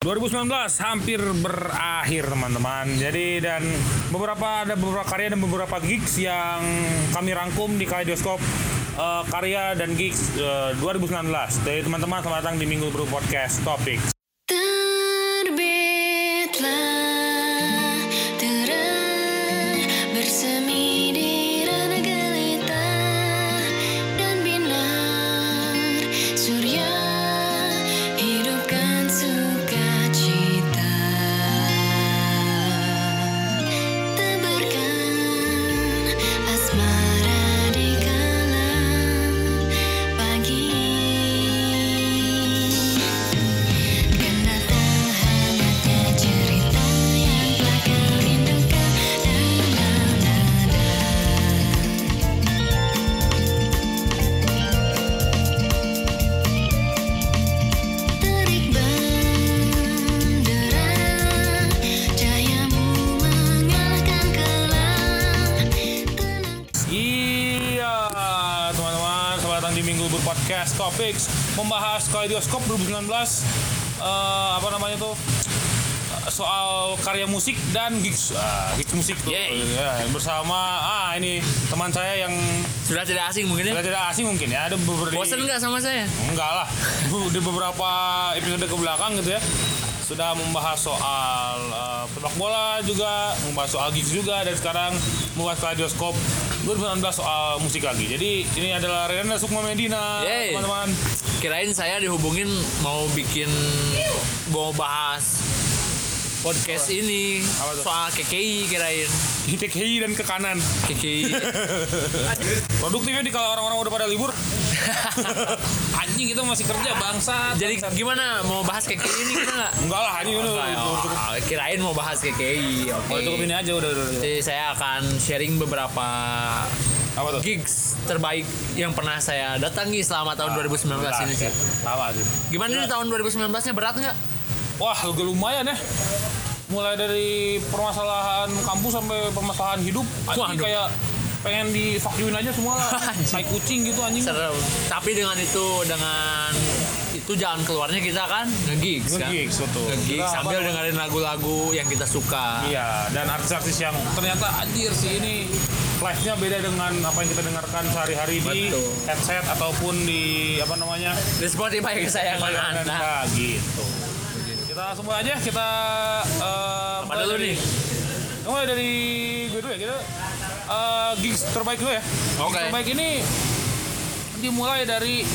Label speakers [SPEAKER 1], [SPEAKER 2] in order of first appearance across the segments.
[SPEAKER 1] 2019 hampir berakhir teman-teman. Jadi dan beberapa ada beberapa karya dan beberapa gigs yang kami rangkum di Kaleidoskop eh, karya dan gigs eh, 2019. Jadi teman-teman selamat datang di Minggu Bro Podcast Topik. Kaleidoskop 2019 eh, apa namanya tuh? Soal karya musik dan gigs ah, gigs musik tuh
[SPEAKER 2] Yeay.
[SPEAKER 1] ya, bersama ah ini teman saya yang
[SPEAKER 2] Sudah tidak asing mungkin ya?
[SPEAKER 1] Tidak tidak asing mungkin ya ada beberapa
[SPEAKER 2] Bosan nggak sama saya?
[SPEAKER 1] enggak lah di beberapa episode ke belakang gitu ya sudah membahas soal eh, sepak bola juga membahas soal gigs juga dan sekarang membahas kaleidoskop 2019 soal musik lagi. Jadi ini adalah Rena Sukma Medina
[SPEAKER 2] Yeay.
[SPEAKER 1] teman-teman.
[SPEAKER 2] Kirain saya dihubungin mau bikin mau bahas podcast ini soal KKI kirain
[SPEAKER 1] di TKI dan ke kanan.
[SPEAKER 2] KKI
[SPEAKER 1] produktifnya di kalau orang-orang udah pada libur. Anjing kita masih kerja bangsa
[SPEAKER 2] jadi gimana? Mau bahas KKI ini gimana nggak?
[SPEAKER 1] enggak lah ini udah
[SPEAKER 2] Oh,
[SPEAKER 1] cukup.
[SPEAKER 2] kirain mau bahas KKI oke.
[SPEAKER 1] Oh, cukup ini aja udah udah, udah.
[SPEAKER 2] Jadi saya akan sharing beberapa
[SPEAKER 1] apa tuh?
[SPEAKER 2] gigs terbaik yang pernah saya datangi selama tahun 2019 ini sih.
[SPEAKER 1] Tawa sih?
[SPEAKER 2] Gimana nih tahun 2019 nya berat nggak?
[SPEAKER 1] Wah, lumayan ya. Mulai dari permasalahan kampus sampai permasalahan hidup, anjing
[SPEAKER 2] Waduh.
[SPEAKER 1] kayak pengen di vacuumin aja semua lah. Kayak kucing gitu anjing.
[SPEAKER 2] Seru. Tapi dengan itu dengan itu jalan keluarnya kita kan nge-gigs kan.
[SPEAKER 1] Nge-gigs, betul.
[SPEAKER 2] Nge-gigs
[SPEAKER 1] Kita
[SPEAKER 2] sambil
[SPEAKER 1] apa-
[SPEAKER 2] dengerin lagu-lagu yang kita suka.
[SPEAKER 1] Iya, dan artis-artis yang ternyata anjir sih ini live-nya beda dengan apa yang kita dengarkan sehari-hari di headset ataupun di apa namanya?
[SPEAKER 2] Di Spotify kesayangan. Anda,
[SPEAKER 1] gitu. Kita semua aja kita eh,
[SPEAKER 2] Apa dulu
[SPEAKER 1] dari-
[SPEAKER 2] nih?
[SPEAKER 1] Mulai dari gue dulu ya kita eh, gigs terbaik dulu ya.
[SPEAKER 2] Oke.
[SPEAKER 1] terbaik ini dimulai dari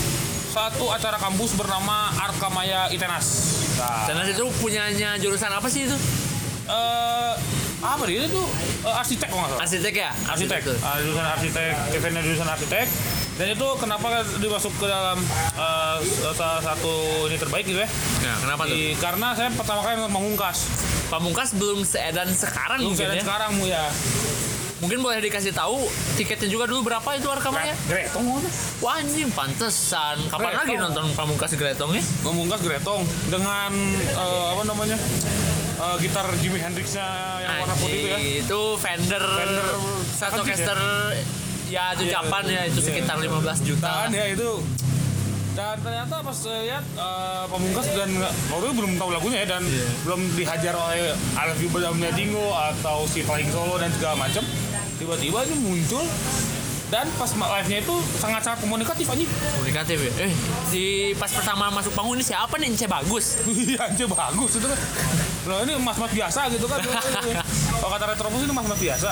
[SPEAKER 1] satu acara kampus bernama Arkamaya Itenas. Nah,
[SPEAKER 2] Tenas itu punyanya jurusan apa sih itu?
[SPEAKER 1] eh, apa dia itu Eh, arsitek kalau nggak salah.
[SPEAKER 2] Arsitek ya?
[SPEAKER 1] Arsitek, Ah, jurusan arsitek, eventnya jurusan arsitek. Dan itu kenapa dimasuk ke dalam eh, salah satu ini terbaik gitu ya?
[SPEAKER 2] Nah, kenapa tuh?
[SPEAKER 1] Di- karena saya pertama kali nonton Pamungkas.
[SPEAKER 2] Pamungkas belum seedan sekarang
[SPEAKER 1] Belum
[SPEAKER 2] mungkin
[SPEAKER 1] saya
[SPEAKER 2] ya.
[SPEAKER 1] sekarang ya.
[SPEAKER 2] Mungkin boleh dikasih tahu tiketnya juga dulu berapa itu Arkamaya?
[SPEAKER 1] Gretong?
[SPEAKER 2] Wah anjing pantesan. Kapan
[SPEAKER 1] Gretong.
[SPEAKER 2] lagi nonton Pamungkas Gretong ya?
[SPEAKER 1] Pamungkas Gretong dengan eh, apa namanya? Eh, gitar Jimi Hendrixnya yang warna putih itu ya.
[SPEAKER 2] Itu Fender,
[SPEAKER 1] Fender
[SPEAKER 2] satu
[SPEAKER 1] Apache
[SPEAKER 2] caster ya itu
[SPEAKER 1] Iya,
[SPEAKER 2] Japan ya itu
[SPEAKER 1] iya.
[SPEAKER 2] sekitar 15 juta.
[SPEAKER 1] Dan ya itu dan ternyata pas lihat eh, Pamungkas dan waktu itu belum tahu lagunya ya dan
[SPEAKER 2] Iya.
[SPEAKER 1] belum dihajar oleh Alef Yuba dan Dingo atau si Flying Solo dan segala macam tiba-tiba ini muncul dan pas live-nya itu sangat-sangat komunikatif anjing
[SPEAKER 2] Komunikatif ya. Eh, di pas pertama masuk panggung ini siapa nih Ence bagus?
[SPEAKER 1] iya anjir bagus itu kan loh ini mas-mas biasa gitu kan kalau kata Retropus ini mas-mas biasa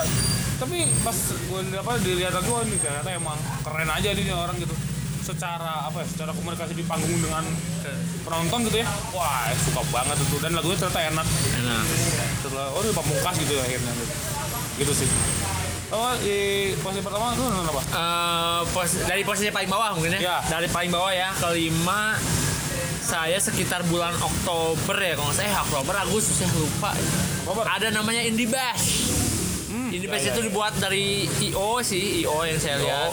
[SPEAKER 1] tapi pas gue apa dilihat lagi wah ini ternyata emang keren aja nih orang gitu secara apa ya secara komunikasi di panggung dengan penonton gitu ya wah suka banget itu dan lagunya ternyata enak
[SPEAKER 2] Enak.
[SPEAKER 1] setelah oh ini pamungkas gitu akhirnya gitu, gitu sih oh di posisi pertama nonton apa
[SPEAKER 2] Eh, pos- dari posisi paling bawah mungkin
[SPEAKER 1] Ya.
[SPEAKER 2] ya. Dari paling bawah ya kelima saya sekitar bulan Oktober ya kalau salah eh, Oktober Agustus saya lupa.
[SPEAKER 1] Oktober.
[SPEAKER 2] Ada namanya Indie Bash.
[SPEAKER 1] Ya,
[SPEAKER 2] itu
[SPEAKER 1] ya.
[SPEAKER 2] dibuat dari IO sih, IO yang saya lihat.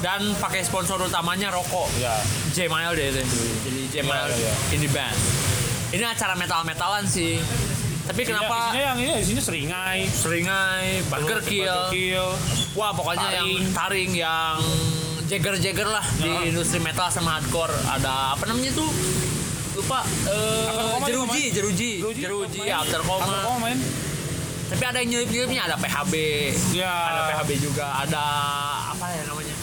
[SPEAKER 2] Dan pakai sponsor utamanya rokok.
[SPEAKER 1] ya
[SPEAKER 2] J Mile deh itu. Jadi
[SPEAKER 1] ya, ya.
[SPEAKER 2] Indie Bash. Ini acara metal-metalan sih. Tapi kenapa
[SPEAKER 1] isinya yang ini isinya seringai
[SPEAKER 2] seringai, burger kill,
[SPEAKER 1] kill
[SPEAKER 2] Wah pokoknya yang
[SPEAKER 1] Taring.
[SPEAKER 2] taring yang Jagger Jagger lah
[SPEAKER 1] Ya.
[SPEAKER 2] di industri metal sama hardcore ada apa namanya tuh lupa
[SPEAKER 1] juga
[SPEAKER 2] jeruji,
[SPEAKER 1] main.
[SPEAKER 2] jeruji,
[SPEAKER 1] Jeruji
[SPEAKER 2] jeruji,
[SPEAKER 1] main.
[SPEAKER 2] after coma.
[SPEAKER 1] After Coma main.
[SPEAKER 2] Tapi ada yang nyelip-nyelipnya, ada PHB,
[SPEAKER 1] Ya.
[SPEAKER 2] ada PHB juga, ada apa ya namanya?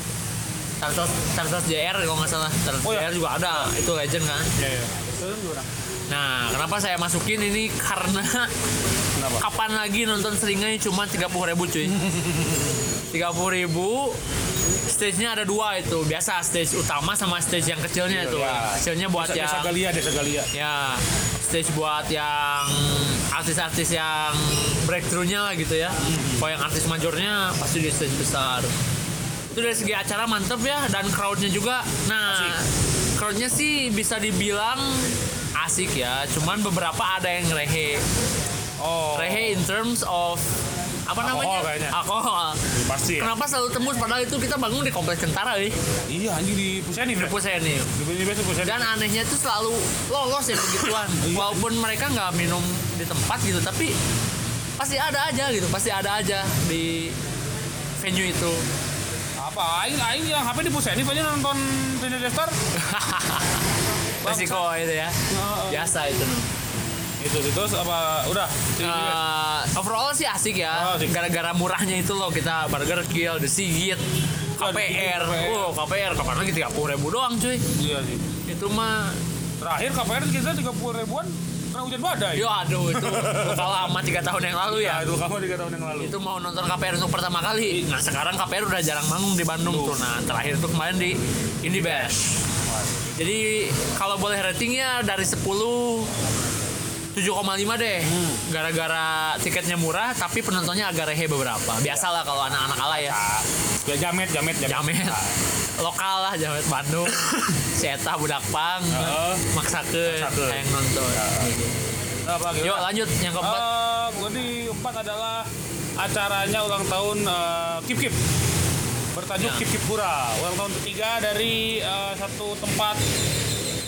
[SPEAKER 2] Tarsos, Tarsos JR kalau nggak salah, Tarsos
[SPEAKER 1] Oh, ya.
[SPEAKER 2] JR juga ada, itu legend kan.
[SPEAKER 1] Iya, iya. Itu gimana?
[SPEAKER 2] Nah, kenapa saya masukin ini karena
[SPEAKER 1] Kenapa?
[SPEAKER 2] kapan lagi nonton seringnya cuma 30 ribu cuy 30 ribu stage-nya ada dua itu biasa stage utama sama stage yang kecilnya itu
[SPEAKER 1] Ya.
[SPEAKER 2] kecilnya buat
[SPEAKER 1] Desa,
[SPEAKER 2] yang
[SPEAKER 1] Desa Galia, Desa Galia.
[SPEAKER 2] ya stage buat yang artis-artis yang breakthrough-nya lah gitu ya. Kalau yang artis majornya pasti di stage besar. Itu dari segi acara mantep ya dan crowd-nya juga. Nah crowd-nya sih bisa dibilang asik ya cuman beberapa ada yang rehe.
[SPEAKER 1] Oh.
[SPEAKER 2] rehe in terms of apa
[SPEAKER 1] Alkohol
[SPEAKER 2] namanya
[SPEAKER 1] kayaknya.
[SPEAKER 2] alkohol
[SPEAKER 1] Pasti ya.
[SPEAKER 2] kenapa selalu tembus padahal itu kita bangun di kompleks tentara nih
[SPEAKER 1] Iya anjing di Puseni.
[SPEAKER 2] di Puseni
[SPEAKER 1] Di Puseni
[SPEAKER 2] dan anehnya tuh selalu lolos ya begituan
[SPEAKER 1] Iya.
[SPEAKER 2] walaupun mereka nggak minum di tempat gitu tapi pasti ada aja gitu pasti ada aja di venue itu
[SPEAKER 1] apa? Aing aing yang HP di Puseni paling nonton Tini Destar.
[SPEAKER 2] resiko itu ya biasa itu
[SPEAKER 1] Itu terus apa udah?
[SPEAKER 2] Eh, overall sih asik ya
[SPEAKER 1] Oh,
[SPEAKER 2] gara-gara murahnya itu loh kita Burger Kill, The Sigit,
[SPEAKER 1] Oh,
[SPEAKER 2] KPR, oh KPR kapan lagi 30 ribu doang cuy
[SPEAKER 1] Iya sih.
[SPEAKER 2] itu mah
[SPEAKER 1] Terakhir KPR kita 30 ribuan kena hujan badai.
[SPEAKER 2] Yo aduh itu luka lama tiga tahun yang lalu ya.
[SPEAKER 1] Ya, itu kamu 3 tahun yang lalu.
[SPEAKER 2] Itu mau nonton KPR untuk pertama kali. Nah sekarang KPR udah jarang manggung di Bandung tuh. Nah terakhir itu kemarin di Indie Bash. Jadi kalau boleh ratingnya dari 10 7,5 deh. Gara-gara tiketnya murah tapi penontonnya agak rehe beberapa. Biasalah kalau anak-anak ala ya.
[SPEAKER 1] Ya jamet, jamet, jamet.
[SPEAKER 2] Jamet. Lokal lah jamet Bandung. si Eta budak pang. Maksakeun
[SPEAKER 1] Maksakeun.
[SPEAKER 2] yang nonton.
[SPEAKER 1] Nah?
[SPEAKER 2] Yuk lanjut yang keempat.
[SPEAKER 1] Eh, gua di empat adalah acaranya ulang tahun eh, Kip Kip bertajuk
[SPEAKER 2] Ya.
[SPEAKER 1] Kip Kip Pura ulang tahun ketiga dari eh, satu tempat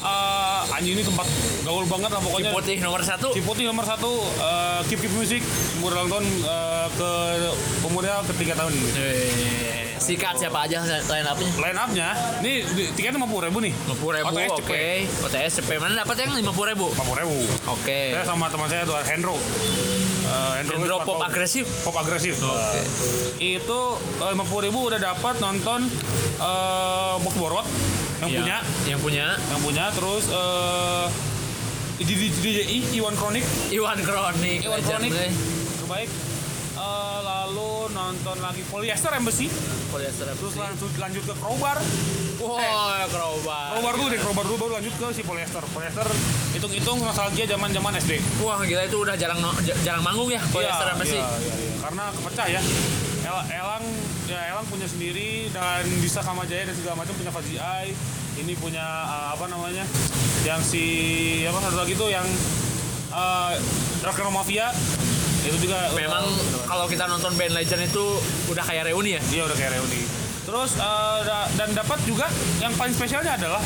[SPEAKER 1] eh anjing ini tempat gaul banget lah pokoknya
[SPEAKER 2] Putih nomor satu.
[SPEAKER 1] Ciputih nomor satu eh, Kip Kip Music ulang tahun eh, ke umurnya ketiga tahun ini
[SPEAKER 2] Eh, Sikat siapa aja line up-nya?
[SPEAKER 1] line up-nya ini tiketnya lima puluh ribu nih
[SPEAKER 2] 50 ribu,
[SPEAKER 1] OTS
[SPEAKER 2] oke.
[SPEAKER 1] cepet.
[SPEAKER 2] OTS CP mana dapat yang 50 ribu?
[SPEAKER 1] lima puluh ribu
[SPEAKER 2] Oke.
[SPEAKER 1] saya sama teman saya tuh Hendro Eh,
[SPEAKER 2] Hendro
[SPEAKER 1] itu
[SPEAKER 2] pop
[SPEAKER 1] pop-
[SPEAKER 2] agresif.
[SPEAKER 1] pop agresif
[SPEAKER 2] Oke.
[SPEAKER 1] itu lima puluh ribu udah dapat nonton eh box borot yang
[SPEAKER 2] Iya,
[SPEAKER 1] punya
[SPEAKER 2] Yang punya
[SPEAKER 1] yang punya terus eh DJ DJI Iwan Kronik
[SPEAKER 2] Iwan Kronik.
[SPEAKER 1] Iwan Kronik
[SPEAKER 2] eh.
[SPEAKER 1] terbaik Eh, lalu nonton lagi Polyester Embassy
[SPEAKER 2] Polyester
[SPEAKER 1] terus lanjut lanjut ke Crowbar
[SPEAKER 2] Wah, crowbar.
[SPEAKER 1] Crowbar dulu deh Crowbar dulu baru lanjut ke si Polyester Polyester hitung-hitung nostalgia zaman zaman SD
[SPEAKER 2] Wah, gila itu udah jarang jarang manggung ya Polyester
[SPEAKER 1] Iya,
[SPEAKER 2] MC.
[SPEAKER 1] iya, iya, iya. Karena kepecah ya. El- Elang ya Elang punya sendiri dan bisa Kamajaya dan segala macam punya Fazi Ai. Ini punya uh, apa namanya? Yang si apa satu lagi tuh yang uh, Mafia itu juga uh,
[SPEAKER 2] Memang kalau kita nonton band legend itu udah kayak reuni ya.
[SPEAKER 1] iya udah kayak reuni. Terus uh, da- dan dapat juga yang paling spesialnya adalah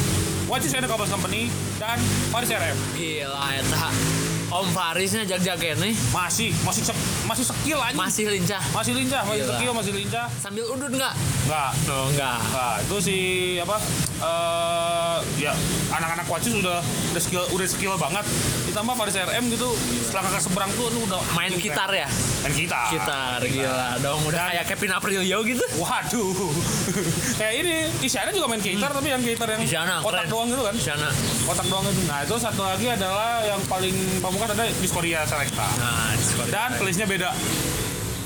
[SPEAKER 1] the Cobbles Company dan Paris RM.
[SPEAKER 2] Gila eta. Om Farisnya jag-jagen nih.
[SPEAKER 1] Masih masih sek- masih sekil aja.
[SPEAKER 2] Masih lincah.
[SPEAKER 1] Masih lincah, masih
[SPEAKER 2] Gila.
[SPEAKER 1] sekil, masih lincah.
[SPEAKER 2] Sambil udun nggak?
[SPEAKER 1] Enggak,
[SPEAKER 2] Oh, enggak.
[SPEAKER 1] Nah, itu si apa? eh ya anak-anak Wacus udah udah skill udah skill banget. Ditambah Faris RM gitu setelah kakak seberang tuh lu udah
[SPEAKER 2] Main gitar ya?
[SPEAKER 1] Main gitar.
[SPEAKER 2] Gitar gila dong udah kayak Kevin Aprilio gitu.
[SPEAKER 1] Waduh. Kayak ini Isyana juga main gitar tapi yang gitar yang
[SPEAKER 2] Isyana,
[SPEAKER 1] kotak
[SPEAKER 2] keren.
[SPEAKER 1] doang gitu kan.
[SPEAKER 2] Di sana.
[SPEAKER 1] Kotak doang itu. Nah, itu satu lagi adalah yang paling pamungkas ada Discordia Selecta.
[SPEAKER 2] Nah, Discord.
[SPEAKER 1] Dan playlistnya beda.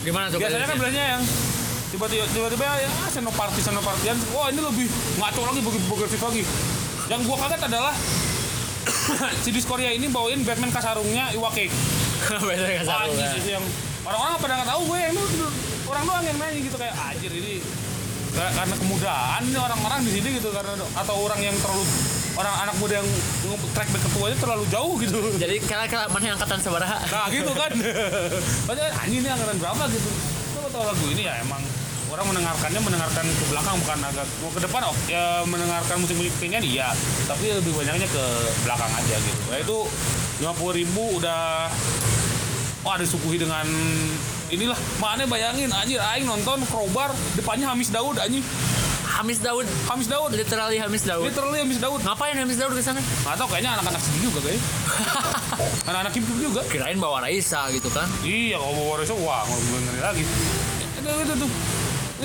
[SPEAKER 2] gimana tuh?
[SPEAKER 1] Biasanya kan
[SPEAKER 2] playlistnya?
[SPEAKER 1] yang tiba-tiba tiba-tiba ya senoparti senopartian wah ini lebih ngaco lagi begitu progresif lagi yang gua kaget adalah si Discordia ini bawain Batman kasarungnya Iwake Wah, itu yang orang-orang pada nggak tahu gue ini orang doang yang main gitu kayak anjir ini karena kemudahan ini orang-orang di sini gitu karena atau orang yang terlalu orang anak muda yang track back ketuanya terlalu jauh gitu
[SPEAKER 2] Jadi kira-kira mana yang angkatan sabaraha?
[SPEAKER 1] Nah gitu kan Padahal anjing ini angkatan berapa gitu Coba tau lagu ini ya emang Orang mendengarkannya mendengarkan ke belakang bukan agak mau ke depan oh, ya mendengarkan musik-musik penyanyi iya tapi lebih banyaknya ke belakang aja gitu. Nah itu 50 ribu udah Wah disuguhi dengan inilah. Mana bayangin anjir aing nonton Crowbar depannya Hamis Daud anjing.
[SPEAKER 2] Hamis Daud.
[SPEAKER 1] Hamis Daud.
[SPEAKER 2] Literally Hamis Daud.
[SPEAKER 1] Literally Hamis Daud.
[SPEAKER 2] Ngapain Hamis Daud ke sana?
[SPEAKER 1] Nggak tahu kayaknya anak-anak sini juga kayaknya. Anak-anak Kim Kim juga.
[SPEAKER 2] Kirain bawa Raisa gitu kan?
[SPEAKER 1] Iya kalau bawa Raisa wah mau ngeri lagi. Itu itu tuh.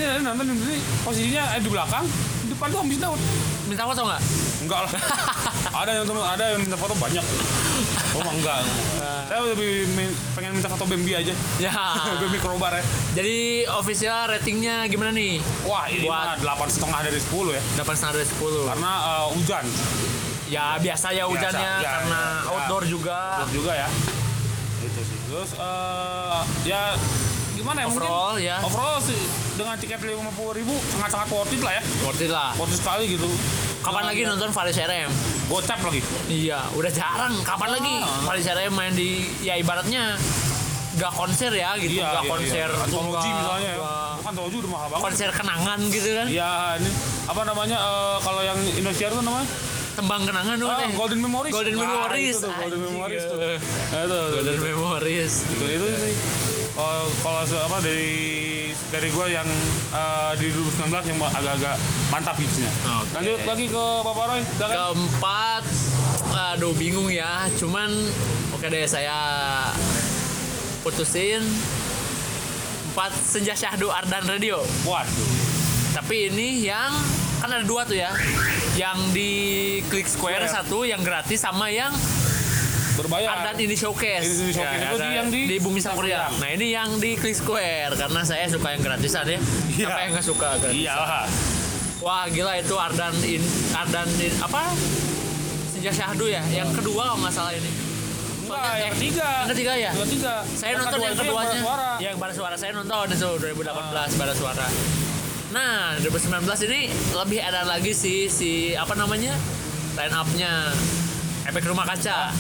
[SPEAKER 1] Ini nonton ini. Posisinya eh, di belakang depan tuh Hamis Daud
[SPEAKER 2] minta foto nggak?
[SPEAKER 1] Enggak lah. Ada yang temen ada yang minta foto banyak. Oh mah enggak. Saya lebih min- pengen minta foto Bambi aja.
[SPEAKER 2] Ya.
[SPEAKER 1] Bambi Krobar ya.
[SPEAKER 2] Jadi official ratingnya gimana nih?
[SPEAKER 1] Wah ini mah
[SPEAKER 2] Buat-
[SPEAKER 1] delapan setengah dari 10 ya.
[SPEAKER 2] Delapan setengah dari sepuluh.
[SPEAKER 1] Karena eh, hujan.
[SPEAKER 2] Ya biasa ya hujannya
[SPEAKER 1] ya,
[SPEAKER 2] karena
[SPEAKER 1] ya.
[SPEAKER 2] outdoor juga.
[SPEAKER 1] Betul juga ya. Itu sih. Terus eh, ya gimana ya
[SPEAKER 2] Overall,
[SPEAKER 1] mungkin
[SPEAKER 2] ya.
[SPEAKER 1] overall sih dengan tiket lima puluh ribu sangat sangat worth it lah ya.
[SPEAKER 2] Worth it lah.
[SPEAKER 1] Worth it sekali gitu.
[SPEAKER 2] Kapan
[SPEAKER 1] Dengan-
[SPEAKER 2] lagi nonton Faris RM
[SPEAKER 1] gocap lagi.
[SPEAKER 2] Iya udah jarang. Kapan lagi
[SPEAKER 1] Ah.
[SPEAKER 2] Faris RM main di ya ibaratnya gak konser ya gitu.
[SPEAKER 1] Iya
[SPEAKER 2] gak
[SPEAKER 1] iya,
[SPEAKER 2] konser
[SPEAKER 1] iya. antologi misalnya ya.
[SPEAKER 2] gak
[SPEAKER 1] bukan antologi udah mahal banget.
[SPEAKER 2] konser kenangan gitu kan.
[SPEAKER 1] Iya, ini apa namanya eh, kalau yang Indonesia itu namanya?
[SPEAKER 2] Tembang kenangan tuh
[SPEAKER 1] Ah. Golden Memories.
[SPEAKER 2] Golden
[SPEAKER 1] Nah,
[SPEAKER 2] Memories.
[SPEAKER 1] itu tuh, Golden Memories tuh. Nah, itu, itu,
[SPEAKER 2] Golden Memories.
[SPEAKER 1] Itu, itu sih. Kalau apa dari dari gue yang eh, di 2019 yang agak-agak mantap hitsnya.
[SPEAKER 2] Oke.
[SPEAKER 1] Lanjut lagi ke Bapak Roy. silakan.
[SPEAKER 2] keempat aduh bingung ya cuman oke deh saya putusin empat senja syahdu ardan radio
[SPEAKER 1] Waduh.
[SPEAKER 2] tapi ini yang kan ada dua tuh ya yang di Click Square
[SPEAKER 1] Square.
[SPEAKER 2] satu yang gratis sama yang
[SPEAKER 1] Berbayar.
[SPEAKER 2] Ardan ini showcase,
[SPEAKER 1] Ini showcase.
[SPEAKER 2] Ya,
[SPEAKER 1] Itu
[SPEAKER 2] ada
[SPEAKER 1] yang di-
[SPEAKER 2] Bumi Sangkuriang. Nah ini yang di Click Square karena saya suka yang gratisan ya.
[SPEAKER 1] Iya.
[SPEAKER 2] Siapa yang nggak suka gratis?
[SPEAKER 1] Iyalah.
[SPEAKER 2] Wah gila itu Ardan in Ardan in, apa? Senja Syahdu ya. Yang kedua kalau nggak salah ini.
[SPEAKER 1] Enggak, yang ketiga.
[SPEAKER 2] Yang ketiga ya.
[SPEAKER 1] Yang ketiga.
[SPEAKER 2] Saya
[SPEAKER 1] Yang
[SPEAKER 2] nonton yang keduanya.
[SPEAKER 1] Bara Suara.
[SPEAKER 2] Yang Bara Suara saya nonton itu 2018 Bara Suara. Nah 2019 ini lebih ada lagi sih si apa namanya line up-nya Efek Rumah Kaca.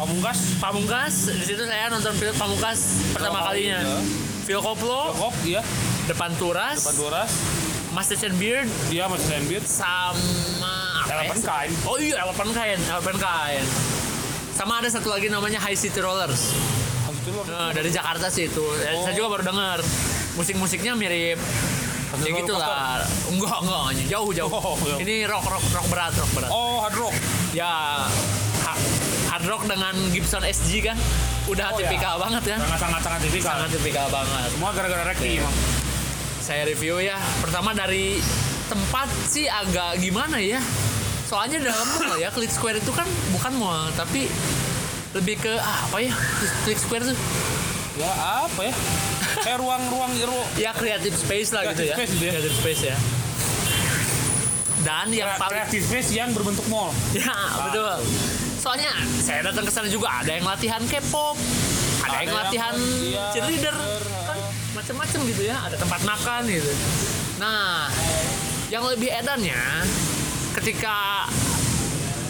[SPEAKER 1] Pamungkas.
[SPEAKER 2] Pamungkas di situ saya nonton film Pamungkas pertama
[SPEAKER 1] kali,
[SPEAKER 2] kalinya.
[SPEAKER 1] ya.
[SPEAKER 2] Phil Koplo,
[SPEAKER 1] Kop, iya.
[SPEAKER 2] Depan Turas,
[SPEAKER 1] Panturas.
[SPEAKER 2] Master Chen Beard,
[SPEAKER 1] Dia masih sandwich.
[SPEAKER 2] sama apa ya?
[SPEAKER 1] Elephant Kind.
[SPEAKER 2] Oh iya, Elephant Kind, Elephant Kind. Sama ada satu lagi namanya High City Rollers.
[SPEAKER 1] Lo.
[SPEAKER 2] Nah, dari Jakarta sih itu. Ya,
[SPEAKER 1] Oh.
[SPEAKER 2] Saya juga baru dengar. Musik-musiknya mirip ya gitu lah. Enggak, enggak, jauh jauh.
[SPEAKER 1] Oh, iya.
[SPEAKER 2] Ini rock rock rock berat, rock berat.
[SPEAKER 1] Oh, hard rock.
[SPEAKER 2] Ya ha- hard rock dengan Gibson SG kan udah
[SPEAKER 1] Oh, ya.
[SPEAKER 2] tipikal banget kan.
[SPEAKER 1] Sangat sangat sangat tipikal.
[SPEAKER 2] Sangat tipikal banget.
[SPEAKER 1] Semua gara-gara Reki
[SPEAKER 2] Iya.
[SPEAKER 1] emang.
[SPEAKER 2] Saya review ya. Pertama dari tempat sih agak gimana ya. Soalnya dalam mall ya, Click Square itu kan bukan mall, tapi lebih ke ah, apa ya? Click Square tuh
[SPEAKER 1] Ya apa ya? Kayak ruang-ruang ruang
[SPEAKER 2] ya creative space lah gitu
[SPEAKER 1] Creative
[SPEAKER 2] ya.
[SPEAKER 1] space gitu ya.
[SPEAKER 2] Creative space ya. Dan yang paling
[SPEAKER 1] kreatif space yang berbentuk mall.
[SPEAKER 2] ya betul. Soalnya saya datang ke sana juga ada yang latihan K-pop, ada,
[SPEAKER 1] Ada
[SPEAKER 2] yang
[SPEAKER 1] yang-
[SPEAKER 2] latihan
[SPEAKER 1] iya,
[SPEAKER 2] cheerleader, kan macem-macem gitu ya. Ada tempat makan gitu. Nah, yang lebih edannya ketika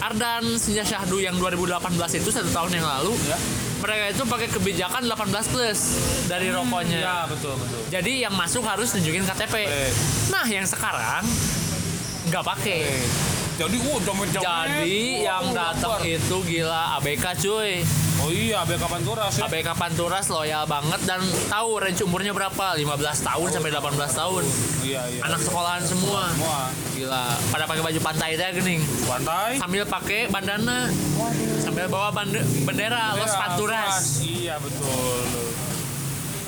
[SPEAKER 2] Ardan Senja Syahdu yang 2018 itu satu tahun yang lalu
[SPEAKER 1] Ya.
[SPEAKER 2] mereka itu pakai kebijakan 18 plus dari rokoknya.
[SPEAKER 1] Ya betul betul.
[SPEAKER 2] Jadi yang masuk harus nunjukin KTP.
[SPEAKER 1] Eh.
[SPEAKER 2] Nah, yang sekarang nggak pakai.
[SPEAKER 1] Jadi uh.
[SPEAKER 2] Jadi yang datang itu gila ABK cuy.
[SPEAKER 1] Oh iya, ABK Panturas ya.
[SPEAKER 2] ABK Panturas loyal banget dan tahu range umurnya berapa? 15 tahun sampai 18 tahun.
[SPEAKER 1] Iya iya.
[SPEAKER 2] Anak sekolahan semua.
[SPEAKER 1] semua
[SPEAKER 2] Gila, pada pakai baju pantai teh gening.
[SPEAKER 1] pantai.
[SPEAKER 2] Sambil pakai bandana. Sambil bawa bande- bendera Los Panturas.
[SPEAKER 1] Iya betul.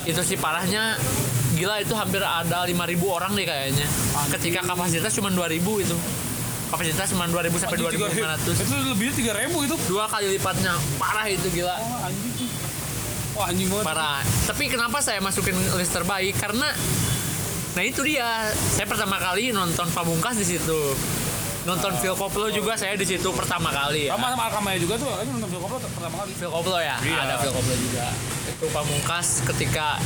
[SPEAKER 2] Itu sih parahnya gila itu hampir ada 5000 orang deh kayaknya. Ketika kapasitas cuma 2000 itu. Kapasitas cuma 2000 sampai
[SPEAKER 1] Anjing, tiga-
[SPEAKER 2] 2500.
[SPEAKER 1] Itu lebih tiga ribu itu.
[SPEAKER 2] Dua kali lipatnya. Parah itu gila.
[SPEAKER 1] Wah anjing tuh. Wah anjing banget.
[SPEAKER 2] Parah. Tapi kenapa saya masukin list terbaik? Karena Nah itu dia. Saya pertama kali nonton Pamungkas di situ. Nonton Phil Koplo juga saya di situ pertama kali ya.
[SPEAKER 1] Sama sama Alkamaya juga tuh. Nonton film Koplo pertama kali.
[SPEAKER 2] Phil Koplo ya.
[SPEAKER 1] Iya.
[SPEAKER 2] Ada Phil Koplo juga. Itu Pamungkas ketika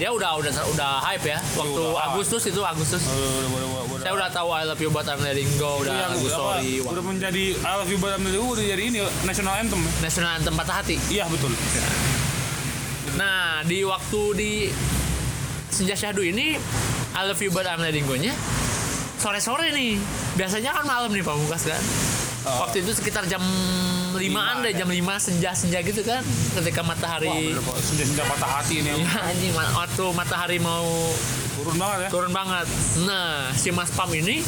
[SPEAKER 2] dia udah udah udah hype ya. Waktu
[SPEAKER 1] udah.
[SPEAKER 2] Agustus itu Agustus.
[SPEAKER 1] Udah, udah, udah, udah,
[SPEAKER 2] Saya udah tahu I love you but I'm letting go udah
[SPEAKER 1] yang
[SPEAKER 2] lagu
[SPEAKER 1] apa,
[SPEAKER 2] sorry. Wah.
[SPEAKER 1] udah menjadi I love you but I'm letting go udah jadi ini national anthem. ya?
[SPEAKER 2] National Anthem Patah Hati.
[SPEAKER 1] Iya betul.
[SPEAKER 2] Nah, di waktu di Senja Syahdu ini I love you but I'm letting go-nya sore-sore nih. Biasanya kan malam nih Pamungkas kan.
[SPEAKER 1] Oh.
[SPEAKER 2] Waktu itu sekitar jam 5-an deh,
[SPEAKER 1] ya.
[SPEAKER 2] jam 5 senja-senja gitu kan. Ketika
[SPEAKER 1] Wah,
[SPEAKER 2] matahari
[SPEAKER 1] bener sudah patah hati ini.
[SPEAKER 2] Ya anjing waktu matahari mau
[SPEAKER 1] Turun banget ya.
[SPEAKER 2] turun banget. Nah, si Mas Pam ini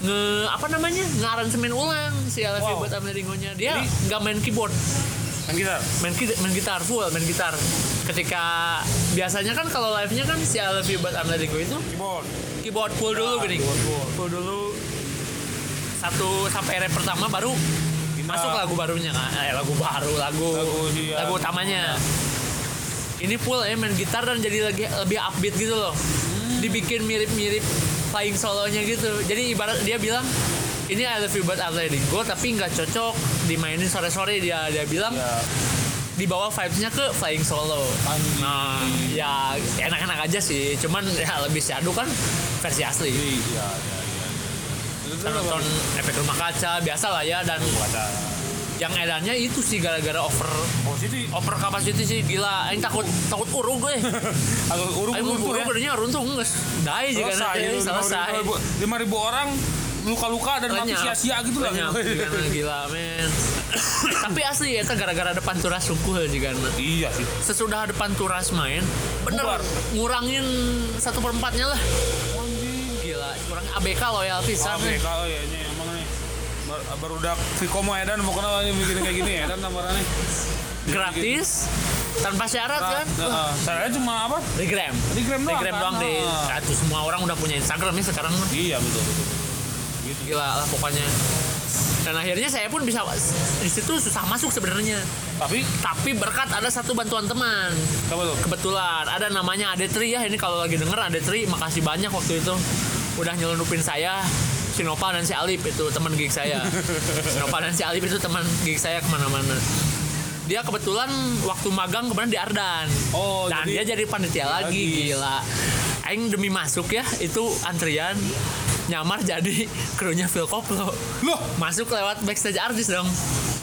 [SPEAKER 2] nge apa namanya? ngaransemen ulang si Alfie
[SPEAKER 1] Wow.
[SPEAKER 2] buat Ameringonya. Dia nggak main keyboard,
[SPEAKER 1] Kan kita.
[SPEAKER 2] main ki- main gitar full, main gitar. Ketika biasanya kan kalau live-nya kan si Alfie buat Ameringo itu
[SPEAKER 1] Keyboard.
[SPEAKER 2] keyboard full dulu gini.
[SPEAKER 1] keyboard full.
[SPEAKER 2] Full dulu satu sampai rap pertama baru
[SPEAKER 1] Gitar.
[SPEAKER 2] masuk lagu barunya kan. Eh, lagu baru, lagu
[SPEAKER 1] Lagu dia.
[SPEAKER 2] lagu utamanya. Ini full ya main gitar dan jadi lagi lebih upbeat gitu loh. Dibikin mirip-mirip flying solonya gitu. Jadi ibarat dia bilang ini I love you but I letting go tapi nggak cocok dimainin sore-sore dia dia bilang
[SPEAKER 1] Ya.
[SPEAKER 2] dibawa vibes-nya ke flying solo. Nah, ya enak-enak aja sih. Cuman ya lebih syadu kan versi asli.
[SPEAKER 1] Iya, iya, iya.
[SPEAKER 2] Kita nonton efek rumah kaca biasa lah ya dan yang edannya itu sih gara-gara over
[SPEAKER 1] Oh, sini
[SPEAKER 2] over capacity sih gila. Aing takut takut urung gue.
[SPEAKER 1] agak urung
[SPEAKER 2] mau
[SPEAKER 1] urung ya.
[SPEAKER 2] urung gedenya runtuh nges. Dai juga nanti selesai.
[SPEAKER 1] 5.000 5.000 orang luka-luka dan mati sia-sia gitu lah.
[SPEAKER 2] Gila men. Tapi asli ya kan gara-gara depan turas sungkuh juga.
[SPEAKER 1] Iya sih.
[SPEAKER 2] Sesudah depan turas main, bener
[SPEAKER 1] Bubar.
[SPEAKER 2] ngurangin satu perempatnya lah. Gila, kurang ABK loyal pisan.
[SPEAKER 1] Oke, kalau ya ini emang nih bar- baru udah Vikomo Edan mau kenal ini bikin kayak gini Edan gambarannya.
[SPEAKER 2] Gratis, tanpa syarat kan?
[SPEAKER 1] Heeh. Caranya cuma apa?
[SPEAKER 2] Di gram.
[SPEAKER 1] Di gram doang,
[SPEAKER 2] gram
[SPEAKER 1] kan?
[SPEAKER 2] doang di
[SPEAKER 1] Ah.
[SPEAKER 2] Aduh, semua orang udah punya Instagram nih sekarang mah.
[SPEAKER 1] Iya betul betul.
[SPEAKER 2] Gila lah pokoknya. Dan akhirnya saya pun bisa di situ susah masuk sebenarnya.
[SPEAKER 1] Tapi
[SPEAKER 2] Tapi berkat ada satu bantuan teman. Kebetulan ada namanya Adetri ya. Ini kalau lagi denger Adetri, makasih banyak waktu itu udah nyelundupin saya Sinopa dan si Alip itu teman gig saya. Sinopa dan si Alip itu teman gig saya ke mana-mana. Dia kebetulan waktu magang kemarin di Ardan.
[SPEAKER 1] Oh,
[SPEAKER 2] dan
[SPEAKER 1] jadi-
[SPEAKER 2] dia jadi panitia lagi,
[SPEAKER 1] lagi.
[SPEAKER 2] gila. Aing demi masuk ya, itu antrian nyamar jadi krunya Phil Koplo.
[SPEAKER 1] Loh,
[SPEAKER 2] Masuk lewat backstage artis dong.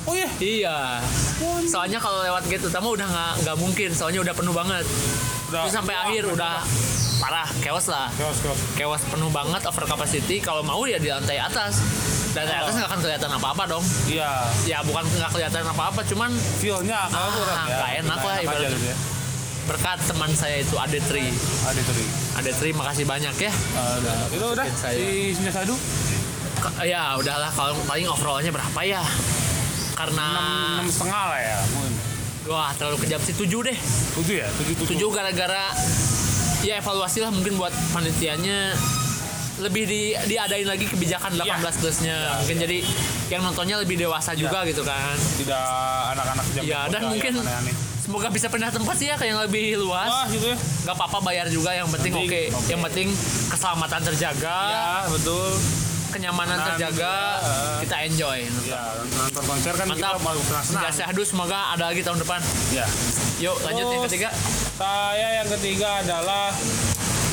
[SPEAKER 1] oh iya.
[SPEAKER 2] Iya. Soalnya kalau lewat gate utama udah nggak nggak mungkin, soalnya udah penuh banget.
[SPEAKER 1] Udah.
[SPEAKER 2] Terus sampai akhir udah parah, chaos lah.
[SPEAKER 1] Keos keos.
[SPEAKER 2] Chaos penuh banget, over capacity. Kalau mau ya di lantai atas. Dan lantai atas nggak akan kelihatan apa-apa dong.
[SPEAKER 1] Iya.
[SPEAKER 2] Ya bukan nggak kelihatan apa-apa, cuman
[SPEAKER 1] Feel-nya
[SPEAKER 2] Ah,
[SPEAKER 1] kurang ya.
[SPEAKER 2] nggak enak lah ibaratnya.
[SPEAKER 1] gitu ya.
[SPEAKER 2] berkat teman saya itu Adetri.
[SPEAKER 1] Ada tadi.
[SPEAKER 2] Adetri makasih banyak ya.
[SPEAKER 1] Ada. Itu udah
[SPEAKER 2] Saya.
[SPEAKER 1] si Sadu
[SPEAKER 2] Ya udahlah kalau paling overallnya berapa ya? Karena
[SPEAKER 1] enam setengah lah ya. Mungkin.
[SPEAKER 2] Wah terlalu kejam sih 7 deh.
[SPEAKER 1] Tujuh ya, tujuh tujuh.
[SPEAKER 2] tujuh gara-gara ya evaluasi lah mungkin buat panitianya lebih di diadain lagi kebijakan 18
[SPEAKER 1] Iya.
[SPEAKER 2] plusnya mungkin jadi yang nontonnya lebih dewasa juga gitu kan
[SPEAKER 1] Tidak anak-anak jam
[SPEAKER 2] ya dan mungkin
[SPEAKER 1] aneh-aneh.
[SPEAKER 2] semoga bisa pindah tempat sih ya kayak yang lebih luas
[SPEAKER 1] Wah gitu ya.
[SPEAKER 2] nggak apa-apa bayar juga yang penting oke
[SPEAKER 1] Penting, oke.
[SPEAKER 2] yang penting keselamatan terjaga
[SPEAKER 1] Ya betul.
[SPEAKER 2] Kenyamanan
[SPEAKER 1] Nah,
[SPEAKER 2] terjaga
[SPEAKER 1] juga.
[SPEAKER 2] kita enjoy
[SPEAKER 1] Ya nonton konser kan
[SPEAKER 2] mantap
[SPEAKER 1] kita
[SPEAKER 2] Syahdu semoga ada lagi tahun depan
[SPEAKER 1] Ya.
[SPEAKER 2] yuk lanjut yang
[SPEAKER 1] Terus,
[SPEAKER 2] ketiga
[SPEAKER 1] Saya yang ketiga adalah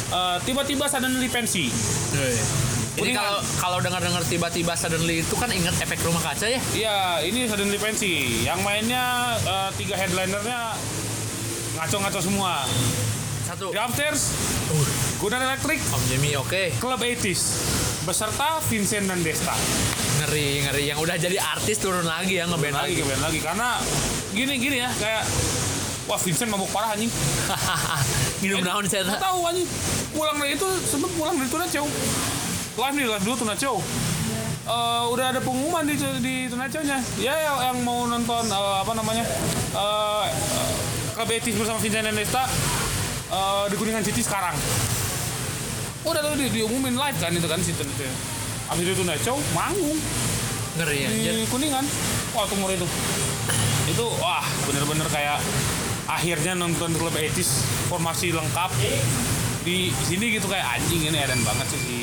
[SPEAKER 1] eh, tiba-tiba suddenly pensi.
[SPEAKER 2] Ini kalau kalau dengar-dengar tiba-tiba suddenly itu kan inget efek rumah kaca ya?
[SPEAKER 1] Iya, ini suddenly pensi. Yang mainnya eh, tiga headlinernya ngaco-ngaco semua.
[SPEAKER 2] Satu.
[SPEAKER 1] Di upstairs, Gunnar Electric,
[SPEAKER 2] Om Jimmy oke.
[SPEAKER 1] Club 80s beserta Vincent dan Desta.
[SPEAKER 2] Ngeri ngeri yang udah jadi artis turun lagi ya ngeband
[SPEAKER 1] Lagi
[SPEAKER 2] lagi.
[SPEAKER 1] ke band lagi karena gini gini ya kayak wah Vincent mabuk parah anjing.
[SPEAKER 2] Minum naon saya
[SPEAKER 1] Nggak tahu anjing. Pulang dari itu sempet pulang dari Tuna Chow. Live nih, live dulu Tuna Chow. Eh, udah ada pengumuman di di Tuna Chow-nya. Ya yang, yang mau nonton eh, apa namanya? Eh uh, 80s bersama Vincent dan Desta eh, di Kuningan City sekarang. Udah tuh di, diumumin live kan itu kan situ itu. Abis itu Tuna Chow manggung
[SPEAKER 2] Ngeri ya.
[SPEAKER 1] di Kuningan. Wah umur itu. Itu wah bener-bener kayak akhirnya nonton klub etis formasi lengkap di sini gitu kayak anjing ini eren banget sih si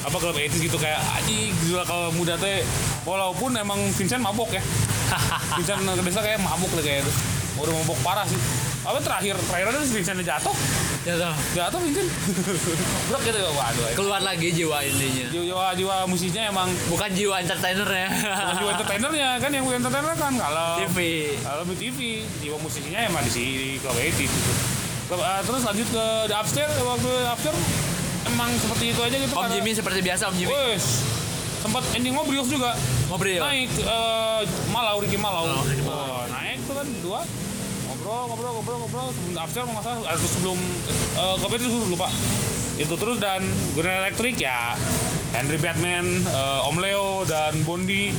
[SPEAKER 1] apa klub etis gitu kayak anjing gila kalau muda teh walaupun emang Vincent mabok ya Vincent biasa kayak mabuk lah kayak itu udah mabok parah sih apa terakhir terakhir ada si Vincent jatuh
[SPEAKER 2] Ya toh.
[SPEAKER 1] jatuh Vincent Blok gitu waduh
[SPEAKER 2] Keluar lagi jiwa intinya.
[SPEAKER 1] jiwa jiwa musiknya emang
[SPEAKER 2] Bukan jiwa entertainer ya.
[SPEAKER 1] bukan jiwa entertainernya kan yang entertainer kan kalau
[SPEAKER 2] TV.
[SPEAKER 1] Kalau di TV, jiwa musisinya emang di sini Club 80 gitu. Club- eh, terus lanjut ke The Upstairs, waktu Upstairs emang seperti itu aja gitu.
[SPEAKER 2] Om
[SPEAKER 1] karena-
[SPEAKER 2] Jimmy seperti biasa Om Jimmy.
[SPEAKER 1] Wes, sempat ending ngobrol juga
[SPEAKER 2] Ngobrol.
[SPEAKER 1] naik eh, Malau Ricky Malau
[SPEAKER 2] Oh, Ricky Malau.
[SPEAKER 1] Oh, naik tuh kan dua ngobrol ngobrol ngobrol ngobrol. Sebelum after kalau nggak salah. Atau sebelum eh, kopi itu lupa. Itu terus dan Gunner Electric ya. Henry Batman eh, Om Leo dan Bondi.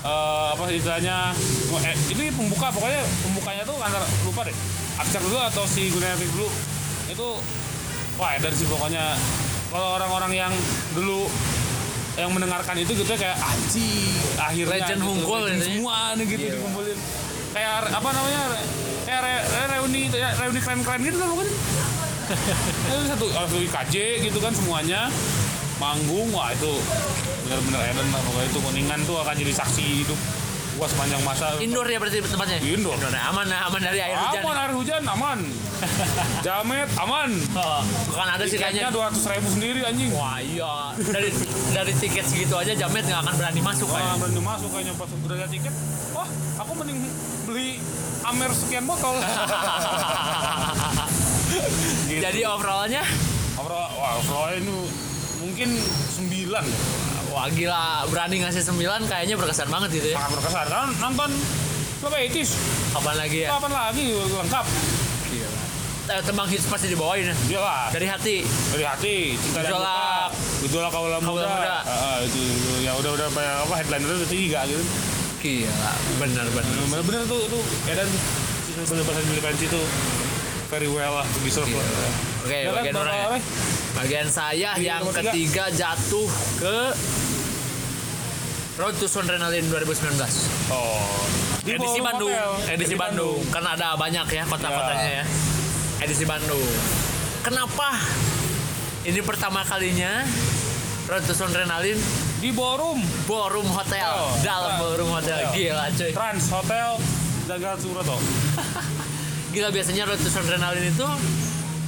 [SPEAKER 1] Eh, apa istilahnya? Eh, ini pembuka. Pokoknya pembukanya tuh antara lupa deh. After dulu atau si Gunner Electric dulu. Itu wah dan sih pokoknya. Kalau orang-orang yang dulu yang mendengarkan itu gitu ya kayak anjing akhirnya
[SPEAKER 2] Legend
[SPEAKER 1] gitu,
[SPEAKER 2] gitu ya.
[SPEAKER 1] semua nih gitu
[SPEAKER 2] Iya.
[SPEAKER 1] dikumpulin kayak apa namanya kayak re- re- reuni ya, reuni keren-keren gitu kan bukan Itu satu satu IKJ gitu kan semuanya manggung wah itu benar-benar Eden lah pokoknya itu kuningan tuh akan jadi saksi hidup gua sepanjang masa
[SPEAKER 2] Indoor ya berarti tempatnya?
[SPEAKER 1] Indoor.
[SPEAKER 2] ya. Aman aman dari air hujan.
[SPEAKER 1] aman air hujan aman jamet aman
[SPEAKER 2] Oh, bukan ada sih kayaknya.
[SPEAKER 1] dua ratus ribu sendiri anjing
[SPEAKER 2] Wah iya. Dari dari tiket segitu aja Jamet nggak akan berani masuk
[SPEAKER 1] Wah,
[SPEAKER 2] kayaknya.
[SPEAKER 1] berani masuk kayaknya pas udah tiket. Wah, aku mending beli Amer sekian botol. gitu.
[SPEAKER 2] Jadi overallnya
[SPEAKER 1] overall, wah, overall ini mungkin 9 ya.
[SPEAKER 2] Wah gila berani ngasih 9 kayaknya berkesan banget gitu ya.
[SPEAKER 1] Sangat berkesan. Kan nonton Club 80s,
[SPEAKER 2] Kapan lagi ya?
[SPEAKER 1] kapan lagi lengkap.
[SPEAKER 2] Eh, tembang hits pasti dibawain ya.
[SPEAKER 1] Lah,
[SPEAKER 2] Dari hati.
[SPEAKER 1] dari hati, cinta dan luka, gejolak kaula muda.
[SPEAKER 2] muda.
[SPEAKER 1] Ah, itu, itu ya udah udah kayak apa headliner itu tiga gitu.
[SPEAKER 2] Gila, bener bener.
[SPEAKER 1] Bener-bener tuh tuh Edan bener bahasa Billy Panci tuh very well lah served.
[SPEAKER 2] Iya. Oke,
[SPEAKER 1] Ya kan,
[SPEAKER 2] bagian orang ya. Bagian saya
[SPEAKER 1] Di
[SPEAKER 2] yang
[SPEAKER 1] nomor tiga.
[SPEAKER 2] ketiga jatuh ke Road to Adrenaline 2019.
[SPEAKER 1] Oh. Di
[SPEAKER 2] edisi Bandung,
[SPEAKER 1] Hotel.
[SPEAKER 2] edisi
[SPEAKER 1] Di
[SPEAKER 2] Bandung. Kan ada banyak ya kota-kotanya ya. Edisi Bandung. Kenapa? Ini pertama kalinya Road to Adrenaline
[SPEAKER 1] Di ballroom
[SPEAKER 2] Ballroom Hotel,
[SPEAKER 1] Oh,
[SPEAKER 2] dalam
[SPEAKER 1] Trans
[SPEAKER 2] Ballroom Hotel.
[SPEAKER 1] Hotel.
[SPEAKER 2] Gila cuy.
[SPEAKER 1] Trans Hotel Jagat Suroto.
[SPEAKER 2] Gila biasanya Road to Adrenaline itu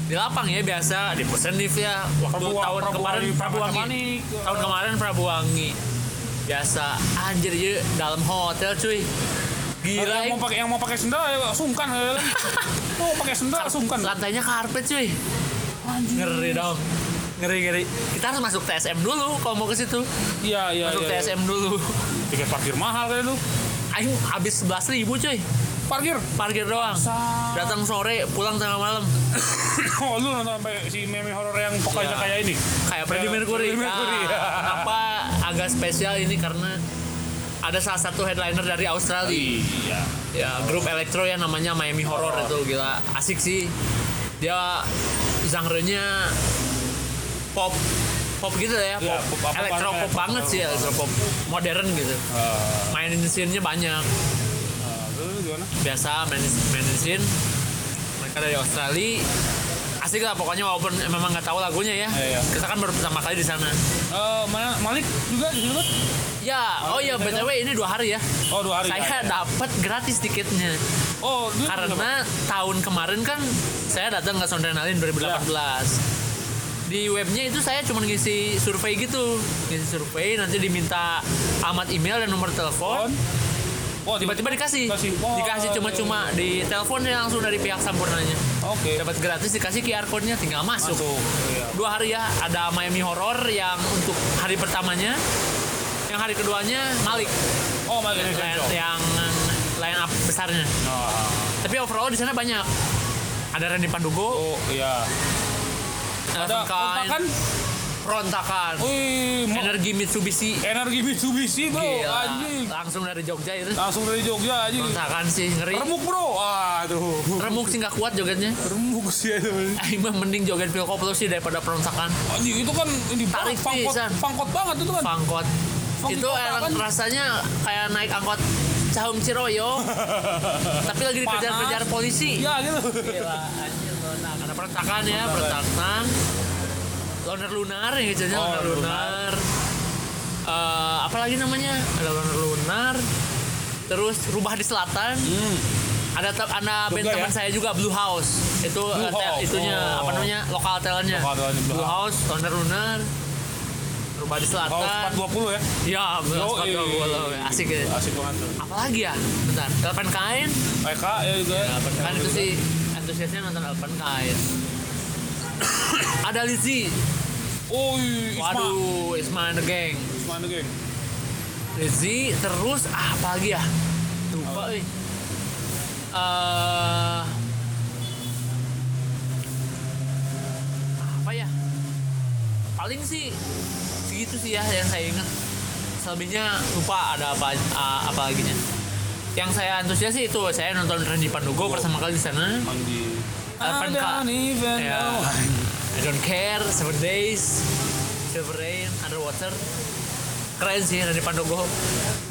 [SPEAKER 2] di lapang ya biasa di Pusenif ya waktu
[SPEAKER 1] Prabu-
[SPEAKER 2] tahun
[SPEAKER 1] Prabu
[SPEAKER 2] kemarin
[SPEAKER 1] Wangi,
[SPEAKER 2] Prabu Wangi
[SPEAKER 1] Manik.
[SPEAKER 2] tahun kemarin Prabu Wangi biasa anjir ya dalam hotel cuy gila
[SPEAKER 1] yang
[SPEAKER 2] ya.
[SPEAKER 1] mau pakai yang mau pakai sendal ya sungkan ya. mau pakai sendal sungkan.
[SPEAKER 2] lantainya karpet cuy ngeri dong ngeri ngeri kita harus masuk TSM dulu kalau mau ke situ
[SPEAKER 1] Iya iya
[SPEAKER 2] masuk
[SPEAKER 1] iya.
[SPEAKER 2] TSM dulu
[SPEAKER 1] Tiket parkir mahal kan itu.
[SPEAKER 2] Aing habis 11 ribu cuy
[SPEAKER 1] Parkir.
[SPEAKER 2] parkir doang
[SPEAKER 1] Sa-
[SPEAKER 2] datang sore pulang tengah malam
[SPEAKER 1] oh lu nonton sampai si meme horor yang pokoknya
[SPEAKER 2] Iya.
[SPEAKER 1] kayak ini.
[SPEAKER 2] kayak Freddie Mercury.
[SPEAKER 1] Freddie Mercury.
[SPEAKER 2] Nah, kenapa agak spesial ini karena ada salah satu headliner dari Australia.
[SPEAKER 1] Iya.
[SPEAKER 2] Ya, grup elektro yang namanya Miami Horror itu gila asik sih. Dia genre-nya pop pop gitu ya,
[SPEAKER 1] Iya,
[SPEAKER 2] pop,
[SPEAKER 1] pop- apa-
[SPEAKER 2] elektro
[SPEAKER 1] apa-
[SPEAKER 2] pop banget sih, elektro pop modern gitu.
[SPEAKER 1] Uh,
[SPEAKER 2] Mainin scene-nya banyak.
[SPEAKER 1] lu gimana?
[SPEAKER 2] Biasa main mainin scene. Mereka dari Australia. Asik lah pokoknya walaupun memang nggak tahu lagunya ya.
[SPEAKER 1] Iya, iya.
[SPEAKER 2] Kita kan baru pertama kali di sana.
[SPEAKER 1] Eh, mana Malik juga di kan?
[SPEAKER 2] Ya, oh iya BTW ini dua hari ya.
[SPEAKER 1] Oh dua hari.
[SPEAKER 2] Saya dapat gratis tiketnya
[SPEAKER 1] Oh
[SPEAKER 2] karena tahun kemarin kan saya datang ke Sondrenalin 2018. Di webnya itu saya cuma ngisi survei gitu, ngisi survei nanti diminta alamat email dan nomor telepon.
[SPEAKER 1] Oh
[SPEAKER 2] Tiba-tiba dikasih,
[SPEAKER 1] Dikasih.
[SPEAKER 2] Dikasih cuma-cuma di telepon ya langsung dari pihak sampurnanya.
[SPEAKER 1] Oke.
[SPEAKER 2] Dapat gratis dikasih QR code-nya tinggal masuk.
[SPEAKER 1] Masuk. Iya.
[SPEAKER 2] Dua hari ya, ada Miami Horror yang untuk hari pertamanya, yang hari keduanya Malik
[SPEAKER 1] Oh Malik Show.
[SPEAKER 2] yang line up besarnya.
[SPEAKER 1] Oh,
[SPEAKER 2] Tapi overall di sana banyak. Ada Randy Pandugo,
[SPEAKER 1] oh iya. Ada kontakan.
[SPEAKER 2] Rontakan,
[SPEAKER 1] Wih,
[SPEAKER 2] Energi Mitsubishi.
[SPEAKER 1] energi Mitsubishi bro,
[SPEAKER 2] Gila,
[SPEAKER 1] anjing.
[SPEAKER 2] langsung dari Jogja itu.
[SPEAKER 1] Langsung dari Jogja anjing.
[SPEAKER 2] Rontakan sih ngeri.
[SPEAKER 1] Remuk bro, aduh.
[SPEAKER 2] Remuk sih nggak kuat jogetnya.
[SPEAKER 1] Remuk sih itu.
[SPEAKER 2] Aing mah mending joget Phil Koplo sih daripada perontakan.
[SPEAKER 1] Anjing itu kan ini
[SPEAKER 2] Tarik
[SPEAKER 1] pangkot, pangkot banget itu kan.
[SPEAKER 2] Pangkot. Itu enak
[SPEAKER 1] kan?
[SPEAKER 2] rasanya kayak naik angkot Cahum Ciroyo. tapi lagi dikejar-kejar polisi.
[SPEAKER 1] Iya gitu.
[SPEAKER 2] Gila, anjir berontak. Ada pertakan ya. Loner lunar ya gitu
[SPEAKER 1] Oh,
[SPEAKER 2] loner lunar. Eh, apa lagi namanya? Ada loner lunar. Terus rubah di selatan.
[SPEAKER 1] Hmm.
[SPEAKER 2] Ada te- ada band teman
[SPEAKER 1] ya?
[SPEAKER 2] saya juga Blue House. Itu
[SPEAKER 1] Blue
[SPEAKER 2] eh,
[SPEAKER 1] House,
[SPEAKER 2] itunya
[SPEAKER 1] oh.
[SPEAKER 2] apa namanya? Lokal talentnya.
[SPEAKER 1] Lokal talentnya Blue
[SPEAKER 2] Blue House, Loner lunar.
[SPEAKER 1] Kalau
[SPEAKER 2] selatan.
[SPEAKER 1] 420 ya.
[SPEAKER 2] Iya, House
[SPEAKER 1] Yoi.
[SPEAKER 2] 420. Asik ya.
[SPEAKER 1] Asik banget tuh.
[SPEAKER 2] Apalagi ya? Bentar. Elpen kain.
[SPEAKER 1] Eka ya juga.
[SPEAKER 2] Kan itu sih antusiasnya nonton Elpen kain. ada Lizzy.
[SPEAKER 1] Oh, iya, Isma.
[SPEAKER 2] Waduh, Isma and the Gang.
[SPEAKER 1] Isma mana geng
[SPEAKER 2] Rizzy terus ah, apa lagi ya lupa
[SPEAKER 1] Apa?
[SPEAKER 2] eh Eh, apa ya paling sih segitu sih ya yang saya ingat selebihnya lupa ada apa ah, apa lagi nya yang saya antusias sih itu saya nonton Randy Pandugo pertama kali di sana
[SPEAKER 1] Anjir
[SPEAKER 2] Delapan
[SPEAKER 1] I
[SPEAKER 2] K.
[SPEAKER 1] don't even
[SPEAKER 2] Ya.
[SPEAKER 1] know.
[SPEAKER 2] I don't care Seven Days Silver Rain Underwater keren sih Randy Pandugo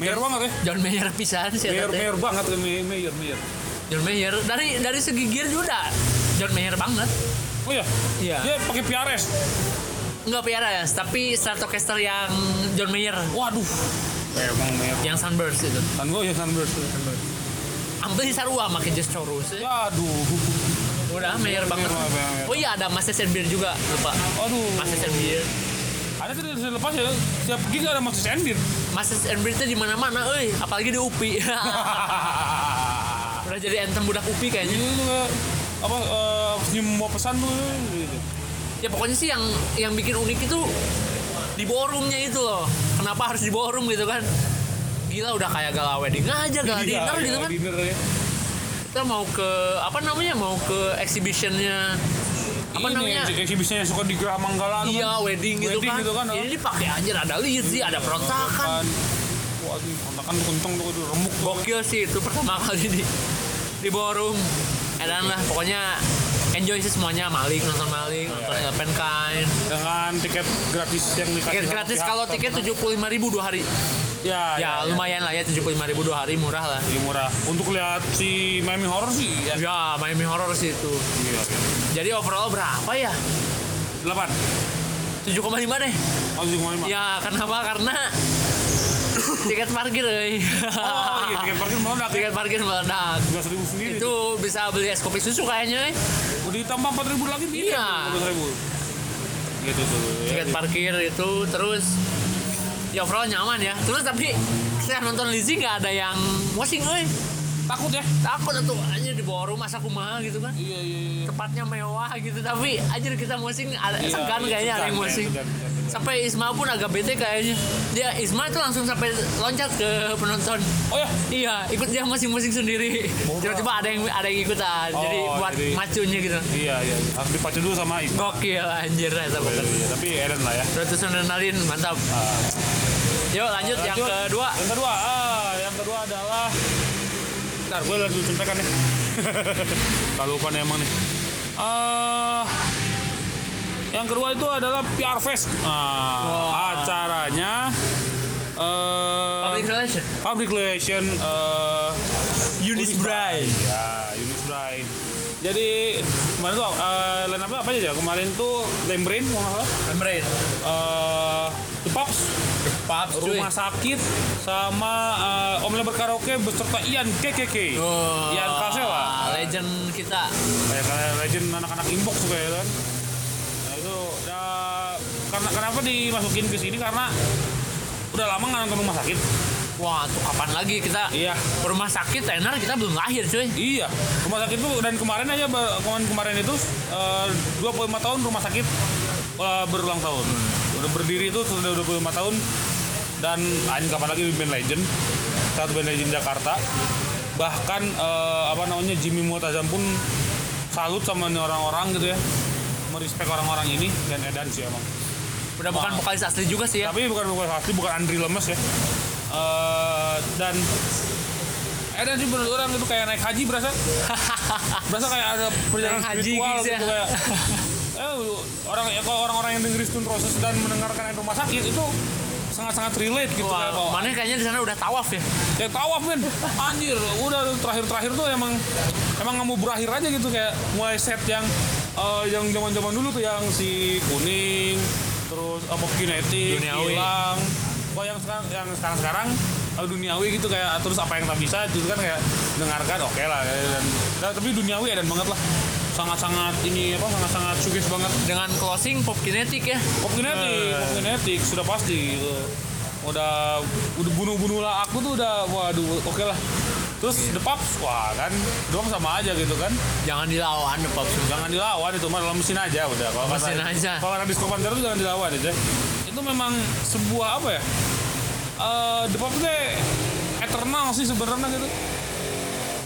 [SPEAKER 1] Mayor banget ya
[SPEAKER 2] John Mayer pisan sih
[SPEAKER 1] Mayor, mayor banget kan Mayor, mayor, mayor.
[SPEAKER 2] John Mayer dari dari segi gear juga John Mayer banget
[SPEAKER 1] Oh iya?
[SPEAKER 2] Iya.
[SPEAKER 1] Dia pakai PRS.
[SPEAKER 2] Nggak piara ya tapi Stratocaster yang John Mayer
[SPEAKER 1] Waduh. Emang mayor.
[SPEAKER 2] yang Sunburst itu
[SPEAKER 1] Kan gue ya Sunburst.
[SPEAKER 2] hampir sarua make Just Chorus ya.
[SPEAKER 1] Aduh.
[SPEAKER 2] udah Mayer banget oh iya ada Master Beer juga lupa
[SPEAKER 1] Aduh.
[SPEAKER 2] Master Beer
[SPEAKER 1] Ada tadi bisa lepas ya. Setiap gig ada Master Sendir.
[SPEAKER 2] Master Beer itu di mana mana euy apalagi di UPI udah jadi anthem budak UPI kayaknya
[SPEAKER 1] Ini tuh kayak apa eh, senyum mau pesan tuh gitu.
[SPEAKER 2] Ya pokoknya sih yang yang bikin unik itu di ballroomnya itu loh. Kenapa harus di ballroom gitu kan? Gila udah kayak gala wedding aja gala
[SPEAKER 1] Iya,
[SPEAKER 2] dinner
[SPEAKER 1] iya,
[SPEAKER 2] gitu kan.
[SPEAKER 1] Dinner ya.
[SPEAKER 2] kita mau ke apa namanya mau ke exhibitionnya apa
[SPEAKER 1] Ini
[SPEAKER 2] namanya?
[SPEAKER 1] ex- Exhibitionnya suka di Gerah Manggala
[SPEAKER 2] iya
[SPEAKER 1] kan.
[SPEAKER 2] wedding, gitu
[SPEAKER 1] Wedding
[SPEAKER 2] kan,
[SPEAKER 1] gitu kan,
[SPEAKER 2] ini dipakai aja ada lihat sih ada perontakan.
[SPEAKER 1] Waduh, kontakan kuntung tuh tuh remuk
[SPEAKER 2] gokil sih itu pertama kali di di ballroom. Edan lah pokoknya enjoy sih semuanya maling nonton maling nonton Elephant Kind
[SPEAKER 1] Dengan tiket gratis yang dikasih
[SPEAKER 2] tiket gratis kalau tiket tujuh puluh lima ribu dua hari
[SPEAKER 1] Ya,
[SPEAKER 2] ya, lumayan lah ya tujuh puluh lima ribu dua hari murah lah
[SPEAKER 1] Lebih murah. Untuk lihat si Miami Horror sih ya.
[SPEAKER 2] ya Miami Horror sih itu
[SPEAKER 1] Iya, iya.
[SPEAKER 2] jadi overall berapa ya
[SPEAKER 1] Delapan.
[SPEAKER 2] 7,5 deh
[SPEAKER 1] Oh, tujuh koma lima.
[SPEAKER 2] ya kenapa karena tiket parkir euy.
[SPEAKER 1] Oh, iya, tiket parkir meledak. ya.
[SPEAKER 2] tiket parkir meledak
[SPEAKER 1] Tiga ribu sendiri.
[SPEAKER 2] itu bisa beli es kopi susu kayaknya eh.
[SPEAKER 1] Udah ditambah empat ribu lagi bisa.
[SPEAKER 2] Iya.
[SPEAKER 1] Empat ribu. Gitu tuh. ya.
[SPEAKER 2] tiket parkir itu terus ya overall nyaman ya terus tapi saya nonton Lizzy nggak ada yang washing euy.
[SPEAKER 1] Takut ya?
[SPEAKER 2] takut tuh aja di bawah rumah aku mah gitu kan
[SPEAKER 1] Iya, iya, iya.
[SPEAKER 2] tempatnya mewah gitu tapi aja kita musing ada
[SPEAKER 1] Iya,
[SPEAKER 2] segan
[SPEAKER 1] iya,
[SPEAKER 2] kayaknya ada yang musing
[SPEAKER 1] segan, segan.
[SPEAKER 2] sampai Isma pun agak bete kayaknya dia Isma itu langsung sampai loncat ke penonton
[SPEAKER 1] Oh ya,
[SPEAKER 2] iya ikut dia musing-musing sendiri tiba-tiba ada yang ada yang ikutan jadi
[SPEAKER 1] Oh,
[SPEAKER 2] buat
[SPEAKER 1] jadi-
[SPEAKER 2] macunya gitu
[SPEAKER 1] iya, iya. Harus dipacu dulu sama Isma.
[SPEAKER 2] gokil anjir ya
[SPEAKER 1] Iya, iya, tapi Eden lah ya.
[SPEAKER 2] Terus adrenalin mantap yuk lanjut yang
[SPEAKER 1] Lanjut.
[SPEAKER 2] kedua
[SPEAKER 1] Yang kedua, ah, yang kedua adalah Ntar gue lagi contekan. Kalau lupa nih emang nih. Eh, yang kedua itu adalah PR Fest. Nah, acaranya eh
[SPEAKER 2] public relation
[SPEAKER 1] public relation eh
[SPEAKER 2] Unis Bride.
[SPEAKER 1] Ya, Unis Bride. Jadi kemarin tuh uh, line up apa aja ya? Kemarin tuh Lembrain kalau nggak salah. Eh, The Pops,
[SPEAKER 2] Paps cuy
[SPEAKER 1] Rumah Sakit, sama eh, Om Lebar Karaoke beserta Ian KKK.
[SPEAKER 2] Oh,
[SPEAKER 1] Ian lah.
[SPEAKER 2] legend kita
[SPEAKER 1] Kayak kayak legend anak-anak inbox juga ya kan. Nah itu ya, karena kenapa dimasukin ke sini karena udah lama nggak nonton rumah sakit.
[SPEAKER 2] wah tuh kapan lagi kita
[SPEAKER 1] Iya.
[SPEAKER 2] rumah sakit tenar kita belum lahir cuy
[SPEAKER 1] Iya, rumah sakit tuh dan kemarin aja kemarin kemarin itu eh, 25 tahun rumah sakit eh, berulang tahun. Udah berdiri itu sudah 25 tahun dan anjing kapan lagi band legend satu band legend Jakarta. Bahkan eh, apa namanya Jimmy Muatazam pun salut sama orang-orang gitu ya. Merespek orang-orang ini dan Edan sih emang.
[SPEAKER 2] udah bukan vokalis asli juga sih ya
[SPEAKER 1] Tapi bukan bukan asli, bukan Andri Lemes ya. Eh, dan Edan sih menurut orang itu kayak naik haji berasa. berasa kayak ada perjalanan
[SPEAKER 2] Naik haji
[SPEAKER 1] spiritual
[SPEAKER 2] gigs ya.
[SPEAKER 1] gitu kayak. Eh, orang ya, kalau orang-orang yang dengerin Stone Roses dan mendengarkan rumah sakit itu sangat-sangat relate gitu kayak
[SPEAKER 2] Wah,
[SPEAKER 1] bahwa
[SPEAKER 2] mana kayaknya di sana udah tawaf ya.
[SPEAKER 1] Kayak tawaf men. Anjir udah terakhir-terakhir tuh emang emang nggak mau berakhir aja gitu kayak mulai set yang eh, yang zaman-zaman dulu tuh yang si kuning terus apa kinetik
[SPEAKER 2] Duniawi.
[SPEAKER 1] hilang kok yang sekarang yang sekarang sekarang eh, duniawi gitu kayak terus apa yang tak bisa itu kan kayak dengarkan oke lah dan, dan tapi duniawi dan banget lah sangat-sangat ini apa sangat-sangat sugis banget
[SPEAKER 2] dengan closing pop kinetik ya
[SPEAKER 1] Pop kinetik, pop kinetik sudah pasti gitu. Udah udah bunuh-bunuh lah aku tuh udah waduh oke lah. Terus The Pops, wah kan doang sama aja gitu kan.
[SPEAKER 2] jangan dilawan the pop
[SPEAKER 1] Jangan dilawan itu mah dalam mesin aja udah. Kalau
[SPEAKER 2] Mesin
[SPEAKER 1] kata-
[SPEAKER 2] aja.
[SPEAKER 1] Kalau pancar tuh jangan dilawan aja. itu memang sebuah apa ya? Eh The Pop itu eternal sih sebenarnya gitu.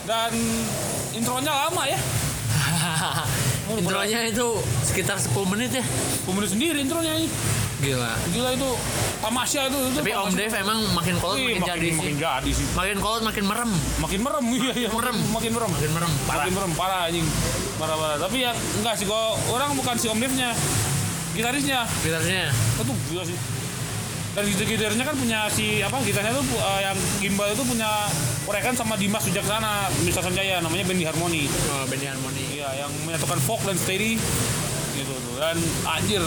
[SPEAKER 1] Dan intronya lama ya.
[SPEAKER 2] Intronya itu sekitar 10 menit ya.
[SPEAKER 1] Pemenuh sendiri intronya ini.
[SPEAKER 2] Gila.
[SPEAKER 1] Gila itu tamasya itu. itu
[SPEAKER 2] Tapi Om
[SPEAKER 1] tamasya.
[SPEAKER 2] Dev emang makin kolot
[SPEAKER 1] Ih,
[SPEAKER 2] makin, jadi sih.
[SPEAKER 1] makin jadi sih.
[SPEAKER 2] Makin kolot makin merem.
[SPEAKER 1] Makin merem iya iya
[SPEAKER 2] Merem.
[SPEAKER 1] Makin merem.
[SPEAKER 2] Makin merem. Parah.
[SPEAKER 1] Makin merem parah anjing. Parah parah. Tapi yang enggak sih kalau orang bukan si Om Devnya. Gitarisnya.
[SPEAKER 2] Gitarnya.
[SPEAKER 1] Itu gila sih. Dan gitar-gitarnya kan punya si apa gitarnya tuh eh, yang gimbal itu punya korekan sama Dimas Wijaksana, Mr. Sanjaya namanya Bendy Harmony.
[SPEAKER 2] Oh, Benny Harmony.
[SPEAKER 1] Iya, yang menyatukan folk dan steady gitu tuh. Dan anjir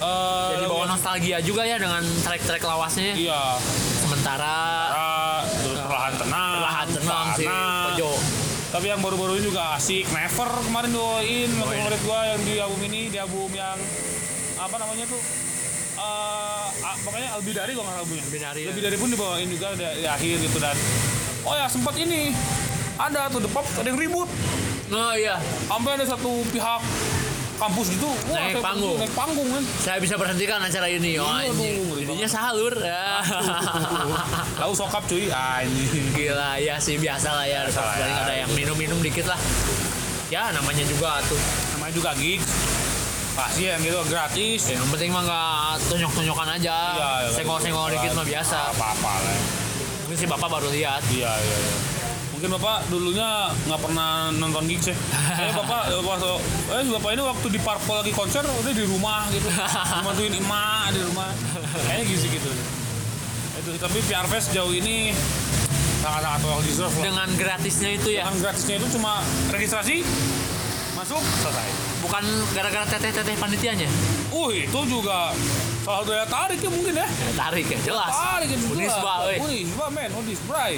[SPEAKER 1] eh
[SPEAKER 2] Jadi bawa nostalgia juga ya dengan track-track lawasnya.
[SPEAKER 1] Iya,
[SPEAKER 2] Sementara
[SPEAKER 1] ah, terus perlahan tenang,
[SPEAKER 2] perlahan tenang si
[SPEAKER 1] Fana.
[SPEAKER 2] Pojo.
[SPEAKER 1] Tapi yang baru-baru ini juga asik. Never kemarin doain waktu ngeliat gua yang di album ini, di album yang apa namanya tuh? eh ah, pokoknya Albidari kalau nggak salah albumnya.
[SPEAKER 2] Albidari, ya.
[SPEAKER 1] Albidari pun dibawain juga di, di akhir gitu dan oh ya sempat ini ada tuh The Pop ada yang ribut
[SPEAKER 2] Oh iya,
[SPEAKER 1] sampai ada satu pihak kampus gitu wah
[SPEAKER 2] Naik panggung.
[SPEAKER 1] naik panggung kan
[SPEAKER 2] saya bisa berhentikan acara ini. Oh,
[SPEAKER 1] Iya,
[SPEAKER 2] anjing.
[SPEAKER 1] ngeri
[SPEAKER 2] Jadinya salur. Ya.
[SPEAKER 1] lalu sokap cuy anjing
[SPEAKER 2] Gila, ya sih biasa lah ya.
[SPEAKER 1] Biasa lah ya.
[SPEAKER 2] ada yang minum-minum dikit lah. Ya namanya juga tuh.
[SPEAKER 1] namanya juga gigs pasti yang gitu gratis
[SPEAKER 2] Yang penting mah nggak tunjuk-tunjukkan aja.
[SPEAKER 1] Iya, iya,
[SPEAKER 2] Senggol-senggol
[SPEAKER 1] gitu.
[SPEAKER 2] dikit mah biasa.
[SPEAKER 1] apa-apa lah
[SPEAKER 2] Mungkin si bapak baru lihat.
[SPEAKER 1] Iya iya iya. Mungkin bapak dulunya nggak pernah nonton gigs ya. Kayaknya bapak bapak so- eh bapak ini waktu di Parpol lagi konser udah di rumah gitu. Bantuin emak di rumah. Kayaknya gitu gitu. Itu tapi PR Fest jauh ini sangat sangat well deserved.
[SPEAKER 2] Dengan gratisnya itu ya.
[SPEAKER 1] Dengan gratisnya itu cuma registrasi masuk selesai.
[SPEAKER 2] Bukan gara-gara teteh-teteh panitianya.
[SPEAKER 1] Uh itu juga salah satu daya tarik ya mungkin ya.
[SPEAKER 2] Ya, tarik ya, jelas.
[SPEAKER 1] Tarik itu
[SPEAKER 2] Unisba, euy.
[SPEAKER 1] Unisba men, Unis Bray.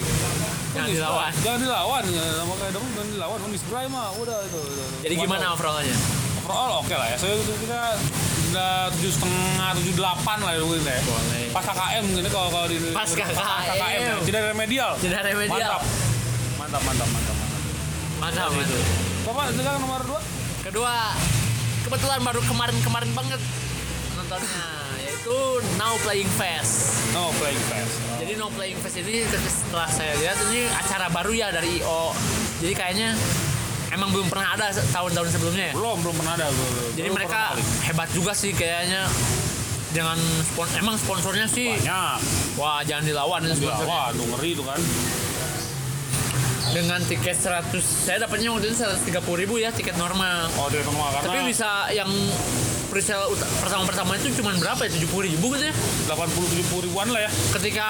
[SPEAKER 2] Jangan dilawan.
[SPEAKER 1] Jangan dilawan. Ya, Nama kayak dong jangan dilawan. Unis Bray mah udah itu.
[SPEAKER 2] Jadi gimana overallnya?
[SPEAKER 1] Overall oke lah ya. Saya itu kita udah tujuh setengah, tujuh delapan lah ya mungkin ya.
[SPEAKER 2] Boleh.
[SPEAKER 1] Pas KKM mungkin kalau kalau di
[SPEAKER 2] Pas KKM.
[SPEAKER 1] ya. Tidak remedial.
[SPEAKER 2] Tidak remedial.
[SPEAKER 1] Mantap. Mantap, mantap, mantap, mantap.
[SPEAKER 2] Mantap, mantap.
[SPEAKER 1] Bapak sekarang nomor dua?
[SPEAKER 2] Kedua, kebetulan baru kemarin-kemarin banget nontonnya yaitu Now Playing Fest.
[SPEAKER 1] No, playing fast.
[SPEAKER 2] Jadi No Playing Fest ini setelah saya lihat ini acara baru ya dari IO. Jadi kayaknya emang belum pernah ada tahun-tahun sebelumnya ya.
[SPEAKER 1] Belum, belum pernah ada. Belum,
[SPEAKER 2] Jadi
[SPEAKER 1] belum
[SPEAKER 2] mereka hebat juga sih kayaknya dengan spon emang sponsornya sih
[SPEAKER 1] banyak.
[SPEAKER 2] wah jangan dilawan sponsornya.
[SPEAKER 1] wah, tuh ngeri tuh kan.
[SPEAKER 2] Dengan tiket 100 saya dapatnya waktu itu 130 ribu ya tiket normal.
[SPEAKER 1] Oh, dia normal karena
[SPEAKER 2] Tapi bisa yang presale pertama-pertama itu cuma berapa ya 70 ribu gitu ya
[SPEAKER 1] 80 70 ribuan lah ya.
[SPEAKER 2] ketika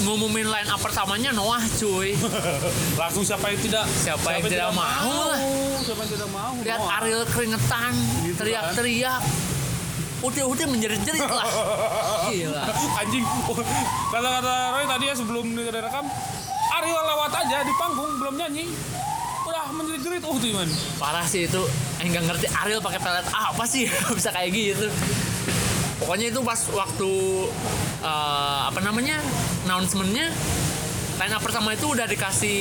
[SPEAKER 2] ngumumin line up pertamanya Noah cuy
[SPEAKER 1] Langsung siapa yang tidak
[SPEAKER 2] Siapa yang tidak mau lah.
[SPEAKER 1] Siapa yang tidak mau?
[SPEAKER 2] lihat
[SPEAKER 1] Mau.
[SPEAKER 2] Ariel keringetan
[SPEAKER 1] Gitu
[SPEAKER 2] teriak-teriak udah-udah menjerit-jerit lah gila
[SPEAKER 1] anjing kata-kata Roy tadi ya sebelum direkam Ariel lewat aja di panggung belum nyanyi. Udah menjerit-jerit oh tuh gimana?
[SPEAKER 2] Parah sih itu. Eh nggak ngerti Ariel pakai pelet apa sih? Bisa kayak gitu. Pokoknya itu pas waktu eh, apa namanya announcementnya line up pertama itu udah dikasih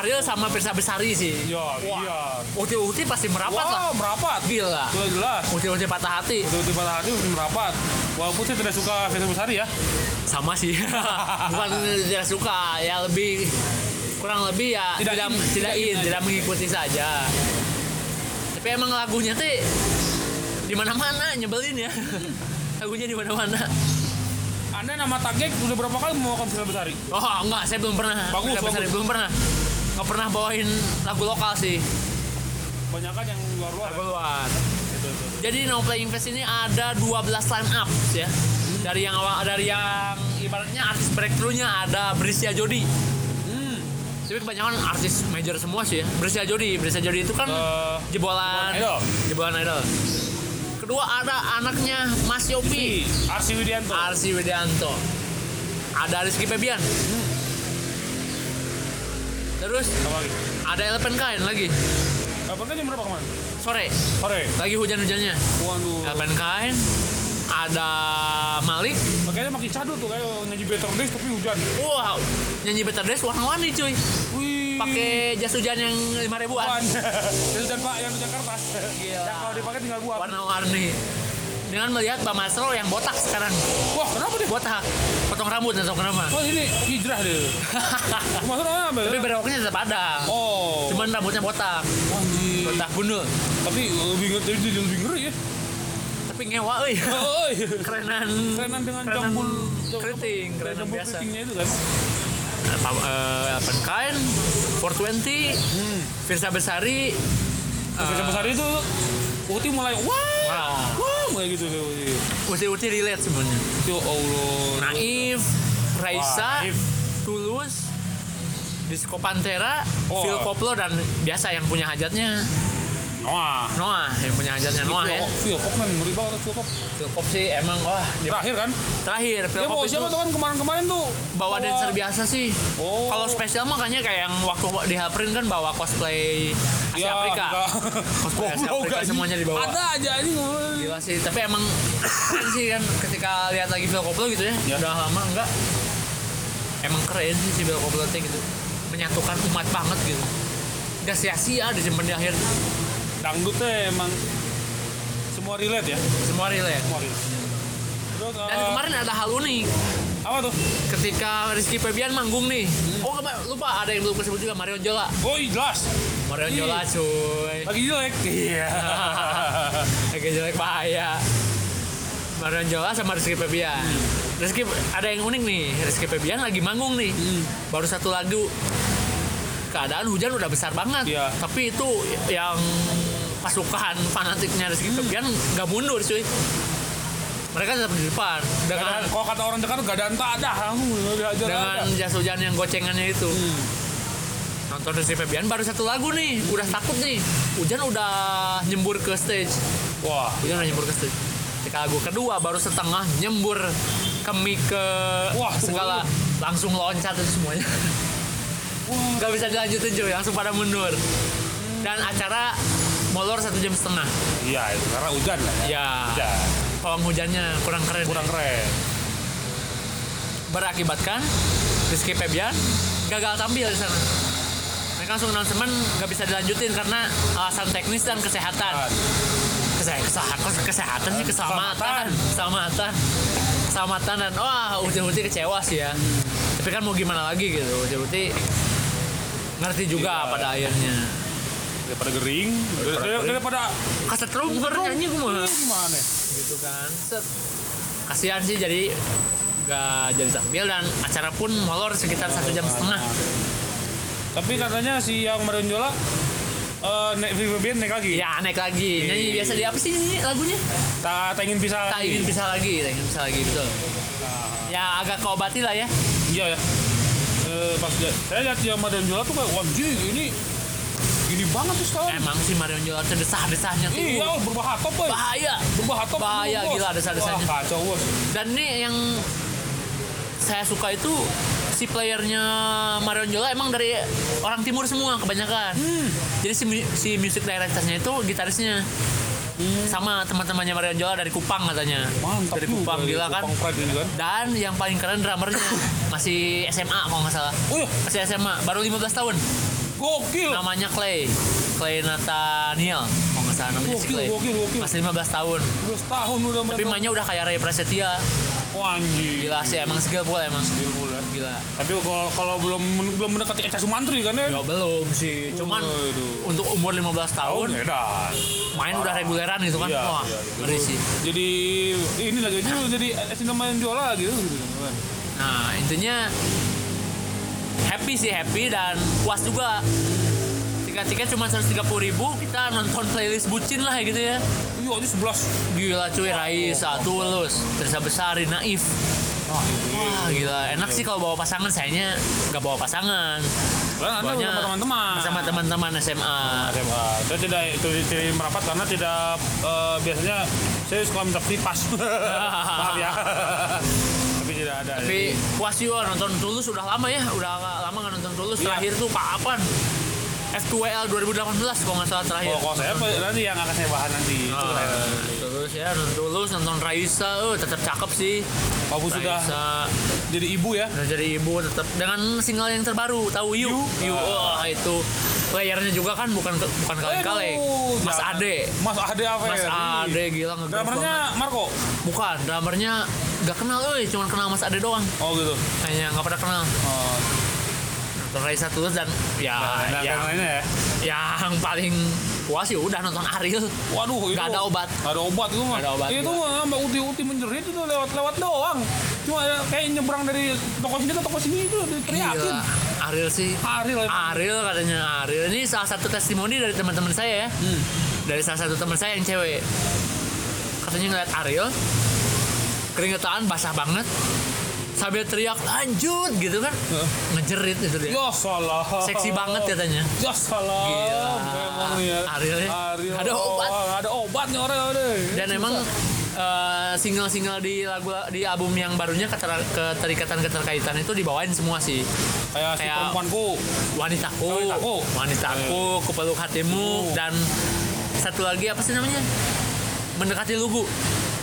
[SPEAKER 2] Ariel sama Pirsa Besari sih.
[SPEAKER 1] Ya
[SPEAKER 2] Wah.
[SPEAKER 1] iya.
[SPEAKER 2] Uti-uti pasti merapat lah.
[SPEAKER 1] wah merapat.
[SPEAKER 2] Gila.
[SPEAKER 1] Sudah jelas.
[SPEAKER 2] Uti-uti patah hati.
[SPEAKER 1] Betul pada hati udah merapat. Walaupun saya tidak suka Fesa Besari ya.
[SPEAKER 2] Sama sih. Bukan tidak suka ya lebih kurang lebih ya
[SPEAKER 1] Tidak
[SPEAKER 2] tidak
[SPEAKER 1] in,
[SPEAKER 2] tidak,
[SPEAKER 1] tidak in aja.
[SPEAKER 2] tidak mengikuti saja. Tapi emang lagunya tuh di mana-mana nyebelin ya. Lagunya di mana-mana
[SPEAKER 1] anda nama Tagek udah berapa kali membawakan Fesa Besari
[SPEAKER 2] oh enggak saya belum pernah
[SPEAKER 1] Bagus,
[SPEAKER 2] besar,
[SPEAKER 1] bagus.
[SPEAKER 2] belum pernah nggak pernah bawain lagu lokal sih
[SPEAKER 1] banyak kan yang luar-luar
[SPEAKER 2] lagu
[SPEAKER 1] ya.
[SPEAKER 2] luar
[SPEAKER 1] gitu.
[SPEAKER 2] Jadi No Playing Fest ini ada 12 line up ya. Dari yang awal dari yang ibaratnya artis breakthrough-nya ada Brisya Jodi.
[SPEAKER 1] Hmm.
[SPEAKER 2] Tapi kebanyakan artis major semua sih ya. Brisya Jodi, Brisya Jodi itu kan
[SPEAKER 1] Eh,
[SPEAKER 2] jebolan
[SPEAKER 1] Jebolan Idol.
[SPEAKER 2] Jebolan idol. Kedua ada anaknya Mas Yopi,
[SPEAKER 1] Arsi Widianto
[SPEAKER 2] Arsi Widianto. Ada Rizky Febian. Terus
[SPEAKER 1] apa lagi
[SPEAKER 2] ada Eleven Kain lagi.
[SPEAKER 1] kan jam berapa kemarin
[SPEAKER 2] Sore,
[SPEAKER 1] sore
[SPEAKER 2] lagi hujan-hujannya.
[SPEAKER 1] waduh
[SPEAKER 2] Eleven Kain, ada Malik,
[SPEAKER 1] Kayaknya makin cadu tuh kayak nyanyi Better Days tapi hujan.
[SPEAKER 2] Wow, nyanyi Better Days warna-warni cuy.
[SPEAKER 1] Wih.
[SPEAKER 2] Pakai jas hujan yang lima ribuan.
[SPEAKER 1] Itu hujan Pak yang hujan kertas.
[SPEAKER 2] Gila.
[SPEAKER 1] Yang kalau dipakai tinggal buat.
[SPEAKER 2] Warna-warni. dengan melihat Bang Masro yang botak sekarang.
[SPEAKER 1] Wah, kenapa dia?
[SPEAKER 2] Botak, potong rambut atau kenapa?
[SPEAKER 1] Oh, ini hijrah dia. Maksudnya apa?
[SPEAKER 2] Tapi berewoknya tetap ada.
[SPEAKER 1] Oh.
[SPEAKER 2] Cuman rambutnya botak,
[SPEAKER 1] anjir.
[SPEAKER 2] botak gundul.
[SPEAKER 1] Tapi lebih ngeri, jadi lebih ngeri ya.
[SPEAKER 2] Tapi ngewa euy.
[SPEAKER 1] Oh, iya.
[SPEAKER 2] Kerenan.
[SPEAKER 1] Kerenan dengan jambul
[SPEAKER 2] keriting, kerenan biasa.
[SPEAKER 1] keritingnya itu kan.
[SPEAKER 2] Apa kain 420
[SPEAKER 1] Hmm.
[SPEAKER 2] Firsa Besari
[SPEAKER 1] Terus
[SPEAKER 2] eh,
[SPEAKER 1] besar itu Uti mulai wah,
[SPEAKER 2] Wah.
[SPEAKER 1] wah kayak gitu tuh. Uti.
[SPEAKER 2] Uti-uti relate semuanya.
[SPEAKER 1] Ya Allah.
[SPEAKER 2] Naif, Raisa,
[SPEAKER 1] Wah, Naif.
[SPEAKER 2] Tulus, Disco Pantera,
[SPEAKER 1] Oh.
[SPEAKER 2] Phil Koplo dan biasa yang punya hajatnya
[SPEAKER 1] Noah.
[SPEAKER 2] Noah yang punya hajatnya Noah ya.
[SPEAKER 1] Phil Kop kan ngeri banget Phil Kop.
[SPEAKER 2] Phil Kop sih emang wah dia
[SPEAKER 1] Terakhir kan?
[SPEAKER 2] terakhir Phil
[SPEAKER 1] Dia bawa siapa tuh kan kemarin-kemarin tuh?
[SPEAKER 2] bawa dancer biasa sih.
[SPEAKER 1] Oh.
[SPEAKER 2] Kalau spesial makanya kayak yang waktu di Haprin kan bawa cosplay Asia
[SPEAKER 1] Ya,
[SPEAKER 2] Afrika. Cosplay Asia Afrika semuanya dibawa.
[SPEAKER 1] Ada aja ini
[SPEAKER 2] Gila sih, tapi emang keren sih kan ketika lihat lagi Phil Koplo gitu ya,
[SPEAKER 1] Ya.
[SPEAKER 2] udah lama enggak emang keren sih si Phil Koplo teh gitu menyatukan umat banget gitu gak sia-sia disimpan di akhir
[SPEAKER 1] Dangdut teh emang semua relate ya.
[SPEAKER 2] semua relate
[SPEAKER 1] Semua relate. Terus
[SPEAKER 2] dan
[SPEAKER 1] eh,
[SPEAKER 2] kemarin ada hal unik
[SPEAKER 1] apa tuh?
[SPEAKER 2] ketika Rizky Febian manggung nih
[SPEAKER 1] Hmm.
[SPEAKER 2] oh kema- lupa ada yang belum disebut juga Marion Jola
[SPEAKER 1] Oh iya, jelas.
[SPEAKER 2] Marion
[SPEAKER 1] Ih.
[SPEAKER 2] Jola cuy
[SPEAKER 1] Lagi jelek. Iya.
[SPEAKER 2] agak jelek bahaya Marion Jola sama Rizky Febian Rizky ada yang unik nih Rizky Febian lagi manggung nih
[SPEAKER 1] Hmm.
[SPEAKER 2] baru satu lagu keadaan hujan udah besar banget.
[SPEAKER 1] Iya.
[SPEAKER 2] tapi itu yang pasukan fanatiknya Rizky Febian nggak mundur cuy. Mereka tetap di depan. Dengan
[SPEAKER 1] kalau kata orang Jakarta tak ada, langsung dihajar
[SPEAKER 2] dengan jas hujan yang gocengannya itu.
[SPEAKER 1] Hmm.
[SPEAKER 2] nonton Rizky Febian baru satu lagu nih udah takut nih. Hujan udah nyembur ke stage.
[SPEAKER 1] Wah,
[SPEAKER 2] hujan udah nyembur ke stage. Ketika lagu kedua baru setengah nyembur ke mic ke
[SPEAKER 1] Wah,
[SPEAKER 2] segala langsung loncat itu semuanya nggak bisa dilanjutin cuy langsung pada mundur. Dan acara molor satu jam setengah.
[SPEAKER 1] Iya itu karena hujan. Lah ya.
[SPEAKER 2] ya
[SPEAKER 1] Hujan.
[SPEAKER 2] pawang hujannya kurang keren
[SPEAKER 1] Kurang keren.
[SPEAKER 2] berakibatkan Rizky Febian gagal tampil di sana. Mereka langsung announcement nggak bisa dilanjutin karena alasan teknis dan kesehatan. Kese- kesehatan kesehatan sih? Keselamatan. Keselamatan. Keselamatan. Dan wah Uti Uti kecewa sih ya. Tapi kan mau gimana lagi gitu. Uti Uti ngerti juga
[SPEAKER 1] Iya.
[SPEAKER 2] pada akhirnya.
[SPEAKER 1] Daripada gering, daripada, daripada
[SPEAKER 2] kesetrum nyanyi gue mah
[SPEAKER 1] gimana?
[SPEAKER 2] gitu kan. Set. Kasihan sih jadi nggak jadi tampil dan acara pun molor sekitar satu jam setengah.
[SPEAKER 1] Tapi katanya si yang Marion Jola eh naik VVB naik lagi.
[SPEAKER 2] ya naik lagi. Nyanyi biasa di apa sih lagunya?
[SPEAKER 1] Tak, tak ingin pisah
[SPEAKER 2] tak
[SPEAKER 1] lagi.
[SPEAKER 2] ingin bisa lagi tak ingin bisa lagi betul. Ya agak keobati lah ya.
[SPEAKER 1] Iya ya. Pas dia, saya lihat yang Marion Jola tuh kayak wah ini gini banget tuh sekarang.
[SPEAKER 2] emang si Marion Jola desah-desahnya tuh
[SPEAKER 1] Iya, oh, berbahaya top boy.
[SPEAKER 2] bahaya
[SPEAKER 1] Berbahaya top.
[SPEAKER 2] Bahaya,
[SPEAKER 1] bos.
[SPEAKER 2] gila, desah-desahnya.
[SPEAKER 1] Wah, kacau bos.
[SPEAKER 2] dan ini yang saya suka itu si playernya Marion Jola emang dari orang timur semua kebanyakan jadi si, si music directorsnya itu gitarisnya sama teman-temannya Marion Jola dari Kupang katanya.
[SPEAKER 1] Mantap
[SPEAKER 2] dari Kupang gila kan?
[SPEAKER 1] Kupang kan.
[SPEAKER 2] dan yang paling keren drummernya masih SMA kalau nggak salah.
[SPEAKER 1] Iya,
[SPEAKER 2] masih SMA baru 15 tahun.
[SPEAKER 1] Gokil.
[SPEAKER 2] namanya Clay. Clay Nathaniel kalau nggak salah namanya si
[SPEAKER 1] Gokil,
[SPEAKER 2] Clay.
[SPEAKER 1] gokil, gokil.
[SPEAKER 2] masih 15 tahun.
[SPEAKER 1] 12 tahun udah
[SPEAKER 2] tapi mainnya udah kayak Ray Prasetya
[SPEAKER 1] Wah, anjing.
[SPEAKER 2] gila sih emang skillful emang
[SPEAKER 1] Skillful ya.
[SPEAKER 2] gila
[SPEAKER 1] Tapi kalau kalau belum belum mendekati Eca Sumantri kan ya.
[SPEAKER 2] Ya belum sih, cuman
[SPEAKER 1] Waduh.
[SPEAKER 2] untuk umur 15 tahun
[SPEAKER 1] edan.
[SPEAKER 2] main udah reguleran gitu kan.
[SPEAKER 1] Iya,
[SPEAKER 2] Wah,
[SPEAKER 1] iya, iya.
[SPEAKER 2] ngeri sih.
[SPEAKER 1] Jadi ini lagi itu jadi Eca main juara gitu. gitu.
[SPEAKER 2] Nah, intinya happy sih happy dan puas juga. Tiket-tiket cuma 130 ribu, kita nonton playlist bucin lah gitu ya.
[SPEAKER 1] Iya, itu 11.
[SPEAKER 2] Gila cuy, Raisa, Tulus, Teresa Besari, Naif.
[SPEAKER 1] Wah,
[SPEAKER 2] Wah gila, enak sih kalau bawa pasangan, sayanya nggak bawa pasangan.
[SPEAKER 1] Anda
[SPEAKER 2] Bawanya
[SPEAKER 1] bersama teman-teman.
[SPEAKER 2] Bersama teman-teman SMA.
[SPEAKER 1] SMA. Saya tidak itu tidak merapat karena tidak eh, biasanya saya suka minta pass. Maaf ya. Tapi tidak ada.
[SPEAKER 2] Tapi puas juga nonton Tulus udah lama ya, udah lama nggak nonton Tulus.
[SPEAKER 1] Iya.
[SPEAKER 2] Terakhir tuh kapan? F2L 2018 kalau nggak salah terakhir.
[SPEAKER 1] Oh, kalau saya nanti yang akan saya bahas nanti. Itu
[SPEAKER 2] Ah,
[SPEAKER 1] keren.
[SPEAKER 2] Tulus ya, Tulus, nonton Raisa, oh, tetap cakep sih.
[SPEAKER 1] Papu sudah jadi ibu ya.
[SPEAKER 2] udah jadi ibu tetap dengan single yang terbaru, tahu You? You, wah itu layarnya juga kan bukan bukan kaleng-kaleng
[SPEAKER 1] Aduh,
[SPEAKER 2] Mas
[SPEAKER 1] jangan.
[SPEAKER 2] Ade
[SPEAKER 1] Mas Ade apa
[SPEAKER 2] Mas Ade gila ngegrab
[SPEAKER 1] Drummernya
[SPEAKER 2] banget.
[SPEAKER 1] Marco.
[SPEAKER 2] bukan drummernya gak kenal euy cuma kenal Mas Ade doang
[SPEAKER 1] Oh gitu.
[SPEAKER 2] hanya nggak pernah kenal
[SPEAKER 1] Oh,
[SPEAKER 2] nonton Raisa Tulus dan ya
[SPEAKER 1] nah,
[SPEAKER 2] yang,
[SPEAKER 1] yang lainnya ya.
[SPEAKER 2] yang paling puas ya udah nonton Ariel
[SPEAKER 1] Waduh, itu
[SPEAKER 2] Nggak ada obat.
[SPEAKER 1] Nggak ada obat itu mah.
[SPEAKER 2] Ada obat,
[SPEAKER 1] Itu mah sampai uti-uti menjerit itu lewat-lewat doang. Cuma ya, kayak nyebrang dari toko sini ke toko sini itu diteriakin.
[SPEAKER 2] Gila. Ariel sih
[SPEAKER 1] Ariel.
[SPEAKER 2] Ariel katanya Ariel ini salah satu testimoni dari teman-teman saya ya
[SPEAKER 1] Hmm.
[SPEAKER 2] dari salah satu teman saya yang cewek katanya ngeliat Ariel keringetan basah banget sambil teriak lanjut gitu kan ngejerit itu dia
[SPEAKER 1] Ya salah.
[SPEAKER 2] seksi banget katanya
[SPEAKER 1] Ya salah.
[SPEAKER 2] Gila.
[SPEAKER 1] Memang ya.
[SPEAKER 2] Ariel ya.
[SPEAKER 1] Ariel.
[SPEAKER 2] Ada obat.
[SPEAKER 1] Ada obatnya orang ada.
[SPEAKER 2] dan emang eh, single-single di lagu di album yang barunya keter- keterikatan keterkaitan itu dibawain semua sih
[SPEAKER 1] kayak si
[SPEAKER 2] kayak-
[SPEAKER 1] perempuanku.
[SPEAKER 2] wanitaku
[SPEAKER 1] Wanitaku.
[SPEAKER 2] wanitaku kupeluk hatimu dan satu lagi apa sih namanya mendekati lugu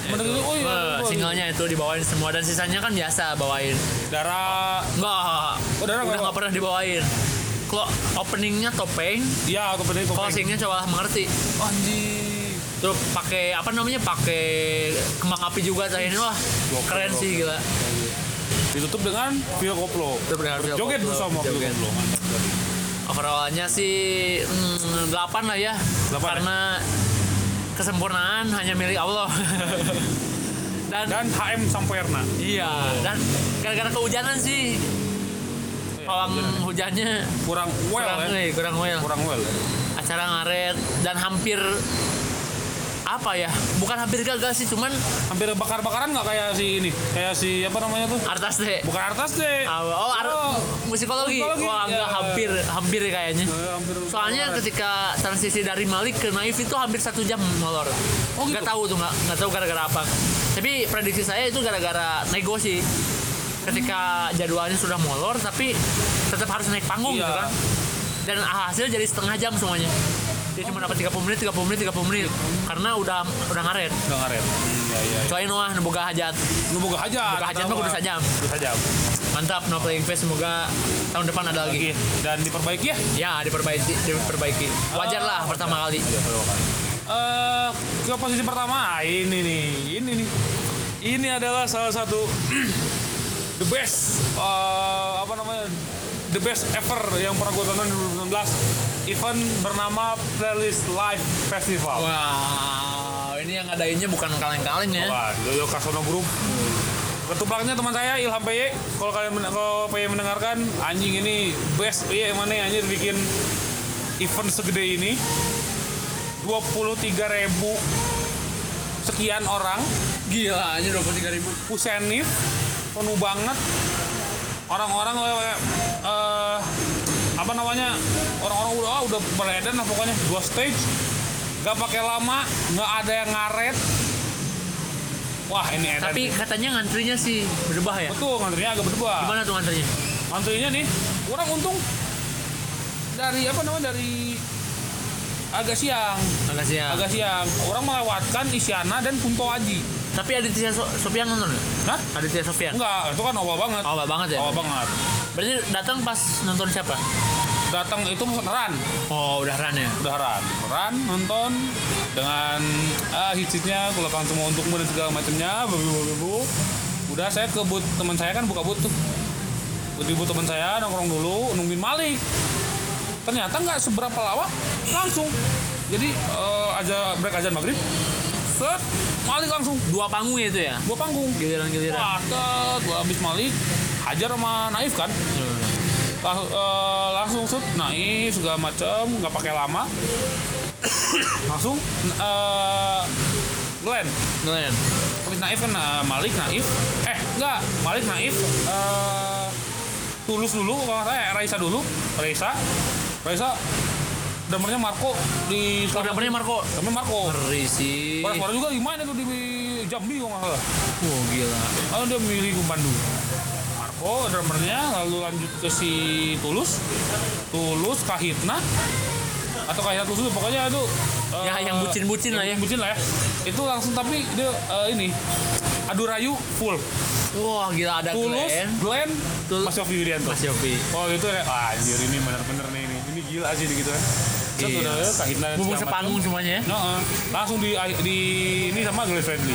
[SPEAKER 1] Mendekati- oh iya,
[SPEAKER 2] singlenya itu dibawain semua dan sisanya kan biasa bawain
[SPEAKER 1] Darah.
[SPEAKER 2] enggak
[SPEAKER 1] Oh, darah
[SPEAKER 2] udah
[SPEAKER 1] nggak
[SPEAKER 2] pernah dibawain kalau openingnya topeng
[SPEAKER 1] Iya, bener kok.
[SPEAKER 2] closingnya coba mengerti
[SPEAKER 1] Anjing.
[SPEAKER 2] terus pakai apa namanya pakai kembang api juga terakhir wah keren sih gila
[SPEAKER 1] Ditutup dengan Vio Koplo.
[SPEAKER 2] Itu benar, Vio
[SPEAKER 1] Joget bersama Vio. Koplo.
[SPEAKER 2] Overallnya sih hmm, 8 lah ya
[SPEAKER 1] Delapan ya?
[SPEAKER 2] Kesempurnaan hanya milik Allah dan,
[SPEAKER 1] Dan HM Samperna.
[SPEAKER 2] iya dan gara-gara kehujanan sih pawang hujannya
[SPEAKER 1] Kurang well
[SPEAKER 2] kurang
[SPEAKER 1] ya.
[SPEAKER 2] eh, kurang well
[SPEAKER 1] Kurang well ya.
[SPEAKER 2] acara ngaret dan hampir apa ya bukan hampir gagal sih cuman
[SPEAKER 1] Hampir bakar-bakaran nggak kayak si ini? Kayak si apa namanya tuh?
[SPEAKER 2] artas deh
[SPEAKER 1] Bukan artas deh.
[SPEAKER 2] oh, oh, ar-
[SPEAKER 1] Oh,
[SPEAKER 2] musikologi.
[SPEAKER 1] musikologi,
[SPEAKER 2] wah enggak
[SPEAKER 1] ya.
[SPEAKER 2] hampir hampir kayaknya
[SPEAKER 1] Eh, hampir
[SPEAKER 2] Soalnya
[SPEAKER 1] bakar-bakaran.
[SPEAKER 2] ketika transisi dari Malik ke Naif itu hampir satu jam molor.
[SPEAKER 1] Oh, gitu?
[SPEAKER 2] Nggak tahu tuh nggak nggak tahu gara-gara apa. Tapi prediksi saya itu gara-gara nego sih. Ketika jadwalnya sudah molor tapi tetap harus naik panggung
[SPEAKER 1] Iya.
[SPEAKER 2] gitu kan. Dan hasil jadi setengah jam semuanya. Dia cuma dapat 30 menit, 30 menit, 30 menit. Karena udah udah ngaret.
[SPEAKER 1] Udah ngaret. Hmm, iya iya.
[SPEAKER 2] Coy Noah boga hajat.
[SPEAKER 1] Lu boga hajat.
[SPEAKER 2] Boga hajat mah kudu sajam.
[SPEAKER 1] Kudu sajam.
[SPEAKER 2] Mantap no playing face semoga tahun depan ada lagi.
[SPEAKER 1] Lagi dan diperbaiki ya.
[SPEAKER 2] Ya, diperbaiki, diperbaiki. Wajar lah pertama kali.
[SPEAKER 1] Eh, ke posisi pertama ah, ini nih, ini nih. Ini adalah salah satu the best eh, apa namanya? The best ever yang pernah gue tonton di 2019 event bernama Playlist Live Festival.
[SPEAKER 2] Wow, ini yang ngadainnya bukan kaleng-kaleng ya.
[SPEAKER 1] Wah, Yoyo Kasono Group. Ketuplaknya teman saya Ilham PY. Kalau kalian kalau PY mendengarkan anjing ini best PY yang mana anjir bikin event segede ini. 23 ribu sekian orang
[SPEAKER 2] Gila, ini 23 ribu.
[SPEAKER 1] pusenif penuh banget orang-orang eh, eh, apa namanya orang-orang udah ah, udah beredan lah pokoknya. Dua stage nggak pakai lama nggak ada yang ngaret. Wah ini edan
[SPEAKER 2] Tapi katanya ngantrinya sih berdebah ya.
[SPEAKER 1] betul ngantrinya agak berdua
[SPEAKER 2] Gimana tuh ngantrinya?
[SPEAKER 1] ngantrinya nih orang untung. Dari apa namanya dari agak siang.
[SPEAKER 2] Agak siang.
[SPEAKER 1] agak siang. Orang melewatkan Isyana dan Kunto Aji
[SPEAKER 2] Tapi Aditya so Sofian nonton nggak?
[SPEAKER 1] Hah?
[SPEAKER 2] Aditya Sofian.
[SPEAKER 1] enggak itu kan awal banget
[SPEAKER 2] Awal banget ya.
[SPEAKER 1] awal banget
[SPEAKER 2] Berarti datang pas nonton siapa?
[SPEAKER 1] datang itu Ran
[SPEAKER 2] Oh, udah Ran ya.
[SPEAKER 1] udah Ran Ran nonton dengan ah, hits-hitsnya kulakang semua untukmu dan segala macamnya babu babu. udah saya ke booth teman saya kan buka booth tuh di booth teman saya nongkrong dulu nungguin Malik ternyata nggak seberapa lama langsung jadi eh, aja break ajan maghrib set. Malik langsung.
[SPEAKER 2] Dua panggung ya itu ya.
[SPEAKER 1] dua panggung.
[SPEAKER 2] Giliran-giliran.
[SPEAKER 1] wah set. Gua habis Malik hajar sama Naif kan? Lang- eh, langsung set. Naik segala macam nggak pakai lama. Langsung eh Glenn.
[SPEAKER 2] Glenn.
[SPEAKER 1] habis naif kan eh, Malik naif. Eh enggak Malik naif eh tulus dulu. Kalau eh, Raisa dulu. Raisa. Raisa drummernya Marco di
[SPEAKER 2] Oh, dapetnya Marco.
[SPEAKER 1] drummer Marco
[SPEAKER 2] Ngeri sih.
[SPEAKER 1] Suara juga gimana tuh di Jambi kalau nggak salah
[SPEAKER 2] Oh, gila.
[SPEAKER 1] Lalu dia milih ke Bandung. Marco drummernya lalu lanjut ke si Tulus. Tulus Kahitna atau Kahitna Tulus pokoknya itu
[SPEAKER 2] Ya, yang bucin-bucin lah ya.
[SPEAKER 1] yang Bucin lah ya. Itu langsung tapi dia eh, ini adu rayu full.
[SPEAKER 2] Wah, gila ada
[SPEAKER 1] Tulus,
[SPEAKER 2] Glenn.
[SPEAKER 1] Glenn,
[SPEAKER 2] Tul-
[SPEAKER 1] Mas Yofi Widianto.
[SPEAKER 2] Mas Yofi.
[SPEAKER 1] Oh itu ya, ah, anjir ini bener-bener nih ini. Gila sih gitu kan Set,
[SPEAKER 2] Iya.
[SPEAKER 1] udah ya, kahitna
[SPEAKER 2] sepanggung semuanya ya.
[SPEAKER 1] Nah, langsung di, di ini sama Glenn Fredly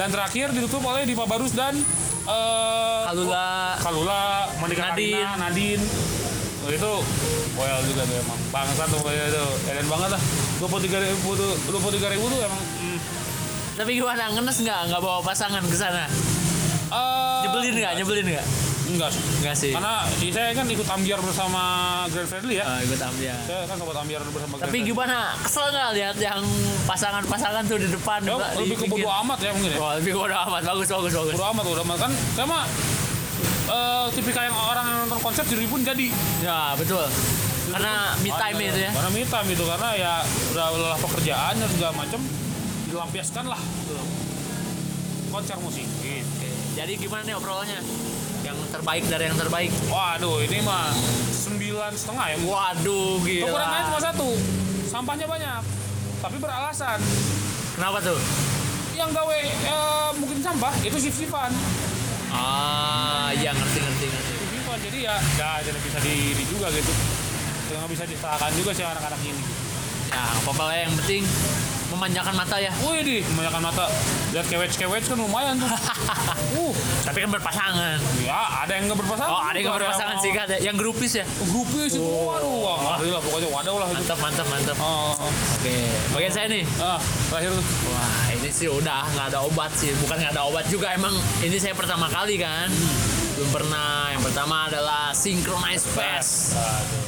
[SPEAKER 1] dan terakhir ditutup oleh Dipa Barus dan eh
[SPEAKER 2] Kalula
[SPEAKER 1] Kalula, Monica
[SPEAKER 2] Nadine.
[SPEAKER 1] Karina, Nadine. Oh, itu well juga tuh emang bangsa tuh kayak itu Eden banget lah. Dua puluh tiga ribu tuh, dua puluh tiga ribu tuh emang. Hmm.
[SPEAKER 2] Tapi gimana ngenes nggak nggak bawa pasangan ke sana?
[SPEAKER 1] Eh,
[SPEAKER 2] Nyebelin nggak? Nyebelin nggak?
[SPEAKER 1] Enggak sih.
[SPEAKER 2] Nggak sih.
[SPEAKER 1] Karena saya kan ikut ambiar bersama Grand Friendly ya.
[SPEAKER 2] Ah, ikut ambil.
[SPEAKER 1] Saya kan sobat ambiar bersama Grand
[SPEAKER 2] Tapi
[SPEAKER 1] Friendly.
[SPEAKER 2] gimana? Kesel nggak lihat yang pasangan-pasangan tuh di depan?
[SPEAKER 1] Ya,
[SPEAKER 2] di
[SPEAKER 1] lebih ke bodo amat ya mungkin ya.
[SPEAKER 2] Wah, lebih bodo amat. Bagus, bagus, bagus.
[SPEAKER 1] Bodo amat, bodo amat kan. Saya mah eh tipikal yang orang yang nonton konser jadi pun jadi.
[SPEAKER 2] Ya, betul. Karena me time itu ya.
[SPEAKER 1] Karena me time itu karena ya udah lelah pekerjaan dan segala macam dilampiaskan lah. Konser musik. Gitu.
[SPEAKER 2] Jadi gimana nih obrolannya? Yang terbaik dari yang terbaik.
[SPEAKER 1] Waduh, ini mah sembilan setengah ya.
[SPEAKER 2] Waduh, gila.
[SPEAKER 1] Kekurangannya cuma satu, sampahnya banyak. Tapi beralasan.
[SPEAKER 2] Kenapa tuh?
[SPEAKER 1] Yang gawe eh, mungkin sampah itu shift-shiftan.
[SPEAKER 2] Ah, ya ngerti ngerti ngerti.
[SPEAKER 1] Shift-shiftan jadi ya ya tidak bisa diri juga gitu. Nggak bisa disalahkan juga sih anak-anak ini.
[SPEAKER 2] Ya, apa-apa lah yang penting memanjakan mata ya.
[SPEAKER 1] Wih di, kebanyakan mata. Lihat kewec-kewec kan lumayan tuh. uh,
[SPEAKER 2] Tapi kan berpasangan.
[SPEAKER 1] ya ada yang nggak berpasangan.
[SPEAKER 2] Oh, ada yang nggak berpasangan sih kan? Yang grupis ya.
[SPEAKER 1] Grupis itu, waduh, wah, ngeri lah pokoknya waduh lah.
[SPEAKER 2] Mantap, mantap, mantap.
[SPEAKER 1] Oh, oh, oh.
[SPEAKER 2] Oke, bagian saya nih.
[SPEAKER 1] ah, terakhir tuh.
[SPEAKER 2] Wah, ini sih udah nggak ada obat sih. Bukan nggak ada obat juga. Emang ini saya pertama kali kan. Belum pernah. Yang pertama adalah Synchronize Fest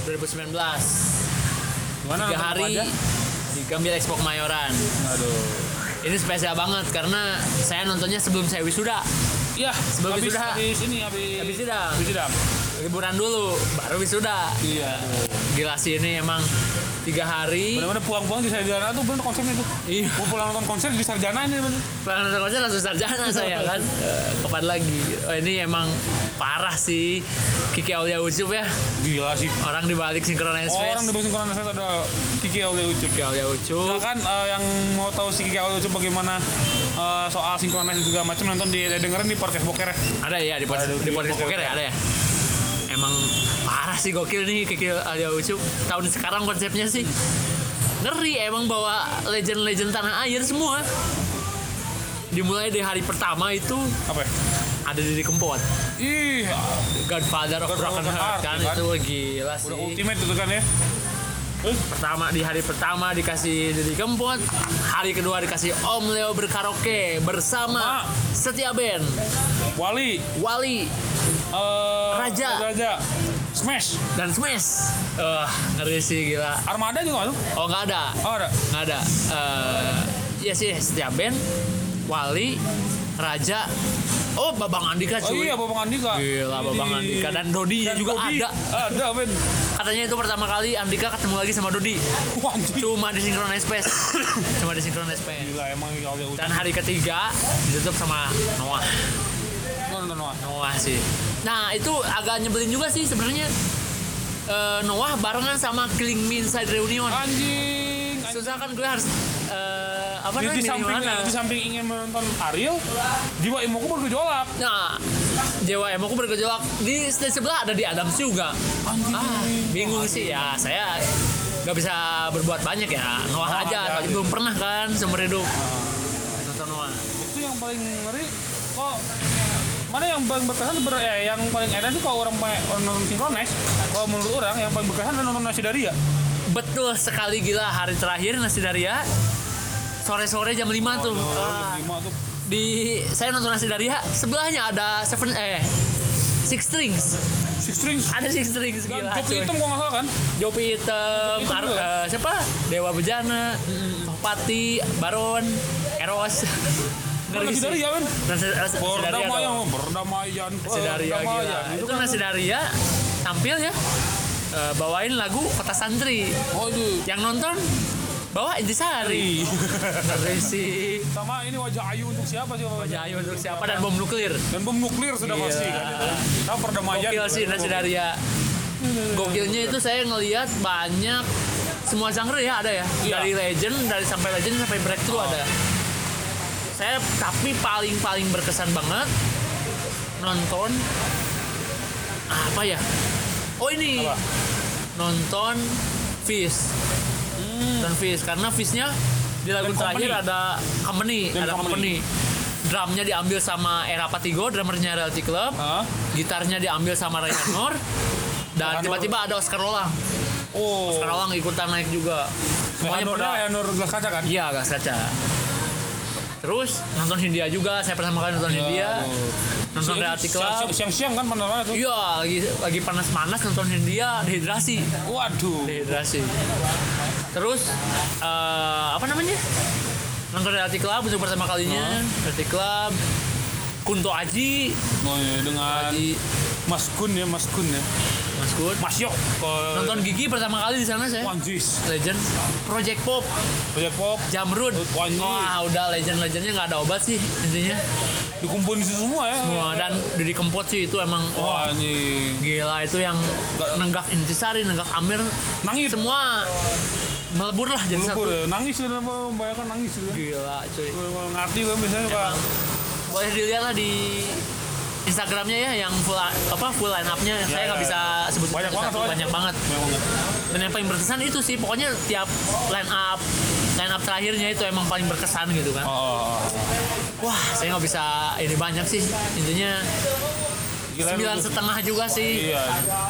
[SPEAKER 2] 2019.
[SPEAKER 1] Gimana
[SPEAKER 2] Tiga hari di Gambir Expo Kemayoran.
[SPEAKER 1] Aduh.
[SPEAKER 2] Ini spesial banget karena saya nontonnya sebelum saya wisuda.
[SPEAKER 1] Iya,
[SPEAKER 2] Sebelum
[SPEAKER 1] habis,
[SPEAKER 2] wisuda.
[SPEAKER 1] habis ini habis
[SPEAKER 2] Habis sidang.
[SPEAKER 1] Habis sidang.
[SPEAKER 2] Liburan dulu, baru wisuda.
[SPEAKER 1] Iya.
[SPEAKER 2] Gila sih ini emang tiga hari.
[SPEAKER 1] Bener-bener pulang-pulang di sarjana tuh bener konsepnya tuh.
[SPEAKER 2] Iya.
[SPEAKER 1] Mau pulang nonton konser di sarjana ini bener.
[SPEAKER 2] Pelanggan nonton konser langsung sarjana saya kan. Eh, Kapan lagi? Oh, ini emang parah sih. Kiki Aulia Ucup ya.
[SPEAKER 1] Gila sih.
[SPEAKER 2] Orang di balik Synchronize
[SPEAKER 1] Orang di Corona Fest ada Kiki Aulia Ucup.
[SPEAKER 2] Kiki Aulia Ucup.
[SPEAKER 1] Silakan eh, yang mau tahu si Kiki Aulia Ucup bagaimana eh, soal sinkronis juga macam nonton di dengerin di podcast Boker ya.
[SPEAKER 2] Ada ya di podcast di podcast
[SPEAKER 1] poker
[SPEAKER 2] ya ada ya. Emang parah sih gokil nih Kiki Aulia Ucup. Tahun sekarang konsepnya sih ngeri emang bawa legend-legend tanah air semua. Dimulai dari hari pertama itu
[SPEAKER 1] Apa ya?
[SPEAKER 2] ada Didi Kempot.
[SPEAKER 1] Ih,
[SPEAKER 2] Godfather of Broken Heart kan
[SPEAKER 1] ya kan?
[SPEAKER 2] itu gila sih.
[SPEAKER 1] udah ultimate itu kan ya.
[SPEAKER 2] Pertama di hari pertama dikasih Didi Kempot, hari kedua dikasih Om Leo berkaraoke bersama
[SPEAKER 1] Ma.
[SPEAKER 2] Setia Band,
[SPEAKER 1] Wali,
[SPEAKER 2] Wali
[SPEAKER 1] eh,
[SPEAKER 2] Raja.
[SPEAKER 1] Raja, Smash,
[SPEAKER 2] dan Smash. Wah, ngeri sih gila.
[SPEAKER 1] Armada juga tuh?
[SPEAKER 2] Oh nggak ada,
[SPEAKER 1] Oh ada.
[SPEAKER 2] nggak ada. Eh, ya sih Setia Band, Wali, Raja. Oh Babang Andika
[SPEAKER 1] Oh
[SPEAKER 2] cuy.
[SPEAKER 1] iya, Babang Andika.
[SPEAKER 2] Gila, Babang. Andika. Dan Dodi juga ada.
[SPEAKER 1] Ada, men.
[SPEAKER 2] Katanya itu pertama kali Andika ketemu lagi sama Dodi. Cuma di Synchronize Fest. Cuma di Synchronize Fest.
[SPEAKER 1] Gila, emang Aulia Ucup.
[SPEAKER 2] Dan hari ketiga ditutup sama Noah.
[SPEAKER 1] Nonton Noah.
[SPEAKER 2] Noah sih. Nah itu agak nyebelin juga sih sebenarnya. Eh, Noah barengan sama Killing Me Inside Reunion.
[SPEAKER 1] Anjing.
[SPEAKER 2] Susah kan gue harus eh, apa namanya
[SPEAKER 1] di samping
[SPEAKER 2] mana?
[SPEAKER 1] di samping ingin menonton Ariel, jiwa emoku bergejolak.
[SPEAKER 2] Nah, Dewa Emoku bergejolak di stage sebelah ada di Adams juga.
[SPEAKER 1] Anjing.
[SPEAKER 2] Ah, bingung sih ya. Saya nggak bisa berbuat banyak ya. Noah
[SPEAKER 1] Noah
[SPEAKER 2] aja, soalnya
[SPEAKER 1] gitu.
[SPEAKER 2] belum pernah kan seumur hidup. Nonton Noah.
[SPEAKER 1] Itu yang paling ngeri kok mana yang paling berkesan ber, eh, yang paling enak sih kalau orang, orang nonton sinkronis kalau menurut orang yang paling berkesan adalah nonton nasi daria
[SPEAKER 2] Betul sekali gila hari terakhir Nasi Daria sore-sore jam 5 tuh. Ah,
[SPEAKER 1] lima tuh
[SPEAKER 2] di saya nonton Nasi Daria sebelahnya ada Seven eh Six Strings.
[SPEAKER 1] six strings
[SPEAKER 2] Ada Six Strings
[SPEAKER 1] dan
[SPEAKER 2] gila. cuy.
[SPEAKER 1] hitam gua nggak salah kan
[SPEAKER 2] Jopi Hitam,
[SPEAKER 1] Jopi
[SPEAKER 2] Ar- eh, siapa? Dewa Bejana, Pati, Baron, Eros. Ngeri
[SPEAKER 1] nasi daria men
[SPEAKER 2] Nasi, nasi, nasi Daria
[SPEAKER 1] berdamaian berdamaian
[SPEAKER 2] Nasi Daria gila. Itu,
[SPEAKER 1] kan
[SPEAKER 2] Nasi Daria tampil ya eh, bawain lagu Kota Santri.
[SPEAKER 1] oh itu
[SPEAKER 2] Yang nonton bawa Intisari. Ngeri sih.
[SPEAKER 1] sama ini wajah Ayu untuk siapa sih
[SPEAKER 2] Wajah Ayu untuk siapa dan bom nuklir.
[SPEAKER 1] dan bom nuklir sudah
[SPEAKER 2] Gila.
[SPEAKER 1] pasti kan. Nah, perdamaian
[SPEAKER 2] Gokil sih Nasi Daria. Gokilnya itu saya ngelihat banyak semua genre ya ada ya.
[SPEAKER 1] Iya.
[SPEAKER 2] Dari legend, dari sampai legend sampai breakthrough ada. Saya tapi paling paling berkesan banget nonton apa ya? Oh ini
[SPEAKER 1] Apa?
[SPEAKER 2] nonton Fish. Nonton Fish karena Fishnya di lagu
[SPEAKER 1] Dan
[SPEAKER 2] terakhir
[SPEAKER 1] Company.
[SPEAKER 2] ada company,
[SPEAKER 1] Dan
[SPEAKER 2] ada company.
[SPEAKER 1] Company.
[SPEAKER 2] Drumnya diambil sama Era Patigo, drummernya Reality Club.
[SPEAKER 1] Hah?
[SPEAKER 2] Gitarnya diambil sama Ryan Nur. Dan
[SPEAKER 1] Ryan
[SPEAKER 2] tiba-tiba ada Oscar Rolang.
[SPEAKER 1] Oh.
[SPEAKER 2] Oscar Rolang ikutan naik juga. Pokoknya
[SPEAKER 1] ya Nur gelas kaca kan?
[SPEAKER 2] Iya, gas kaca. Terus nonton Hindia juga, saya pertama kali nonton Hindia. Nonton Reality Club.
[SPEAKER 1] Siang-siang kan mana tuh?
[SPEAKER 2] Iya, lagi lagi panas-panas nonton Hindia, dehidrasi.
[SPEAKER 1] Waduh.
[SPEAKER 2] Dehidrasi. Terus eh, apa namanya? Nonton Reality Club untuk pertama kalinya. Reality Club. Kunto Aji,
[SPEAKER 1] Oh, iya, dengan
[SPEAKER 2] Aji
[SPEAKER 1] Mas Kun ya, Mas Kun ya.
[SPEAKER 2] Mas Good.
[SPEAKER 1] Mas Yok.
[SPEAKER 2] Nonton Gigi pertama kali di sana saya.
[SPEAKER 1] Wanjis.
[SPEAKER 2] Legend, Project Pop,
[SPEAKER 1] Project Pop
[SPEAKER 2] Jamrud.
[SPEAKER 1] Wah, ini.
[SPEAKER 2] Wah, udah legend-legendnya nggak ada obat sih intinya.
[SPEAKER 1] dikumpulin di situ semua ya.
[SPEAKER 2] Semua dan Didi Kempot sih itu emang
[SPEAKER 1] Wah,
[SPEAKER 2] wah
[SPEAKER 1] ini
[SPEAKER 2] gila itu yang nenggak Intisari, nenggak Amir,
[SPEAKER 1] nangis.
[SPEAKER 2] semua melebur lah jadi
[SPEAKER 1] Melebur
[SPEAKER 2] satu.
[SPEAKER 1] ya. Nangis ya, membayangkan nangis ya.
[SPEAKER 2] Gila cuy.
[SPEAKER 1] Gue ngerti gue misalnya Pak.
[SPEAKER 2] Boleh dilihat lah di Instagramnya ya yang full apa full line up-nya saya nggak
[SPEAKER 1] ya.
[SPEAKER 2] bisa sebut
[SPEAKER 1] Banyak banget
[SPEAKER 2] satu banyak banget. Dan yang paling berkesan itu sih pokoknya tiap line up line up terakhirnya itu emang paling berkesan gitu kan.
[SPEAKER 1] Oh, oh, oh.
[SPEAKER 2] wah saya nggak bisa ini banyak sih. Intinya sembilan
[SPEAKER 1] lu-
[SPEAKER 2] setengah juga sih
[SPEAKER 1] Iya.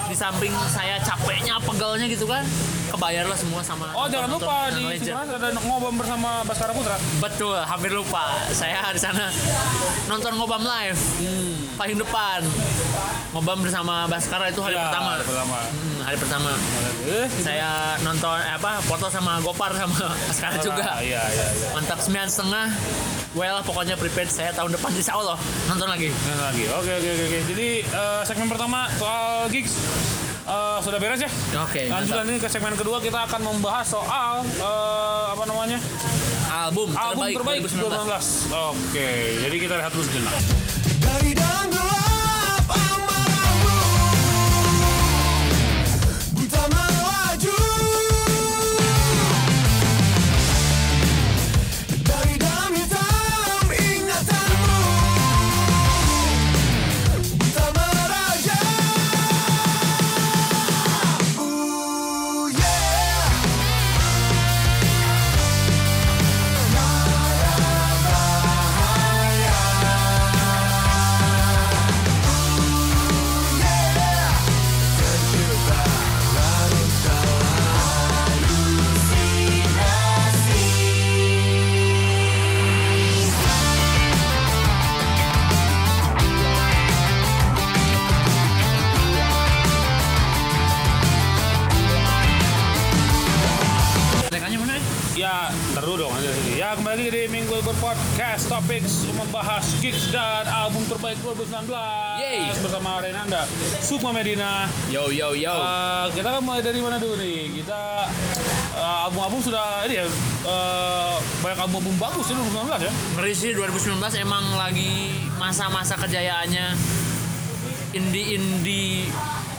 [SPEAKER 2] di samping saya capeknya pegelnya gitu kan kebayar lah semua sama
[SPEAKER 1] Oh jangan lupa
[SPEAKER 2] nonton
[SPEAKER 1] di. Cimas ada ngobam bersama Baskara Putra.
[SPEAKER 2] Betul, hampir lupa. Saya di sana nonton ngobam live paling depan. Ngobam bersama Baskara itu hari
[SPEAKER 1] Ya,
[SPEAKER 2] pertama.
[SPEAKER 1] hari pertama.
[SPEAKER 2] Hmm, hari pertama.
[SPEAKER 1] Eh,
[SPEAKER 2] Saya nonton eh, apa foto sama Gopar sama Baskara juga.
[SPEAKER 1] Iya iya iya.
[SPEAKER 2] Mantap sembilan setengah. Well, pokoknya prepared saya tahun depan insya Allah nonton lagi.
[SPEAKER 1] Nah, lagi. Oke oke oke. oke. Jadi eh, segmen pertama soal gigs eh, sudah beres ya.
[SPEAKER 2] Oke.
[SPEAKER 1] Lanjut
[SPEAKER 2] mantap.
[SPEAKER 1] ini ke segmen kedua kita akan membahas soal eh, apa namanya
[SPEAKER 2] Album,
[SPEAKER 1] album terbaik,
[SPEAKER 2] 2019.
[SPEAKER 1] 2019. Oke, jadi kita lihat dulu sejenak.
[SPEAKER 3] Dari dalam
[SPEAKER 1] Sukma Medina.
[SPEAKER 2] Yo yo yo.
[SPEAKER 1] Eh, kita kan mulai dari mana dulu nih? Kita eh, album-album sudah ini ya eh, banyak album-album bagus ya 2019 ya.
[SPEAKER 2] Ngeri sih 2019 emang lagi masa-masa kejayaannya indie-indie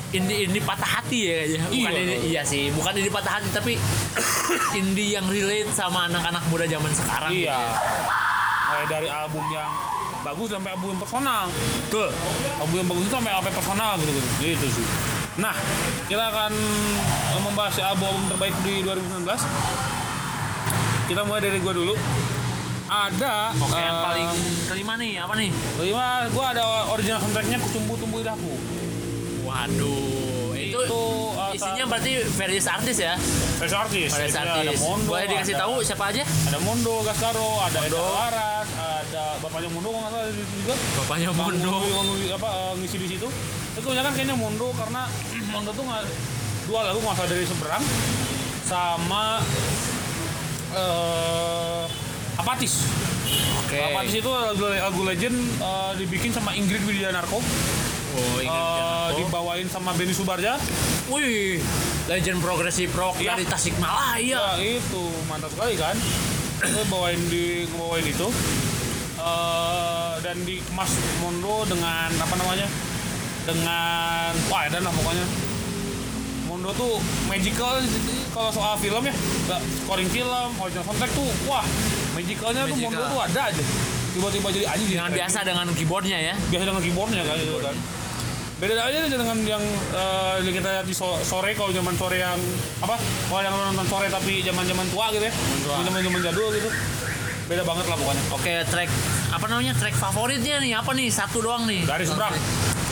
[SPEAKER 2] indie-indie patah hati ya kayaknya. Bukan
[SPEAKER 1] Iya.
[SPEAKER 2] indie- iya sih, bukan indie patah hati tapi indie yang relate sama anak-anak muda zaman sekarang. gitu
[SPEAKER 1] Iya.
[SPEAKER 2] ya.
[SPEAKER 1] Mulai dari album yang bagus sampai album yang personal.
[SPEAKER 2] Betul.
[SPEAKER 1] Album yang bagus itu sampai yang personal gitu gitu. Gitu sih. Nah, kita akan eh, membahas album terbaik di 2019. Kita mulai dari gua dulu. Ada
[SPEAKER 2] Oke, yang
[SPEAKER 1] eh,
[SPEAKER 2] paling kelima nih, apa nih?
[SPEAKER 1] kelima gua ada original soundtracknya Kucumbu Tumbuh Lidahku.
[SPEAKER 2] Waduh, itu,
[SPEAKER 1] Itu, uh,
[SPEAKER 2] isinya berarti various artis ya?
[SPEAKER 1] Various artis.
[SPEAKER 2] Various
[SPEAKER 1] Jadi Ada
[SPEAKER 2] artis.
[SPEAKER 1] Mondo,
[SPEAKER 2] Boleh dikasih
[SPEAKER 1] ada-
[SPEAKER 2] tahu siapa aja?
[SPEAKER 1] Ada Mondo, Gascaro, ada Eda Laras, ada bapaknya Mondo nggak salah di situ juga.
[SPEAKER 2] Bapaknya Mondo.
[SPEAKER 1] ngisi- apa eh, ngisi di situ. Itu kebanyakan kayaknya Mondo karena Mondo tuh nggak dua lagu nggak dari seberang sama eh Apatis.
[SPEAKER 2] Oke.
[SPEAKER 1] Apatis itu lagu, lagu legend eh, dibikin sama Ingrid Widianarko,
[SPEAKER 2] Oh, ingat
[SPEAKER 1] dibawain sama Benny Subarja.
[SPEAKER 2] Wih, legend progresif rock
[SPEAKER 1] Iya.
[SPEAKER 2] dari Tasikmalaya.
[SPEAKER 1] Ya itu mantap sekali kan. Itu bawain di bawain itu Eh, dan dikemas Mondo dengan apa namanya? Dengan wah dan lah pokoknya. Mondo tuh magical kalau soal film ya, scoring film, original soundtrack tuh wah magicalnya tuh
[SPEAKER 2] Magical.
[SPEAKER 1] Mondo tuh ada aja. Tiba-tiba jadi anjing
[SPEAKER 2] Dengan biasa dengan keyboardnya ya.
[SPEAKER 1] biasa dengan keyboardnya kan gitu kan. Beda aja deh dengan yang eh, yang kita lihat di so- sore kalau zaman sore yang apa kalau yang nonton sore tapi zaman zaman tua gitu ya
[SPEAKER 2] tua.
[SPEAKER 1] zaman zaman jadul gitu beda banget lah pokoknya
[SPEAKER 2] Oke, track apa namanya? Track favoritnya nih apa nih? Satu doang nih.
[SPEAKER 1] Dari seberang.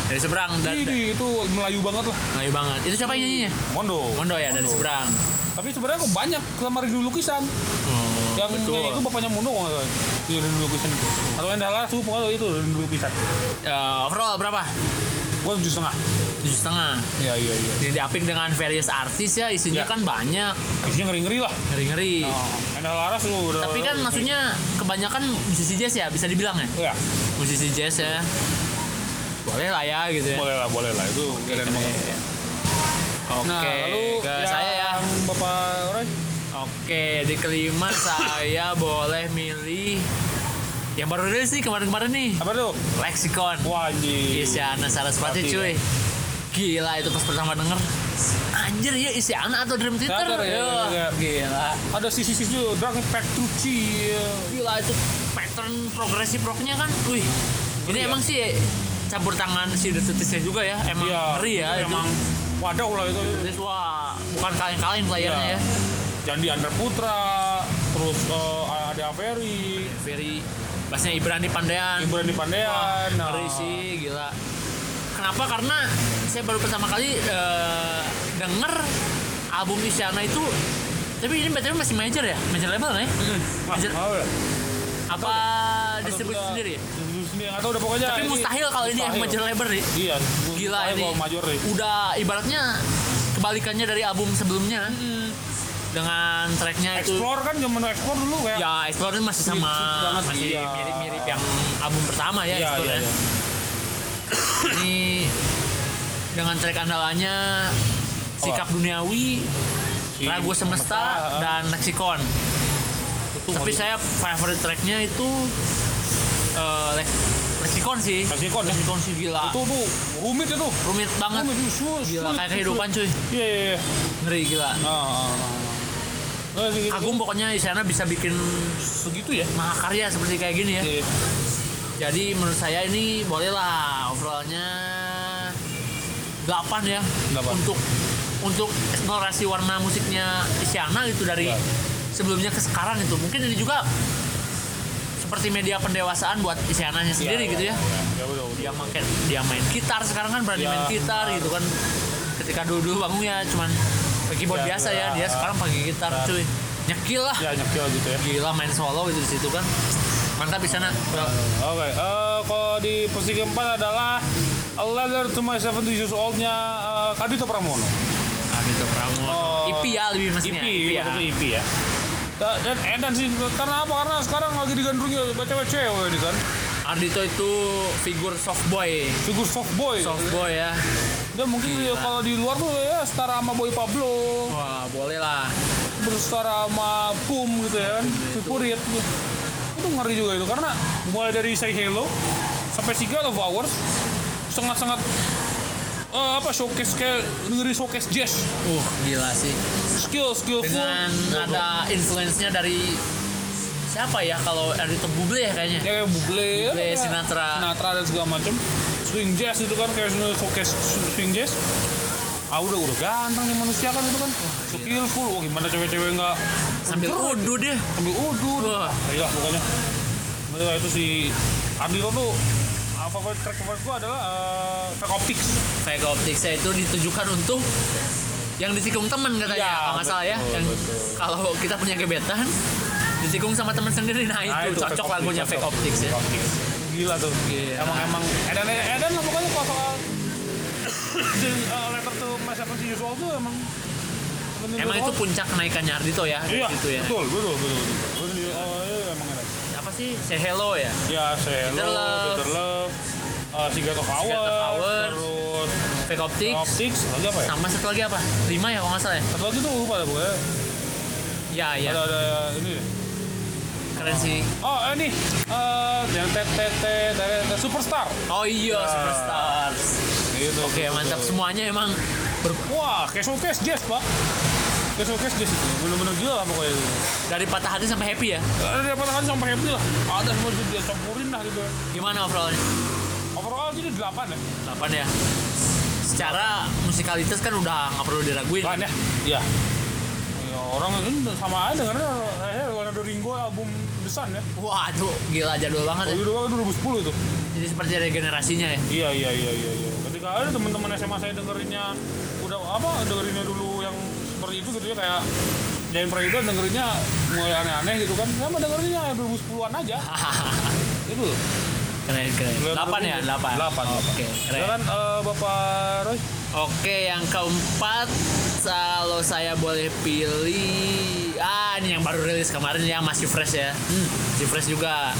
[SPEAKER 2] Dari seberang. Dan,
[SPEAKER 1] ini itu Melayu banget lah
[SPEAKER 2] Melayu banget. Itu siapa yang nyanyinya?
[SPEAKER 1] Mondo
[SPEAKER 2] Mondo ya dari seberang.
[SPEAKER 1] tapi sebenarnya kok banyak sama Rindu Lukisan
[SPEAKER 2] Oh,
[SPEAKER 1] yang
[SPEAKER 2] betul.
[SPEAKER 1] itu bapaknya kalau nggak salah. Iya, Rindu Lukisan itu atau yang Dahlan tuh pokoknya itu Rindu Lukisan
[SPEAKER 2] Eh, overall berapa?
[SPEAKER 1] gua tujuh setengah
[SPEAKER 2] Tujuh setengah.
[SPEAKER 1] iya iya iya
[SPEAKER 2] Jadi diaping dengan various artis ya, isinya
[SPEAKER 1] Ya.
[SPEAKER 2] kan banyak,
[SPEAKER 1] isinya ngeri ngeri lah
[SPEAKER 2] ngeri-ngeri.
[SPEAKER 1] oh, Endal Laras tuh udah
[SPEAKER 2] Tapi kan maksudnya kebanyakan musisi jazz ya, bisa dibilang ya?
[SPEAKER 1] ya
[SPEAKER 2] Musisi jazz ya. Boleh lah ya gitu ya.
[SPEAKER 1] boleh lah boleh lah itu keren banget
[SPEAKER 2] Oke,
[SPEAKER 1] nah lalu
[SPEAKER 2] ke
[SPEAKER 1] yang
[SPEAKER 2] saya ya.
[SPEAKER 1] bapak Roy
[SPEAKER 2] Oke, di kelima saya boleh milih yang baru rilis nih kemarin-kemarin nih.
[SPEAKER 1] apa tuh
[SPEAKER 2] Lexicon.
[SPEAKER 1] wah anjing
[SPEAKER 2] Isyana Sarasvati
[SPEAKER 1] Sarasvati,
[SPEAKER 2] cuy. Gila itu pas pertama denger. Anjir ya Isyana atau Dream Theater.
[SPEAKER 1] Theater, ya,
[SPEAKER 2] Yo,
[SPEAKER 1] ya, ya.
[SPEAKER 2] Gila.
[SPEAKER 1] ada sisi-sisi Drang Petrucci
[SPEAKER 2] Gila itu pattern progresif rocknya kan. Wih. Ini
[SPEAKER 1] ya?
[SPEAKER 2] emang sih campur tangan si The Tutisnya juga ya. Emang
[SPEAKER 1] Iya,
[SPEAKER 2] ngeri ya
[SPEAKER 1] itu
[SPEAKER 2] itu.
[SPEAKER 1] emang waduh lah itu
[SPEAKER 2] wah, bukan kaleng-kaleng playernya
[SPEAKER 1] Iya.
[SPEAKER 2] ya.
[SPEAKER 1] Jandi Andra Putra terus eh, ada Averi
[SPEAKER 2] Very bahasanya Ibrani Pandean.
[SPEAKER 1] Ibrani Pandean nah.
[SPEAKER 2] Ngeri sih, gila. Kenapa? Karena saya baru pertama kali eh, denger album Isyana itu tapi ini BTW masih major ya? Major label nggak ya?
[SPEAKER 1] Wah,
[SPEAKER 2] Major-
[SPEAKER 1] ya?
[SPEAKER 2] Apa
[SPEAKER 1] Atau
[SPEAKER 2] distribusi sendiri?
[SPEAKER 1] distribusi sendiri tahu udah pokoknya
[SPEAKER 2] Tapi
[SPEAKER 1] ini
[SPEAKER 2] mustahil kalau ini yang major label nih.
[SPEAKER 1] iya
[SPEAKER 2] Gila ini.
[SPEAKER 1] major nih
[SPEAKER 2] Udah ibaratnya kebalikannya dari album sebelumnya. Dengan tracknya itu
[SPEAKER 1] Explore kan zaman Explore dulu kayak
[SPEAKER 2] Ya, Explore itu masih sama masih
[SPEAKER 1] iya.
[SPEAKER 2] mirip-mirip yang album pertama ya,
[SPEAKER 1] iya
[SPEAKER 2] Explore
[SPEAKER 1] iya
[SPEAKER 2] ya.
[SPEAKER 1] iya
[SPEAKER 2] Ini dengan track andalannya Sikap Duniawi,
[SPEAKER 1] Si
[SPEAKER 2] Ragu Semesta, dan Lexicon.
[SPEAKER 1] Itu
[SPEAKER 2] Tapi saya favorite tracknya itu eh, Lex- Lexicon sih.
[SPEAKER 1] Lexicon ya?
[SPEAKER 2] Lexicon sih gila.
[SPEAKER 1] itu tuh rumit itu
[SPEAKER 2] Rumit banget.
[SPEAKER 1] rumit sulit
[SPEAKER 2] Gila kayak kehidupan cuy.
[SPEAKER 1] iya iya iya
[SPEAKER 2] Ngeri gila.
[SPEAKER 1] nah, nah, nah. Nah, segitu.
[SPEAKER 2] Kagum pokoknya Isyana bisa bikin
[SPEAKER 1] segitu ya
[SPEAKER 2] mahakarya seperti kayak gini ya.
[SPEAKER 1] Iya.
[SPEAKER 2] Jadi menurut saya ini boleh lah overallnya 8 ya
[SPEAKER 1] Delapan.
[SPEAKER 2] untuk untuk eksplorasi warna musiknya Isyana gitu dari
[SPEAKER 1] Ya.
[SPEAKER 2] sebelumnya ke sekarang itu mungkin ini juga seperti media pendewasaan buat Isyananya sendiri
[SPEAKER 1] Iya,
[SPEAKER 2] gitu ya.
[SPEAKER 1] iya, iya, betul, betul.
[SPEAKER 2] Dia main dia main gitar sekarang kan berani
[SPEAKER 1] Ya,
[SPEAKER 2] main gitar gitu kan. Ketika dulu dulu bangun ya cuman keyboard
[SPEAKER 1] Ya,
[SPEAKER 2] biasa ya,
[SPEAKER 1] ya.
[SPEAKER 2] dia sekarang pakai gitar
[SPEAKER 1] Ya.
[SPEAKER 2] cuy. Nyekil lah.
[SPEAKER 1] ya nyekil gitu ya
[SPEAKER 2] Gila main solo gitu di situ kan. Mantap Isyana.
[SPEAKER 1] Oke, eh, kalau di posisi keempat adalah A Letter to My 70 Years Old-nya eh, Kadito Pramono.
[SPEAKER 2] Adito Pramono.
[SPEAKER 1] Oh,
[SPEAKER 2] IP ya lebih maksudnya.
[SPEAKER 1] IP,
[SPEAKER 2] ya.
[SPEAKER 1] maksudnya IP ya. Da- Dan edan sih, karena apa? Karena sekarang lagi digandrungi baca cewek-cewek ini kan.
[SPEAKER 2] Ardito itu figur soft boy.
[SPEAKER 1] Figur soft boy.
[SPEAKER 2] Soft boy ya.
[SPEAKER 1] Dan mungkin ya kalau di luar tuh ya setara sama Boy Pablo,
[SPEAKER 2] Wah, boleh lah.
[SPEAKER 1] bersetara sama Pum gitu ya kan. Favorit gitu. Itu ngeri juga itu karena mulai dari Say Hello sampai Secret of Hours sangat-sangat eh, apa showcase kayak ngeri showcase jazz
[SPEAKER 2] Uh, gila sih.
[SPEAKER 1] skill skillful
[SPEAKER 2] Dengan ada influence-nya dari siapa ya kalau Ardito Buble ya kayaknya.
[SPEAKER 1] ya kayak Buble,
[SPEAKER 2] Buble,
[SPEAKER 1] ya,
[SPEAKER 2] Sinatra.
[SPEAKER 1] Sinatra dan segala macam. Swing jazz itu kan kayak showcase swing jazz. Ah udah udah ganteng nih manusia kan itu kan. Skillful wah gimana cewek-cewek nggak
[SPEAKER 2] Sambil udu dia.
[SPEAKER 1] sambil udut
[SPEAKER 2] Wah.
[SPEAKER 1] iya pokoknya. Nah, itu si Ardito tuh ah, favorit track favorit gua adalah uh, Track Optics.
[SPEAKER 2] Fake Optics itu ditujukan untuk yang ditikung teman katanya
[SPEAKER 1] Iya,
[SPEAKER 2] kalau nggak salah ya.
[SPEAKER 1] betul,
[SPEAKER 2] yang kalau kita punya gebetan ditikung sama teman sendiri. Nah,
[SPEAKER 1] Nah,
[SPEAKER 2] itu, cocok
[SPEAKER 1] Fake
[SPEAKER 2] lagunya
[SPEAKER 1] Optics,
[SPEAKER 2] Fake Optics ya.
[SPEAKER 1] Fake Optics. gila tuh.
[SPEAKER 2] Gila.
[SPEAKER 1] emang emang edan edan lah pokoknya kalau soal uh, letter to my 70 years old tuh emang
[SPEAKER 2] emang itu puncak kenaikannya Ardito ya
[SPEAKER 1] iya
[SPEAKER 2] gitu ya.
[SPEAKER 1] betul betul betul betul. Betul, oh, iya, emang edan
[SPEAKER 2] apa sih? Say hello ya?
[SPEAKER 1] Ya
[SPEAKER 2] Bitter
[SPEAKER 1] hello
[SPEAKER 2] Love.
[SPEAKER 1] bitter love uh, Secret of Hours, terus
[SPEAKER 2] Fake Optics.
[SPEAKER 1] Optics lagi apa ya?
[SPEAKER 2] Sama satu lagi apa? Lima ya kalau nggak salah ya?
[SPEAKER 1] Satu lagi tuh lupa dah pokoknya.
[SPEAKER 2] Ya ya.
[SPEAKER 1] Ada ada ini. deh.
[SPEAKER 2] Keren sih.
[SPEAKER 1] Oh ini eh tet- superstar.
[SPEAKER 2] Oh iya
[SPEAKER 1] Ya.
[SPEAKER 2] superstars
[SPEAKER 1] gitu
[SPEAKER 2] oke mantap. semuanya emang
[SPEAKER 1] wah kayak showcase jazz pak. Kayak showcase jazz itu bener-bener gila lah pokoknya itu.
[SPEAKER 2] Dari patah hati sampai happy ya?
[SPEAKER 1] Ada apa kan sampai happy lah. Ada semua dia campurin lah gitu.
[SPEAKER 2] Gimana overallnya?
[SPEAKER 1] Overall jadi 8 ya.
[SPEAKER 2] 8 ya? Secara musikalitas kan udah nggak perlu diraguin
[SPEAKER 1] kan? ya? Iya ya, orang ini sama aja dengarnya eh Leonardo Ringo album Sun ya.
[SPEAKER 2] Waduh gila jadul banget
[SPEAKER 1] oh,
[SPEAKER 2] ya
[SPEAKER 1] itu kan 2010 itu.
[SPEAKER 2] Jadi seperti regenerasinya ya?
[SPEAKER 1] Iya iya iya iya iya. Ketika ada teman-teman SMA saya dengerinnya udah apa dengerinnya dulu yang seperti itu gitu ya kayak Jain Prayudha dengerinnya mulai aneh-aneh gitu kan. Sama dengerinnya 2010-an aja. Itu.
[SPEAKER 2] Keren keren. 8 ya? 8
[SPEAKER 1] 8
[SPEAKER 2] oke
[SPEAKER 1] ya
[SPEAKER 2] keren.
[SPEAKER 1] Kan eh, Bapak Roy.
[SPEAKER 2] Oke, yang keempat kalau saya boleh pilih, ah ini yang baru rilis kemarin yang masih fresh ya, masih fresh juga,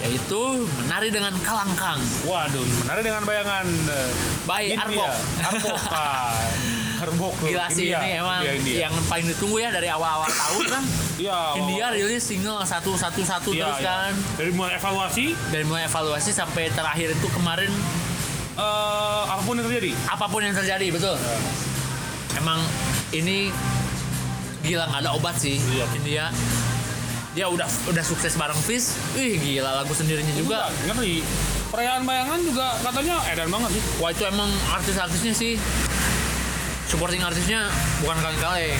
[SPEAKER 2] yaitu menari dengan kalangkang.
[SPEAKER 1] Waduh menarik dengan bayangan eh,
[SPEAKER 2] by
[SPEAKER 1] India.
[SPEAKER 2] Arbok.
[SPEAKER 1] Arbok Arbok loh.
[SPEAKER 2] Gila sih
[SPEAKER 1] India.
[SPEAKER 2] ini emang
[SPEAKER 1] India, India.
[SPEAKER 2] yang paling ditunggu ya dari awal-awal tahun kan.
[SPEAKER 1] Iya,
[SPEAKER 2] India rilis single satu satu satu
[SPEAKER 1] Iya,
[SPEAKER 2] terus
[SPEAKER 1] iya.
[SPEAKER 2] kan.
[SPEAKER 1] dari mulai evaluasi
[SPEAKER 2] Dari mulai evaluasi sampai terakhir itu kemarin
[SPEAKER 1] eh, apa pun yang terjadi
[SPEAKER 2] apa pun yang terjadi betul. Emang ini gila nggak ada obat sih
[SPEAKER 1] Iya.
[SPEAKER 2] India. Dia udah udah sukses bareng Fish. Wih gila lagu sendirinya juga.
[SPEAKER 1] Juga ngeri. Perayaan bayangan juga katanya edan banget sih.
[SPEAKER 2] Wah itu emang artis-artisnya sih supporting artisnya bukan kaleng-kaleng.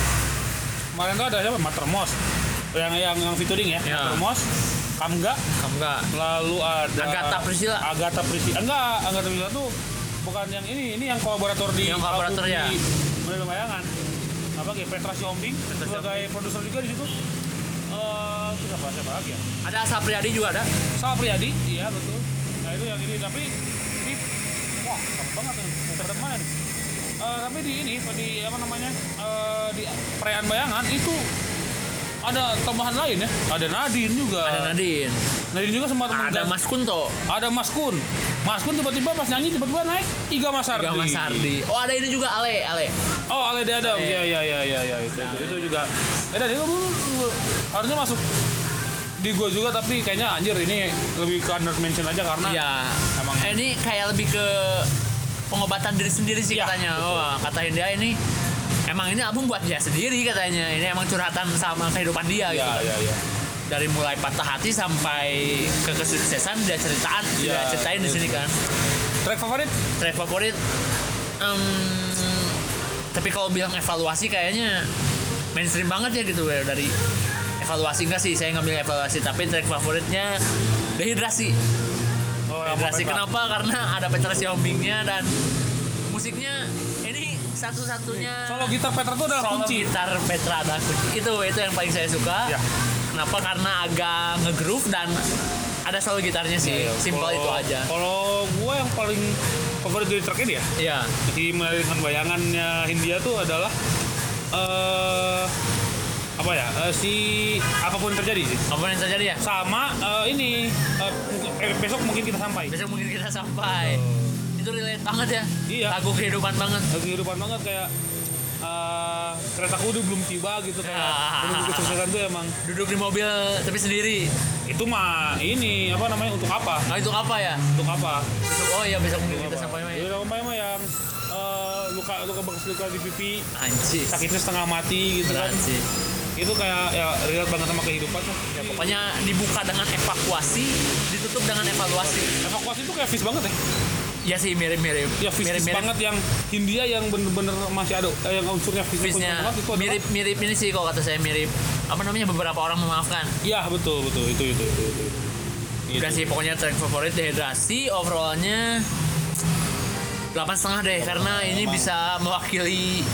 [SPEAKER 1] Kemarin tuh ada siapa? Matermos. Yang yang yang featuring ya.
[SPEAKER 2] Ya.
[SPEAKER 1] Matermos, Kamga,
[SPEAKER 2] Kamu enggak?
[SPEAKER 1] lalu ada
[SPEAKER 2] Agatha Priscilla.
[SPEAKER 1] Agatha Priscilla. Enggak, Agatha Priscilla tuh bukan yang ini, ini yang kolaborator di
[SPEAKER 2] Yang kolaborator, ya.
[SPEAKER 1] di Menara Bayangan. Apa kayak Petra Siombing sebagai produser juga di situ. Itu siapa siapa lagi ya?
[SPEAKER 2] Ada Asal Priadi juga ada.
[SPEAKER 1] Sama Priyadi, iya betul. Nah itu yang ini tapi ini wah keren banget nih. Mau pada Eh, tapi di ini di apa namanya eh, di perayaan bayangan itu ada tambahan lain ya. Ada Nadine juga.
[SPEAKER 2] Ada Nadine.
[SPEAKER 1] Nadine juga sempat
[SPEAKER 2] Ada Mas Kunto.
[SPEAKER 1] Ada Mas Kun. Mas Kun tiba-tiba pas nyanyi tiba-tiba naik Iga Mas Ardi.
[SPEAKER 2] Juga Mas Ardi. Oh ada ini juga Ale, Ale.
[SPEAKER 1] Oh, Ale Adam.
[SPEAKER 2] Ale.
[SPEAKER 1] Iya iya iya iya iya itu, itu, itu juga. Eh dan itu harusnya masuk di gua juga tapi kayaknya anjir ini lebih ke under mention aja karena
[SPEAKER 2] Iya.
[SPEAKER 1] Emang.
[SPEAKER 2] Eh, ini kayak lebih ke pengobatan diri sendiri sih
[SPEAKER 1] Iya,
[SPEAKER 2] katanya. Oh, kata dia ini emang ini album buat dia sendiri katanya. Ini emang curhatan sama kehidupan dia gitu.
[SPEAKER 1] Iya, iya, iya.
[SPEAKER 2] Dari mulai patah hati sampai ke kesuksesan dia ceritaan, dia
[SPEAKER 1] Iya,
[SPEAKER 2] ceritain di
[SPEAKER 1] iya.
[SPEAKER 2] sini kan.
[SPEAKER 1] Track favorit?
[SPEAKER 2] Track favorit em, tapi kalau bilang evaluasi kayaknya mainstream banget ya gitu ya dari evaluasi enggak sih saya ngambil evaluasi tapi track favoritnya dehidrasi
[SPEAKER 1] Oh,
[SPEAKER 2] kenapa? Karena ada Petra Siombingnya dan musiknya ini satu-satunya
[SPEAKER 1] Solo gitar Petra itu adalah
[SPEAKER 2] solo
[SPEAKER 1] kunci.
[SPEAKER 2] gitar Petra adalah kunci. Itu itu yang paling saya suka.
[SPEAKER 1] Ya.
[SPEAKER 2] Kenapa? Karena agak nge-groove dan ada solo gitarnya sih. Simpel
[SPEAKER 1] Iya, Kalau-
[SPEAKER 2] itu aja.
[SPEAKER 1] Kalau gua yang paling favorit dari track ini ya,
[SPEAKER 2] Iya.
[SPEAKER 1] di dengan bayangannya Hindia tuh adalah eh apa ya? eh, si apa pun terjadi sih.
[SPEAKER 2] Apa yang terjadi ya?
[SPEAKER 1] Sama eh, ini eh, eh, besok mungkin kita sampai.
[SPEAKER 2] Besok mungkin kita sampai. Itu relate banget ya.
[SPEAKER 1] Iya.
[SPEAKER 2] Lagu kehidupan banget.
[SPEAKER 1] Lagi kehidupan banget kayak eh kereta kudu belum tiba gitu kayak
[SPEAKER 2] Ah.
[SPEAKER 1] menunggu kesuksesan tuh emang
[SPEAKER 2] Duduk di mobil tapi sendiri.
[SPEAKER 1] itu mah ini apa namanya untuk apa
[SPEAKER 2] Nah, itu apa ya?
[SPEAKER 1] untuk apa
[SPEAKER 2] Besok, oh iya besok mungkin kita
[SPEAKER 1] Apa?
[SPEAKER 2] sampai.
[SPEAKER 1] Jadi sampai mah yang eh, luka luka bekas luka di pipi
[SPEAKER 2] Anjir.
[SPEAKER 1] sakitnya setengah mati gitu kan
[SPEAKER 2] Berat sih.
[SPEAKER 1] Itu kayak ya relate banget sama kehidupan lah.
[SPEAKER 2] Ya, pokoknya dibuka dengan evakuasi, ditutup dengan evaluasi.
[SPEAKER 1] evakuasi itu kayak fish banget ya
[SPEAKER 2] Ya sih mirip-mirip.
[SPEAKER 1] ya fish, fish
[SPEAKER 2] mirip-mirip.
[SPEAKER 1] banget yang Hindia yang bener-bener masih ada eh, yang unsurnya
[SPEAKER 2] Fishnya
[SPEAKER 1] adalah-
[SPEAKER 2] mirip-mirip ini sih kalau kata saya mirip apa namanya beberapa orang memaafkan.
[SPEAKER 1] iya betul betul itu itu itu, itu. Itu.
[SPEAKER 2] Udah sih pokoknya track favorit dehidrasi overallnya delapan setengah deh karena ini bisa mewakili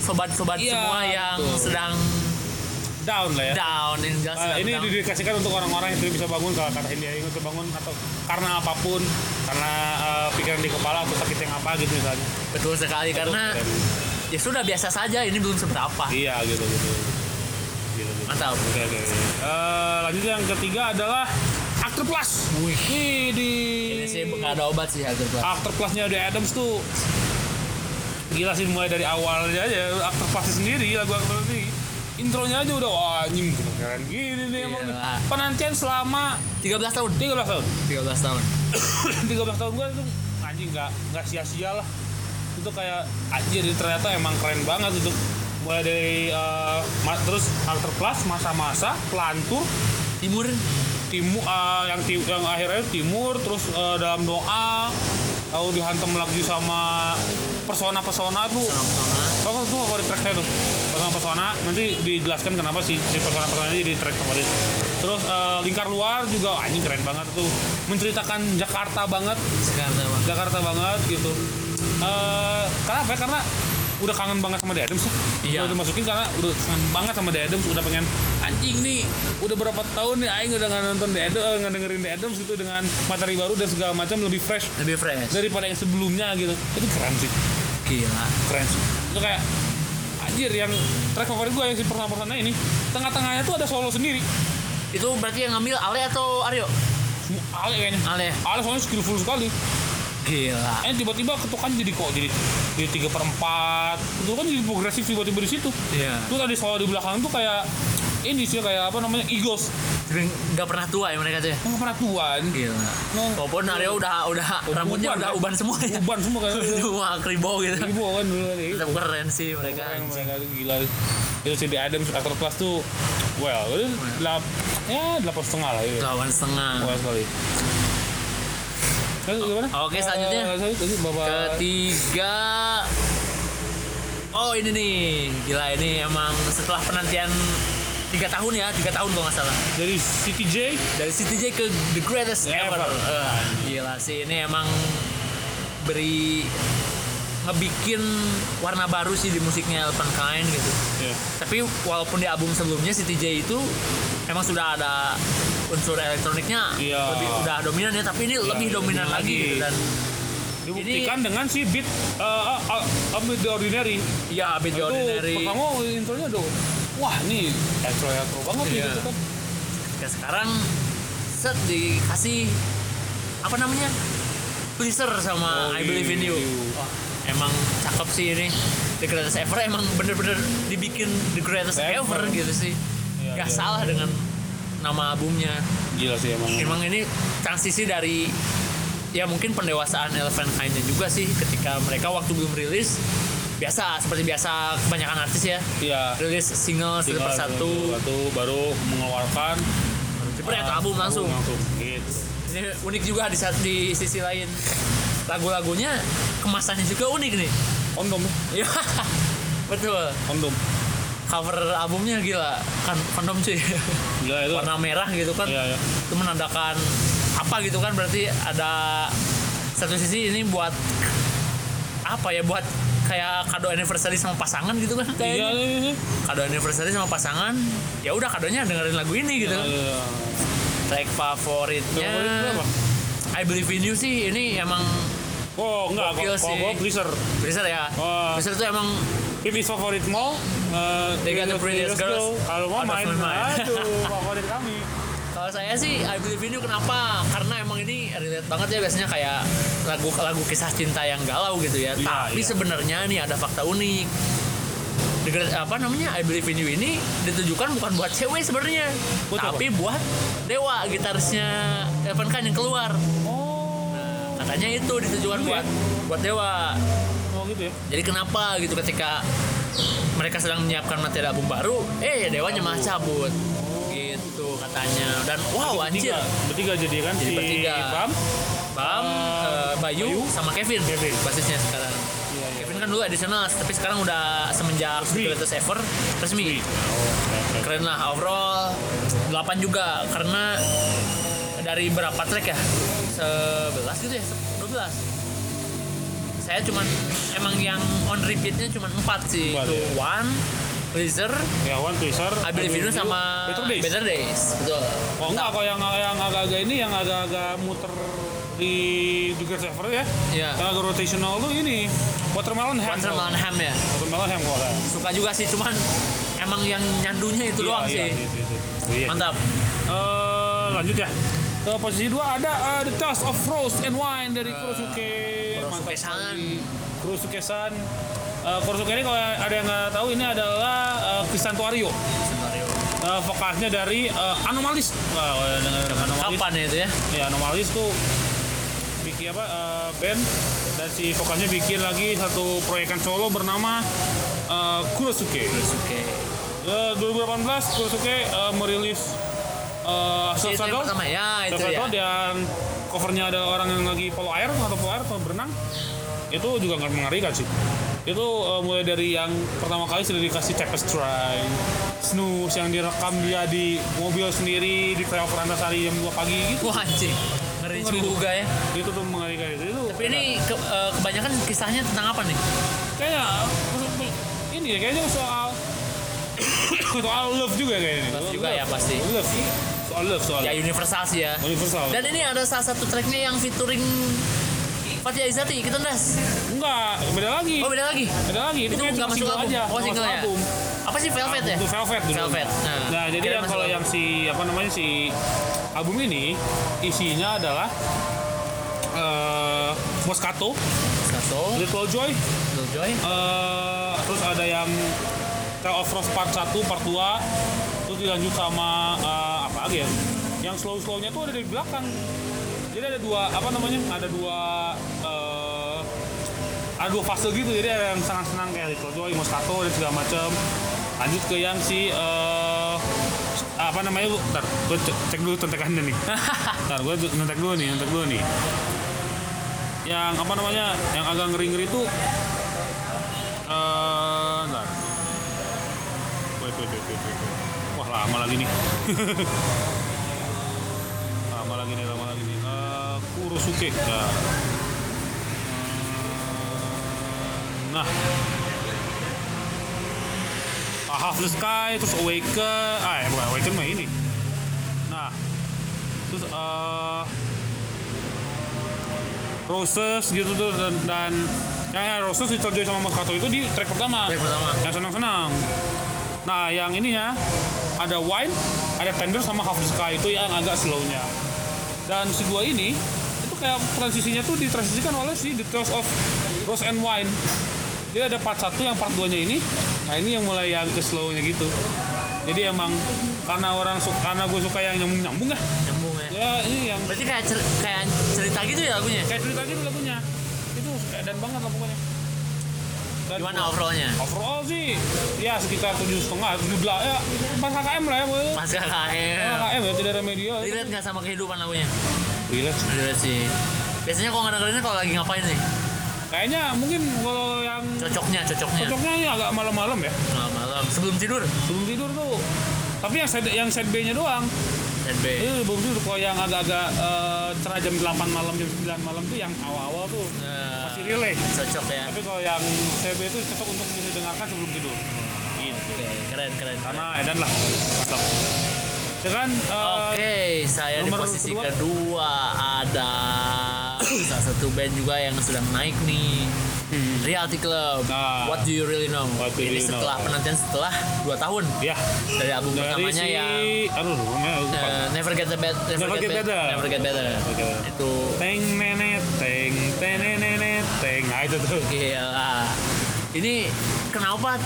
[SPEAKER 2] sobat-sobat
[SPEAKER 1] Iya,
[SPEAKER 2] semua yang
[SPEAKER 1] betul.
[SPEAKER 2] sedang
[SPEAKER 1] down lah ya
[SPEAKER 2] down ini jelas sedang
[SPEAKER 1] ini
[SPEAKER 2] down.
[SPEAKER 1] didedikasikan untuk orang-orang yang tidak bisa bangun kalau kata Hindia yang bisa bangun atau karena apa pun karena eh, pikiran di kepala atau sakit yang apa gitu misalnya
[SPEAKER 2] betul sekali karena
[SPEAKER 1] keren.
[SPEAKER 2] ya sudah biasa saja ini belum seberapa
[SPEAKER 1] iya gitu gitu gitu, gitu.
[SPEAKER 2] mantap
[SPEAKER 1] Oke oke. oke. Eh, lanjut yang ketiga adalah Actor Plus. Wih, di
[SPEAKER 2] ini sih nggak ada obat sih Hager Plus
[SPEAKER 1] Actor Plusnya The Adams tuh gila sih mulai dari awalnya aja Actor Plus sendiri lagu Actor Plus ini intronya aja udah wah anjing keren gini nih emang. Nih.
[SPEAKER 2] Gila.
[SPEAKER 1] penantian selama
[SPEAKER 2] 13 tahun.
[SPEAKER 1] 13 tahun.
[SPEAKER 2] 13 tahun.
[SPEAKER 1] 13 tahun gue itu anjing nggak nggak sia-sia lah. Itu kayak anjir ternyata emang keren banget itu. Mulai dari ma- terus Alter Plus masa-masa pelantur
[SPEAKER 2] timur.
[SPEAKER 1] Timur eh, yang ti- yang akhirnya timur terus eh, dalam doa lalu dihantam lagi sama persona-persona tuh. Apa tuh favorit track saya tuh Persona-persona. Nanti dijelaskan kenapa sih Si persona-persona ini di track favorit. Terus eh, Lingkar Luar juga Anjing keren banget tuh. Menceritakan Jakarta banget.
[SPEAKER 2] Sekarang bang
[SPEAKER 1] Jakarta banget gitu. Eh Kenapa ya? Karena udah kangen banget sama The Adams ya.
[SPEAKER 2] Iya.
[SPEAKER 1] Udah dimasukin karena udah kangen banget sama The Adams Udah pengen Anjing nih Udah berapa tahun nih Aing udah nggak nonton The Adams eh, Nggak dengerin The Adams gitu Dengan materi baru dan segala macam Lebih fresh
[SPEAKER 2] lebih fresh.
[SPEAKER 1] Daripada yang sebelumnya gitu. Itu keren sih.
[SPEAKER 2] Gila.
[SPEAKER 1] Keren sih. Itu kayak anjir yang track favorit gue yang si persona-persona ini tengah-tengahnya tuh ada solo sendiri.
[SPEAKER 2] Itu berarti yang ngambil Ale atau Aryo?
[SPEAKER 1] Ale kayaknya.
[SPEAKER 2] Ale.
[SPEAKER 1] Ale soalnya skillful sekali
[SPEAKER 2] gila.
[SPEAKER 1] Eh tiba-tiba ketukan jadi kok jadi jadi tiga per empat. Itu kan jadi progresif tiba-tiba di situ.
[SPEAKER 2] Iya.
[SPEAKER 1] Terus tadi solo di belakang tuh kayak ini sih kayak apa namanya Eagles.
[SPEAKER 2] Nggak pernah tua ya mereka tuh ya?
[SPEAKER 1] Nggak pernah tuan
[SPEAKER 2] gila. Walaupun Aryo udah udah rambutnya udah uban semua ya.
[SPEAKER 1] Uban semua kan?
[SPEAKER 2] Semua kribo gitu.
[SPEAKER 1] Ibu kan dulu nih
[SPEAKER 2] tetap keren sih mereka
[SPEAKER 1] Keren, mereka tuh gila. Itu si Adams After Class tuh well itu delap ya delapan setengah lah ya
[SPEAKER 2] lawan setengah.
[SPEAKER 1] Sekali gimana?
[SPEAKER 2] Oke, selanjutnya.
[SPEAKER 1] Eh,
[SPEAKER 2] ketiga oh ini nih gila ini emang setelah penantian tiga tahun ya tiga tahun kalau nggak salah
[SPEAKER 1] dari CTJ
[SPEAKER 2] dari CTJ ke the greatest ever,
[SPEAKER 1] Ever.
[SPEAKER 2] Eh, gila sih ini emang beri ngebikin warna baru sih di musiknya Elfenkind gitu
[SPEAKER 1] ya.
[SPEAKER 2] tapi walaupun di album sebelumnya CTJ itu emang sudah ada unsur elektroniknya
[SPEAKER 1] Iya.
[SPEAKER 2] lebih udah dominan ya tapi ini lebih dominan lagi,
[SPEAKER 1] lagi.
[SPEAKER 2] gitu. dan
[SPEAKER 1] dibuktikan dengan si beat uh, uh, uh, The Ordinary
[SPEAKER 2] ya Bit The
[SPEAKER 1] itu
[SPEAKER 2] Ordinary
[SPEAKER 1] pertama intronya tuh wah nih elektro elektro banget
[SPEAKER 2] Iya.
[SPEAKER 1] gitu kan
[SPEAKER 2] ya sekarang set dikasih apa namanya pleaser sama
[SPEAKER 1] Oh,
[SPEAKER 2] I Believe in You
[SPEAKER 1] iya.
[SPEAKER 2] Wah, emang cakep sih ini The Greatest Ever emang bener-bener dibikin The Greatest
[SPEAKER 1] Ever.
[SPEAKER 2] Ever, gitu sih
[SPEAKER 1] Iya,
[SPEAKER 2] nggak
[SPEAKER 1] iya.
[SPEAKER 2] salah dengan nama albumnya.
[SPEAKER 1] Gila sih emang.
[SPEAKER 2] Emang ini transisi dari ya mungkin pendewasaan Elephant Kind juga sih ketika mereka waktu belum rilis biasa seperti biasa kebanyakan artis ya
[SPEAKER 1] iya.
[SPEAKER 2] rilis single satu persatu.
[SPEAKER 1] satu baru mengeluarkan
[SPEAKER 2] jebret
[SPEAKER 1] uh,
[SPEAKER 2] album langsung.
[SPEAKER 1] langsung gitu
[SPEAKER 2] ini unik juga di di sisi lain. Lagu-lagunya kemasannya juga unik nih.
[SPEAKER 1] Kondom.
[SPEAKER 2] Iya, betul.
[SPEAKER 1] Kondom
[SPEAKER 2] cover albumnya gila. Kan kondom cuy
[SPEAKER 1] gila itu.
[SPEAKER 2] Warna merah gitu kan.
[SPEAKER 1] Iya iya.
[SPEAKER 2] Itu menandakan apa gitu kan. Berarti ada satu sisi ini buat apa ya buat kayak kado anniversary sama pasangan gitu kan
[SPEAKER 1] iya
[SPEAKER 2] kayaknya
[SPEAKER 1] iya.
[SPEAKER 2] Kado anniversary sama pasangan ya udah kadonya dengerin lagu ini gitu
[SPEAKER 1] iya
[SPEAKER 2] track favoritnya
[SPEAKER 1] Favorit?
[SPEAKER 2] I Believe in You sih ini emang
[SPEAKER 1] oh enggak
[SPEAKER 2] Gokil sih.
[SPEAKER 1] gue pleaser
[SPEAKER 2] Blizzard? Ya.
[SPEAKER 1] Wah.
[SPEAKER 2] Blizzard tuh emang
[SPEAKER 1] Pipi favorit mau uh,
[SPEAKER 2] They got the prettiest girls
[SPEAKER 1] Kalau mau main, aduh favorit kami.
[SPEAKER 2] kalau saya sih I Believe in You. Kenapa? Karena emang ini relate banget ya. Biasanya kayak lagu lagu kisah cinta yang galau gitu ya.
[SPEAKER 1] Iya,
[SPEAKER 2] tapi
[SPEAKER 1] iya.
[SPEAKER 2] sebenarnya nih ada fakta unik. The Great- apa namanya? I Believe in You ini ditujukan bukan buat cewek sebenarnya. Tapi buat Dewa gitarisnya Evan Khan yang keluar.
[SPEAKER 1] Oh,
[SPEAKER 2] katanya itu ditujukan
[SPEAKER 1] ya?
[SPEAKER 2] buat buat Dewa
[SPEAKER 1] oh gitu ya.
[SPEAKER 2] Jadi kenapa gitu ketika mereka sedang menyiapkan materi album baru, eh Dewanya malah cabut. Gitu katanya. Dan wow anjir.
[SPEAKER 1] Bertiga, jadi kan
[SPEAKER 2] Jadi
[SPEAKER 1] si
[SPEAKER 2] bertiga.
[SPEAKER 1] Bam.
[SPEAKER 2] Bam, eh, Bayu,
[SPEAKER 1] Bayu,
[SPEAKER 2] sama Kevin,
[SPEAKER 1] Kevin.
[SPEAKER 2] basisnya sekarang.
[SPEAKER 1] Iya, iya.
[SPEAKER 2] Kevin kan dulu additional, tapi sekarang udah semenjak Greatest Ever resmi.
[SPEAKER 1] Oh. Keren
[SPEAKER 2] lah overall 8 juga karena dari berapa track ya? 11 gitu ya? 12 saya cuman emang yang on repeatnya cuman 4 sih
[SPEAKER 1] Empat,
[SPEAKER 2] itu
[SPEAKER 1] ya.
[SPEAKER 2] One, Blizzard,
[SPEAKER 1] Ya, One Twister.
[SPEAKER 2] I Believe You sama
[SPEAKER 1] Better Days.
[SPEAKER 2] Better Days. Betul.
[SPEAKER 1] Oh enggak, kalau yang yang agak-agak ini yang agak-agak muter di juga server ya.
[SPEAKER 2] Iya.
[SPEAKER 1] Yang agak rotational tuh ini Watermelon Ham.
[SPEAKER 2] Watermelon Ham ya.
[SPEAKER 1] Watermelon Ham kok lah.
[SPEAKER 2] Suka juga sih cuman emang yang nyandunya itu doang
[SPEAKER 1] iya,
[SPEAKER 2] sih.
[SPEAKER 1] Iya, iya, iya. Iya.
[SPEAKER 2] Mantap.
[SPEAKER 1] Eh, lanjut ya. Ke posisi dua ada eh, The Taste of Rose and Wine dari Kurosuke.
[SPEAKER 2] Kurosuke-san.
[SPEAKER 1] sekali. Kurosuke-san. Eh, Kurosuke ini kalau ada yang nggak tahu ini adalah uh, Crisanto Ario.
[SPEAKER 2] Scenario.
[SPEAKER 1] Eh, vokalisnya dari eh, Anomalis. Wah, denger Anomalis.
[SPEAKER 2] Kapan ya itu ya?
[SPEAKER 1] Ya Anomalis tuh bikin apa eh, band dan si vokalnya bikin lagi satu proyekan solo bernama eh, Kurosuke.
[SPEAKER 2] Oke.
[SPEAKER 1] Eh, 2018 Kurosuke eh, merilis uh,
[SPEAKER 2] itu yang pertama ya itu ya.
[SPEAKER 1] yang covernya ada orang yang lagi polo air atau polo air atau berenang itu juga nggak mengerikan sih itu uh, mulai dari yang pertama kali sudah dikasih tapestry snooze yang direkam dia di mobil sendiri di flyover Antasari jam 2 pagi gitu
[SPEAKER 2] Wah anjing. Ngeri juga ya.
[SPEAKER 1] itu tuh mengerikan itu, itu
[SPEAKER 2] Tapi ini ke- eh, kebanyakan kisahnya tentang apa nih?
[SPEAKER 1] kayaknya ini ya kayaknya soal soal love juga kayaknya
[SPEAKER 2] Love juga ya, pasti.
[SPEAKER 1] love soal love soal
[SPEAKER 2] Ya universal sih ya.
[SPEAKER 1] universal
[SPEAKER 2] Dan ini ada salah satu tracknya yang featuring Fatia Izati, kita das.
[SPEAKER 1] enggak beda lagi
[SPEAKER 2] Oh beda lagi.
[SPEAKER 1] beda lagi
[SPEAKER 2] Itu
[SPEAKER 1] cuma
[SPEAKER 2] masuk album.
[SPEAKER 1] aja
[SPEAKER 2] Oh single ya.
[SPEAKER 1] album.
[SPEAKER 2] Apa sih Velvet ya?
[SPEAKER 1] itu Velvet dulu.
[SPEAKER 2] Velvet. Nah,
[SPEAKER 1] Nah, jadi yang kalau
[SPEAKER 2] album.
[SPEAKER 1] yang si apa namanya si album ini isinya adalah eh Moscato,
[SPEAKER 2] Satu,
[SPEAKER 1] Little Joy,
[SPEAKER 2] Little Joy.
[SPEAKER 1] eh terus ada yang Tale of Rose Part 1, Part 2, terus dilanjut sama eh, apa lagi ya? Yang slow-slownya tuh ada di belakang. Jadi ada dua apa namanya? Ada dua eh, ada dua fase gitu. Jadi ada yang senang-senang kayak Little Joy, Moscato dan segala macam. Lanjut ke yang si eh, apa namanya? Bentar, gue cek, cek dulu contekannya nih. Bentar, gue ngetek dulu nih, ngetek dulu nih. Yang apa namanya? Yang agak ngeri-ngeri tuh Eh, bentar. Wait, wait, wait, wait, wait, lama lagi nih. lama lagi nih, lama lagi nih. Eh, Kurosuke. Ya. Nah. A Half the Sky, terus Awaken. Ah, ya, bukan Awaken mah ini. Nah. Terus eh Roses gitu tuh dan, dan yang yang Roses Joy sama Moscato itu di track pertama.
[SPEAKER 2] Track pertama.
[SPEAKER 1] Yang senang-senang. Nah, yang ininya ada Wine, ada Tender sama Half the Sky itu yang agak slownya. Dan si dua ini itu kayak transisinya tuh ditransisikan oleh si The Tales of Rose and Wine. Jadi ada part 1 yang part 2 nya ini. Nah, ini yang mulai yang ke slownya gitu. Jadi emang karena orang suka karena gue suka yang nyambung-nyambung ya.
[SPEAKER 2] Nyambung ya.
[SPEAKER 1] Ya, ini yang
[SPEAKER 2] Berarti kayak cer- kayak cerita gitu ya lagunya?
[SPEAKER 1] kayak cerita gitu lagunya itu edan banget lah pokoknya Dan
[SPEAKER 2] Gimana overallnya?
[SPEAKER 1] overall sih ya sekitar tujuh setengah tujuh belas ya pas KKM lah ya boy
[SPEAKER 2] Pas KKM.
[SPEAKER 1] KKM ya tidak ada media
[SPEAKER 2] Relate nggak sama kehidupan lagunya?
[SPEAKER 1] relate
[SPEAKER 2] Relate sih. Biasanya kalau nggak dengerinnya kalau lagi ngapain nih?
[SPEAKER 1] kayaknya mungkin kalau yang
[SPEAKER 2] Cocoknya, cocoknya.
[SPEAKER 1] cocoknya ini agak malam-malam ya
[SPEAKER 2] Malam-malam sebelum tidur.
[SPEAKER 1] sebelum tidur tuh tapi yang side yang side B nya doang
[SPEAKER 2] Dan B.
[SPEAKER 1] itu belum tidur kalau yang agak-agak eh, cerah jam 8 malam jam 9 malam tuh yang awal-awal tuh
[SPEAKER 2] Nah,
[SPEAKER 1] masih relate
[SPEAKER 2] cocok ya.
[SPEAKER 1] tapi kalau yang side B itu cocok untuk didengarkan sebelum tidur gitu
[SPEAKER 2] Oke, keren keren.
[SPEAKER 1] karena edan lah mantap ya kan eh,
[SPEAKER 2] Oke, saya di posisi
[SPEAKER 1] kedua.
[SPEAKER 2] kedua ada salah satu band juga yang sedang naik nih. Reality Club.
[SPEAKER 1] Nah.
[SPEAKER 2] What do you really know?
[SPEAKER 1] What do you
[SPEAKER 2] Ini
[SPEAKER 1] really
[SPEAKER 2] setelah
[SPEAKER 1] know?
[SPEAKER 2] penantian setelah 2 tahun
[SPEAKER 1] ya
[SPEAKER 2] dari album
[SPEAKER 1] dari
[SPEAKER 2] pertamanya
[SPEAKER 1] si
[SPEAKER 2] yang
[SPEAKER 1] aduh
[SPEAKER 2] eh, Never Get the Bad, Never,
[SPEAKER 1] Never
[SPEAKER 2] Get,
[SPEAKER 1] Get Better.
[SPEAKER 2] Never Get Better.
[SPEAKER 1] Oke.
[SPEAKER 2] Itu
[SPEAKER 1] teng nenet teng tenenenet teng nah itu tuh
[SPEAKER 2] gila. Ini kenapa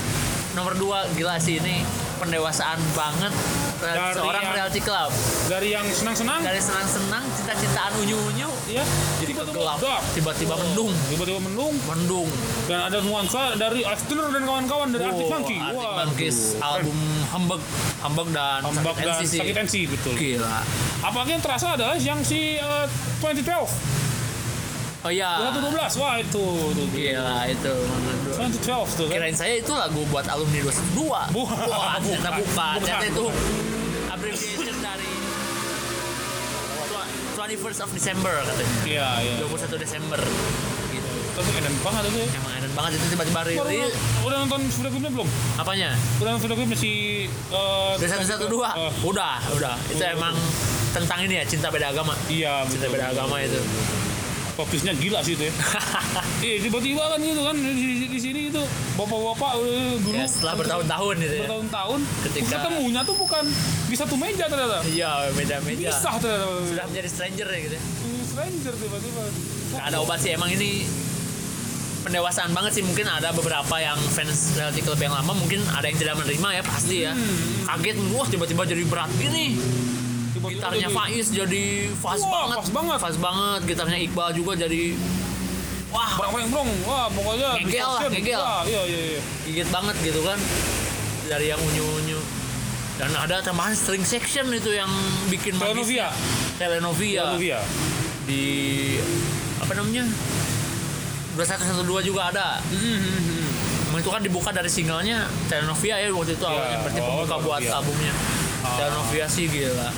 [SPEAKER 2] nomor 2 gila sih ini pendewasaan banget eh,
[SPEAKER 1] Dari
[SPEAKER 2] seorang
[SPEAKER 1] yang-
[SPEAKER 2] Reality Club.
[SPEAKER 1] dari yang senang-senang?
[SPEAKER 2] Dari senang-senang, cinta-cintaan unyu-unyu,
[SPEAKER 1] ya
[SPEAKER 2] jadi gelap, tiba-tiba mendung,
[SPEAKER 1] tiba-tiba mendung.
[SPEAKER 2] Mendung.
[SPEAKER 1] dan ada nuansa dari Astronaut dan kawan-kawan dari Arctic Monkey.
[SPEAKER 2] Arctic
[SPEAKER 1] Wah,
[SPEAKER 2] Monkeys
[SPEAKER 1] aduh,
[SPEAKER 2] album Humbug, Humbug dan.
[SPEAKER 1] Hambak
[SPEAKER 2] Sakit
[SPEAKER 1] dan
[SPEAKER 2] NC
[SPEAKER 1] sakit NC betul.
[SPEAKER 2] Gila.
[SPEAKER 1] apalagi yang terasa adalah yang si eh, 2012
[SPEAKER 2] Oh iya.
[SPEAKER 1] 2012 wah itu tuh
[SPEAKER 2] Gila itu.
[SPEAKER 1] 2012 tuh kan
[SPEAKER 2] Kirain saya itu lagu buat alumni 212.
[SPEAKER 1] Bukan.
[SPEAKER 2] Wah, ternyata
[SPEAKER 1] Bukan.
[SPEAKER 2] Ternyata itu abbreviation dari 21st of December katanya.
[SPEAKER 1] iya iya
[SPEAKER 2] 21 Desember. Gitu.
[SPEAKER 1] tapi edan banget itu ya
[SPEAKER 2] Emang enak banget itu tiba-tiba rilis.
[SPEAKER 1] udah nonton video klipnya belum?
[SPEAKER 2] Apanya?
[SPEAKER 1] Udah nonton video klipnya si uh,
[SPEAKER 2] Dari satu satu dua.
[SPEAKER 1] Eh,
[SPEAKER 2] Udah, udah. Itu emang tentang ini ya cinta beda agama.
[SPEAKER 1] iya,
[SPEAKER 2] Cinta beda agama itu.
[SPEAKER 1] Twistnya gila sih itu ya. Iya, tiba-tiba kan gitu kan di, di, sini itu bapak-bapak eh, dulu
[SPEAKER 2] ya setelah bertahun-tahun gitu ya.
[SPEAKER 1] bertahun-tahun
[SPEAKER 2] Ketika-
[SPEAKER 1] ketemunya tuh bukan di satu meja ternyata.
[SPEAKER 2] Iya, beda-beda.
[SPEAKER 1] Pisah ternyata.
[SPEAKER 2] Sudah menjadi stranger ya gitu. ya.
[SPEAKER 1] Stranger tiba-tiba.
[SPEAKER 2] Nggak ada obat sih emang ini pendewasaan banget sih mungkin ada beberapa yang fans reality club yang lama mungkin ada yang tidak menerima ya pasti ya kaget wah tiba-tiba jadi berat gini gitarnya
[SPEAKER 1] jadi-
[SPEAKER 2] Faiz jadi fast
[SPEAKER 1] Wah,
[SPEAKER 2] banget
[SPEAKER 1] fast banget.
[SPEAKER 2] fast banget gitarnya Iqbal juga jadi wah
[SPEAKER 1] Brang brang brong. Wah, pokoknya
[SPEAKER 2] Ngegel lah, ngegel.
[SPEAKER 1] Wah, iya iya iya.
[SPEAKER 2] gigit banget gitu kan dari yang unyu-unyu dan ada tambahan string section itu yang bikin
[SPEAKER 1] Telenovia.
[SPEAKER 2] Telenovia
[SPEAKER 1] Novia.
[SPEAKER 2] di apa namanya 2112 juga ada Emang itu kan dibuka dari singlenya Telenovia ya waktu itu awalnya berarti
[SPEAKER 1] oh,
[SPEAKER 2] pembuka buat
[SPEAKER 1] Telenovia.
[SPEAKER 2] albumnya
[SPEAKER 1] Ah.
[SPEAKER 2] Telenovia sih gila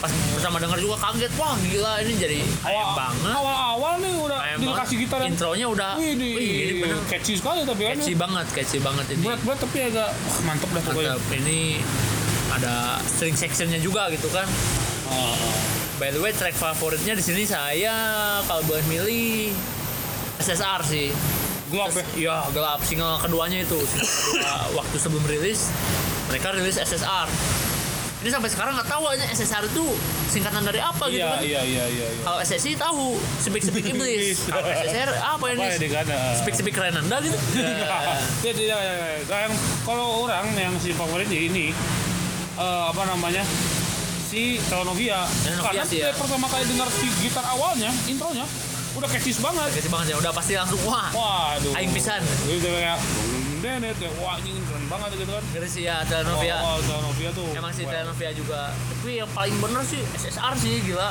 [SPEAKER 2] pas pertama denger juga kaget wah gila ini jadi ayam
[SPEAKER 1] Awal-
[SPEAKER 2] banget
[SPEAKER 1] Awal-awal nih udah
[SPEAKER 2] ayam
[SPEAKER 1] dikasih gitar yang
[SPEAKER 2] intronya udah
[SPEAKER 1] Wih, ini,
[SPEAKER 2] wih, ini bener
[SPEAKER 1] catchy sekali tapi kan.
[SPEAKER 2] catchy banget catchy banget ini
[SPEAKER 1] Berat-berat tapi agak wah, mantep dah pokoknya.
[SPEAKER 2] mantap ini ada string sectionnya juga gitu kan
[SPEAKER 1] ah.
[SPEAKER 2] By the way, track favoritnya di sini saya kalau boleh milih SSR sih.
[SPEAKER 1] Gelap ya.
[SPEAKER 2] Iya, gelap. Single keduanya itu. Single kedua, waktu sebelum rilis, mereka rilis SSR. Ini sampai sekarang nggak tahu aja SSR itu singkatan dari apa gitu
[SPEAKER 1] Iya,
[SPEAKER 2] kan.
[SPEAKER 1] iya, iya, iya. iya.
[SPEAKER 2] Kalau SSI tahu, Speak Speak Iblis. Kalau SSR apa ini? Speak Speak Renanda gitu.
[SPEAKER 1] Ya, tidak, yang kalau orang yang si favoritnya ini eh, apa namanya si Telenovia
[SPEAKER 2] Telenovia
[SPEAKER 1] karena
[SPEAKER 2] sih ya.
[SPEAKER 1] pertama kali dengar si gitar awalnya intronya udah catchy banget
[SPEAKER 2] Kasih banget ya, udah pasti langsung wah.
[SPEAKER 1] waduh
[SPEAKER 2] Aing pisan.
[SPEAKER 1] itu kayak denet ya wah ini keren banget gitu kan
[SPEAKER 2] Ngeri sih ya, Telenovia.
[SPEAKER 1] oh, oh, Telenovia tuh
[SPEAKER 2] Emang sih. Telenovia juga. Tapi yang paling bener sih SSR sih gila.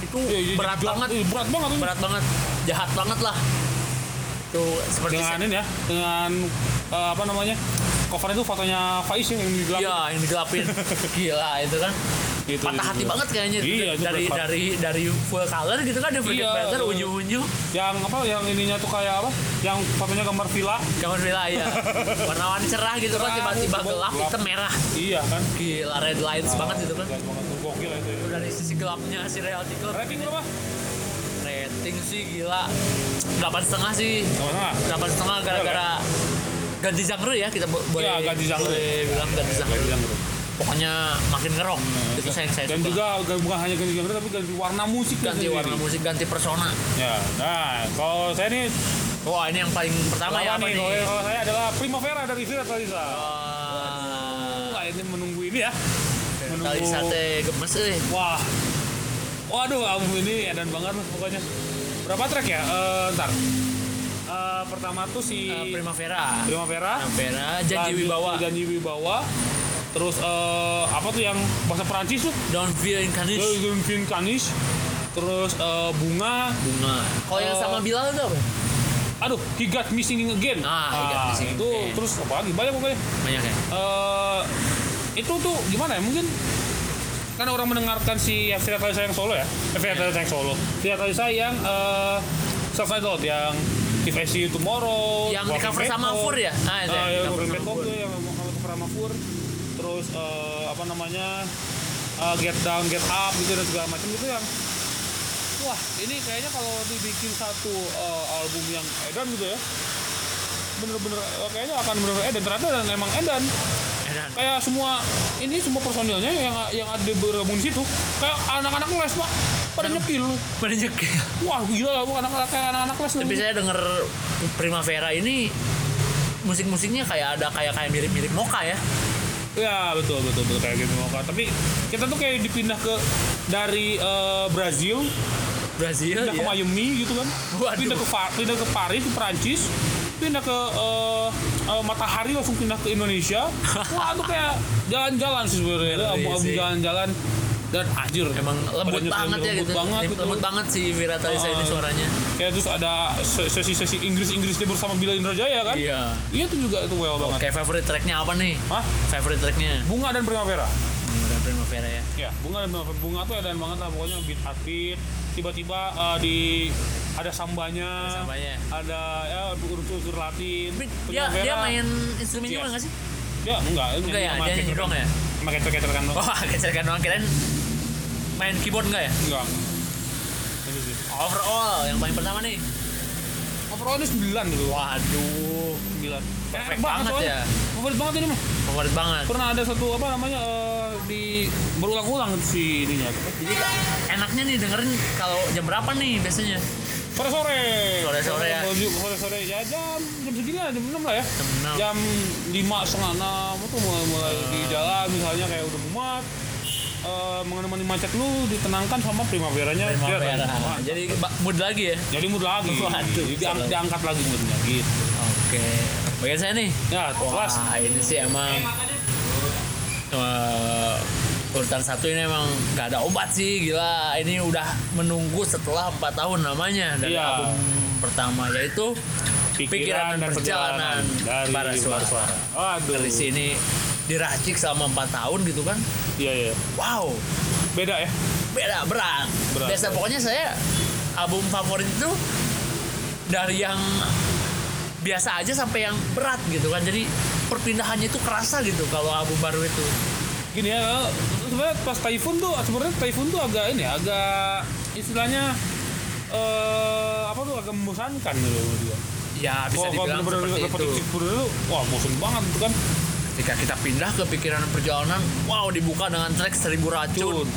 [SPEAKER 2] Itu
[SPEAKER 1] Iya, iya,
[SPEAKER 2] berat banget.
[SPEAKER 1] iya, berat banget.
[SPEAKER 2] Berat banget. Jahat banget lah. Tuh seperti
[SPEAKER 1] dengan ini ya dengan eh, apa namanya cover itu fotonya Faiz yang digelapin
[SPEAKER 2] Iya, yang digelapin. Gila itu kan.
[SPEAKER 1] Gitu,
[SPEAKER 2] Patah
[SPEAKER 1] gitu.
[SPEAKER 2] hati banget kayaknya.
[SPEAKER 1] Iya, itu
[SPEAKER 2] dari
[SPEAKER 1] berat.
[SPEAKER 2] dari dari full color gitu kan Forget
[SPEAKER 1] Iya, iya.
[SPEAKER 2] unyu-unyu.
[SPEAKER 1] Yang apa yang ininya tuh kayak apa? Yang fotonya gambar villa.
[SPEAKER 2] Kamar villa ya warna-warni cerah gitu kan tiba-tiba
[SPEAKER 1] gelap.
[SPEAKER 2] gelap. hitam merah.
[SPEAKER 1] Iya kan?
[SPEAKER 2] Gila red lights banget gitu kan.
[SPEAKER 1] gokil itu ya.
[SPEAKER 2] dari sisi gelapnya si Reality Club.
[SPEAKER 1] Rating berapa?
[SPEAKER 2] Rating sih gila. Delapan setengah sih. Delapan setengah? Gara-gara ganti genre ya kita bo- boleh
[SPEAKER 1] Iya, ganti genre.
[SPEAKER 2] boleh bilang Ganti genre. Pokoknya makin ngerok. Itu saya saya
[SPEAKER 1] dan
[SPEAKER 2] suka.
[SPEAKER 1] juga bukan hanya ganti genre tapi ganti warna musik
[SPEAKER 2] ganti warna musik ganti persona.
[SPEAKER 1] Ya nah kalau saya nih
[SPEAKER 2] wah ini yang paling pertama ya apa
[SPEAKER 1] nih
[SPEAKER 2] nih?
[SPEAKER 1] kalau saya adalah Primavera dari Vira Talisa
[SPEAKER 2] Wah,
[SPEAKER 1] Wah, ini menunggu ini ya. Menunggu
[SPEAKER 2] tali sate gemes eh
[SPEAKER 1] wah. Waduh album ini edan banget lah pokoknya. Berapa track ya? Eh, ntar. Eh, pertama tuh si
[SPEAKER 2] Eh, Primavera.
[SPEAKER 1] Primavera.
[SPEAKER 2] Primavera Janji Wibawa.
[SPEAKER 1] Janji Wibawa terus eh, apa tuh yang bahasa Perancis tuh?
[SPEAKER 2] Don't Feel Incarnate
[SPEAKER 1] Vin Canis terus eh, bunga.
[SPEAKER 2] Bunga. Kalau yang
[SPEAKER 1] Eh,
[SPEAKER 2] sama Bilal itu apa?
[SPEAKER 1] aduh he got missing again.
[SPEAKER 2] Ah, He Got Missing
[SPEAKER 1] itu
[SPEAKER 2] Again.
[SPEAKER 1] terus apa lagi? Banyak pokoknya.
[SPEAKER 2] Banyak ya?
[SPEAKER 1] Eh, itu tuh gimana ya? Mungkin kan orang mendengarkan si Fiat Talisa yang solo ya? Eh, Fiat Talisa yang solo. Fiat Talisa yang uh, self-titled yang If I See You Tomorrow
[SPEAKER 2] Yang di cover sama. Fur ya? Ah, itu
[SPEAKER 1] Ah,
[SPEAKER 2] di
[SPEAKER 1] yang
[SPEAKER 2] cover sama Fur.
[SPEAKER 1] yang cover sama Fur terus eh, apa namanya eh, Get Down Get Up gitu dan segala macam itu yang wah ini kayaknya kalau dibikin satu eh, album yang edan gitu ya bener-bener kayaknya akan bener-bener edan. Ternyata dan emang edan.
[SPEAKER 2] Edan.
[SPEAKER 1] Kayak semua ini semua personilnya yang yang ada bergabung di situ kayak anak-anak les pak. Pada nyekil.
[SPEAKER 2] pada nyekil.
[SPEAKER 1] Wah gila lah anak-anak kayak anak-anak les
[SPEAKER 2] tapi saya denger Primavera ini musik-musiknya kayak ada kayak kayak mirip-mirip Moka ya
[SPEAKER 1] ya betul betul betul kayak gitu Moka. tapi kita tuh kayak dipindah ke dari eh, Brazil
[SPEAKER 2] Brazil
[SPEAKER 1] pindah ke
[SPEAKER 2] ya.
[SPEAKER 1] Miami gitu kan
[SPEAKER 2] Waduh.
[SPEAKER 1] pindah ke pindah ke Paris ke Perancis pindah ke eh, eh, Matahari langsung pindah ke Indonesia wah itu kayak jalan-jalan sih sebenarnya
[SPEAKER 2] Iya sih.
[SPEAKER 1] jalan-jalan dan anjir
[SPEAKER 2] emang lembut banget ya
[SPEAKER 1] lembut
[SPEAKER 2] gitu.
[SPEAKER 1] banget gitu.
[SPEAKER 2] lembut banget sih Vira Talisa ini
[SPEAKER 1] Ah.
[SPEAKER 2] suaranya.
[SPEAKER 1] Kayak terus ada se- sesi-sesi Inggris-Inggris dia bersama Bila Indrajaya kan?
[SPEAKER 2] Iya.
[SPEAKER 1] Iya itu juga itu well banget.
[SPEAKER 2] Kayak favorite tracknya apa nih?
[SPEAKER 1] Hah?
[SPEAKER 2] favorite tracknya?
[SPEAKER 1] Bunga dan primavera.
[SPEAKER 2] Udah Primavera ya.
[SPEAKER 1] Ya bunga dan primavera. Bunga tuh edan banget lah pokoknya beat upbeat tiba-tiba eh, di ada sambanya.
[SPEAKER 2] Sambanya.
[SPEAKER 1] ada ya unsur-unsur Latin.
[SPEAKER 2] Dia dia main instrumen juga nggak sih?
[SPEAKER 1] Ya enggak.
[SPEAKER 2] Enggak ya, dia nyanyi doang ya?
[SPEAKER 1] pakai kecer kan doang.
[SPEAKER 2] Wah kecerkan doang. Kirain main keyboard enggak ya?
[SPEAKER 1] Enggak
[SPEAKER 2] overall yang paling pertama nih.
[SPEAKER 1] Overall ini 9 gitu
[SPEAKER 2] waduh
[SPEAKER 1] 9
[SPEAKER 2] Perfect banget ya.
[SPEAKER 1] favorit banget ini mah
[SPEAKER 2] favorit banget.
[SPEAKER 1] Pernah ada satu apa namanya eh, di berulang-ulang si ininya.
[SPEAKER 2] Jadi enaknya nih dengerin kalau jam berapa nih biasanya?
[SPEAKER 1] Sore-sore.
[SPEAKER 2] Sore-sore ya.
[SPEAKER 1] sore-sore. Ya jam jam segini lah jam 6 lah ya.
[SPEAKER 2] Jam enam.
[SPEAKER 1] jam 5 setengah 6 itu mulai mulai di jalan misalnya kayak udah muat eh mengenai macet lu ditenangkan sama primaveranya.
[SPEAKER 2] Primavera
[SPEAKER 1] Dia-
[SPEAKER 2] jadi ba- mood lagi ya?
[SPEAKER 1] Jadi mood lagi.
[SPEAKER 2] Waduh,
[SPEAKER 1] jadi diang- diangkat lagi moodnya gitu.
[SPEAKER 2] Oke. Bagian saya nih
[SPEAKER 1] ya kelas
[SPEAKER 2] wah ini sih emang Eh, urutan satu ini emang gak ada obat sih gila. Ini udah menunggu setelah empat tahun namanya dari
[SPEAKER 1] Iya.
[SPEAKER 2] album pertama yaitu Pikiran dan Perjalanan
[SPEAKER 1] dari
[SPEAKER 2] Bara Suara.
[SPEAKER 1] Suara.
[SPEAKER 2] Dari sini diracik selama empat tahun gitu kan
[SPEAKER 1] Iya iya.
[SPEAKER 2] wow
[SPEAKER 1] Beda ya.
[SPEAKER 2] beda berat.
[SPEAKER 1] Berat.
[SPEAKER 2] biasa pokoknya saya album favorit itu dari yang biasa aja sampai yang berat gitu kan jadi perpindahannya itu kerasa gitu kalau album baru itu
[SPEAKER 1] Gini ya, sebenarnya pas Typhoon tuh sebenarnya Typhoon tuh agak ini ya, agak istilahnya eh apa tuh agak membosankan gitu gua.
[SPEAKER 2] ya bisa
[SPEAKER 1] Kalau kalau
[SPEAKER 2] dibilang
[SPEAKER 1] bener-bener
[SPEAKER 2] seperti itu
[SPEAKER 1] wah bosan banget itu kan.
[SPEAKER 2] Ketika kita pindah ke pikiran perjalanan wow dibuka dengan track seribu racun
[SPEAKER 1] Cun.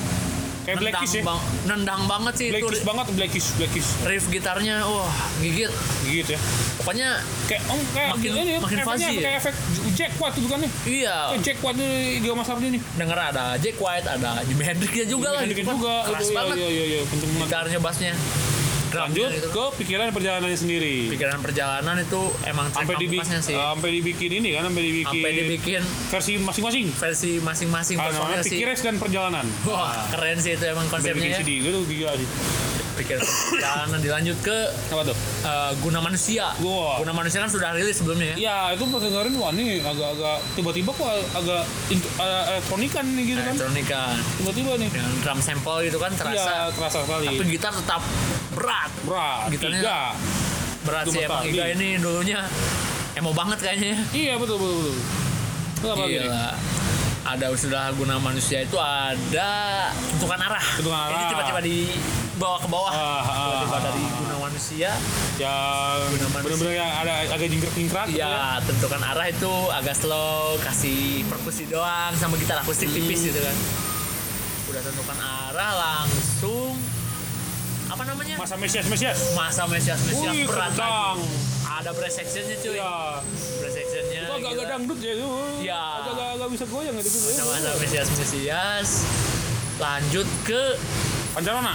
[SPEAKER 1] Kayak Blackish ya.
[SPEAKER 2] bang- nendang banget sih
[SPEAKER 1] Blackish
[SPEAKER 2] itu
[SPEAKER 1] banget, Blackish, Blackish.
[SPEAKER 2] riff gitarnya wah gigit
[SPEAKER 1] Gitu ya.
[SPEAKER 2] pokoknya
[SPEAKER 1] Kayak om kayak
[SPEAKER 2] Makin-
[SPEAKER 1] ini ya,
[SPEAKER 2] makin fuzzy ya?
[SPEAKER 1] kayak efek jackpot itu kan nih.
[SPEAKER 2] iya
[SPEAKER 1] Kayak jackpot tuh di Mas Ardi nih.
[SPEAKER 2] denger ada Jack White ada Jimi Hendrix juga lah
[SPEAKER 1] Dikit
[SPEAKER 2] gitu
[SPEAKER 1] juga.
[SPEAKER 2] keras
[SPEAKER 1] iya,
[SPEAKER 2] banget
[SPEAKER 1] Iya iya iya, banget.
[SPEAKER 2] gitarnya bassnya
[SPEAKER 1] Lanjut
[SPEAKER 2] gitu.
[SPEAKER 1] ke pikiran perjalanannya sendiri.
[SPEAKER 2] pikiran perjalanan itu emang
[SPEAKER 1] Sampai dibikin,
[SPEAKER 2] sih
[SPEAKER 1] sampai dibikin ini kan, sampai dibikin,
[SPEAKER 2] sampai dibikin
[SPEAKER 1] versi masing-masing.
[SPEAKER 2] versi masing-masing
[SPEAKER 1] Ah, namanya Pikires dan perjalanan.
[SPEAKER 2] wah keren sih itu emang konsepnya ya
[SPEAKER 1] CD, itu gila sih.
[SPEAKER 2] Pikiran perjalanan dilanjut ke
[SPEAKER 1] Apa tuh?
[SPEAKER 2] eh, guna manusia
[SPEAKER 1] Wah.
[SPEAKER 2] guna manusia kan sudah rilis sebelumnya ya
[SPEAKER 1] Ya itu pas dengerin wah nih agak-agak tiba-tiba kok agak int- eh, elektronikan nih gitu kan.
[SPEAKER 2] elektronika
[SPEAKER 1] Tiba-tiba nih.
[SPEAKER 2] dengan drum sample gitu kan
[SPEAKER 1] Iya,
[SPEAKER 2] terasa
[SPEAKER 1] terasa sekali.
[SPEAKER 2] tapi gitar tetap berat
[SPEAKER 1] Berat,
[SPEAKER 2] gitarnya-
[SPEAKER 1] tiga.
[SPEAKER 2] berat sih emang. Iga ini dulunya emo banget kayaknya
[SPEAKER 1] Iya betul betul betul. Itu apa lagi nih?
[SPEAKER 2] Gila. Ada sudah guna manusia itu ada tentukan arah.
[SPEAKER 1] Tentukan arah.
[SPEAKER 2] Ini tiba-tiba dibawa ke bawah.
[SPEAKER 1] Ah, ah,
[SPEAKER 2] Tiba-tiba
[SPEAKER 1] ah,
[SPEAKER 2] dari guna manusia.
[SPEAKER 1] Yang bener-bener yang ada agak jingkrak-jingkrak gitu ya.
[SPEAKER 2] Ya, tentukan arah itu agak slow, kasih perkusi doang sama gitar akustik
[SPEAKER 1] Hmm.
[SPEAKER 2] tipis gitu kan. Udah tentukan arah langsung apa namanya?
[SPEAKER 1] Masa Mesias Mesias.
[SPEAKER 2] Masa Mesias Mesias
[SPEAKER 1] Wih,
[SPEAKER 2] berat lagi. Ada brass sectionnya cuy.
[SPEAKER 1] Iya.
[SPEAKER 2] Brass sectionnya.
[SPEAKER 1] Itu agak-agak
[SPEAKER 2] gila.
[SPEAKER 1] dangdut ya itu.
[SPEAKER 2] Iya.
[SPEAKER 1] Agak-agak bisa goyang gitu. gitu.
[SPEAKER 2] Sama-sama Mesias Mesias. Lanjut ke
[SPEAKER 1] Pancarona.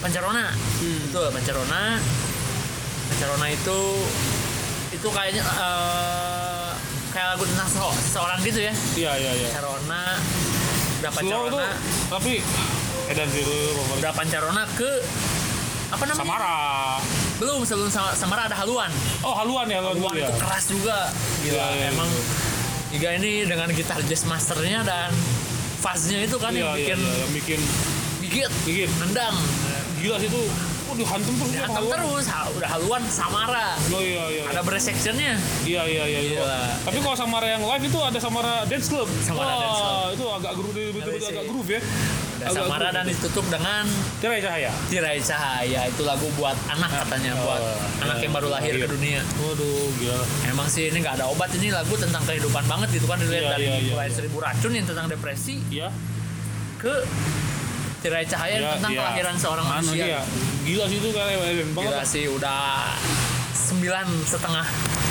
[SPEAKER 2] Pancarona. Betul, Pancarona. Pancarona itu itu kayaknya eh, kayak lagu tentang se- seseorang gitu ya.
[SPEAKER 1] Iya iya iya.
[SPEAKER 2] Pancarona udah
[SPEAKER 1] Slow itu
[SPEAKER 2] Pancarona,
[SPEAKER 1] tapi Edan Zero favorit.
[SPEAKER 2] udah Pancarona ke apa namanya?
[SPEAKER 1] Samara.
[SPEAKER 2] Belum sebelum Sama- Samara ada Haluan.
[SPEAKER 1] Oh haluan ya haluan
[SPEAKER 2] Haluan
[SPEAKER 1] dulu ya.
[SPEAKER 2] itu keras juga. Gila,
[SPEAKER 1] Iya, iya,
[SPEAKER 2] emang Iga ini dengan gitar jazz masternya dan fuzz-nya itu kan
[SPEAKER 1] Iya
[SPEAKER 2] yang
[SPEAKER 1] iya
[SPEAKER 2] bikin
[SPEAKER 1] iya yang bikin
[SPEAKER 2] gigit,
[SPEAKER 1] Gigit.
[SPEAKER 2] nendang.
[SPEAKER 1] Gila sih itu. Oh dihantam terus ya, haluan.
[SPEAKER 2] terus, ha- udah Haluan Samara.
[SPEAKER 1] Oh iya iya.
[SPEAKER 2] Ada brass sectionnya.
[SPEAKER 1] Iya iya iya. iya.
[SPEAKER 2] Gila.
[SPEAKER 1] Tapi kalau Samara yang live itu ada Samara Dance Club.
[SPEAKER 2] Samara
[SPEAKER 1] Wah,
[SPEAKER 2] Dance Club.
[SPEAKER 1] itu agak groove betul-betul agak groove ya.
[SPEAKER 2] Ada Samara dan ditutup dengan
[SPEAKER 1] Tirai Cahaya.
[SPEAKER 2] Tirai Cahaya. Itu lagu buat anak katanya,
[SPEAKER 1] Oh,
[SPEAKER 2] buat
[SPEAKER 1] iya.
[SPEAKER 2] anak yang baru lahir ke dunia.
[SPEAKER 1] Waduh, gila.
[SPEAKER 2] Emang sih ini nggak ada obat ini lagu tentang kehidupan banget gitu kan dilihat
[SPEAKER 1] Iya,
[SPEAKER 2] dari
[SPEAKER 1] iya, iya,
[SPEAKER 2] mulai
[SPEAKER 1] iya.
[SPEAKER 2] seribu racun yang tentang depresi
[SPEAKER 1] Iya.
[SPEAKER 2] ke Tirai Cahaya
[SPEAKER 1] Iya,
[SPEAKER 2] tentang
[SPEAKER 1] iya.
[SPEAKER 2] kelahiran seorang
[SPEAKER 1] Anu,
[SPEAKER 2] manusia.
[SPEAKER 1] iya. Gila sih itu keren banget.
[SPEAKER 2] Gila sih udah sembilan setengah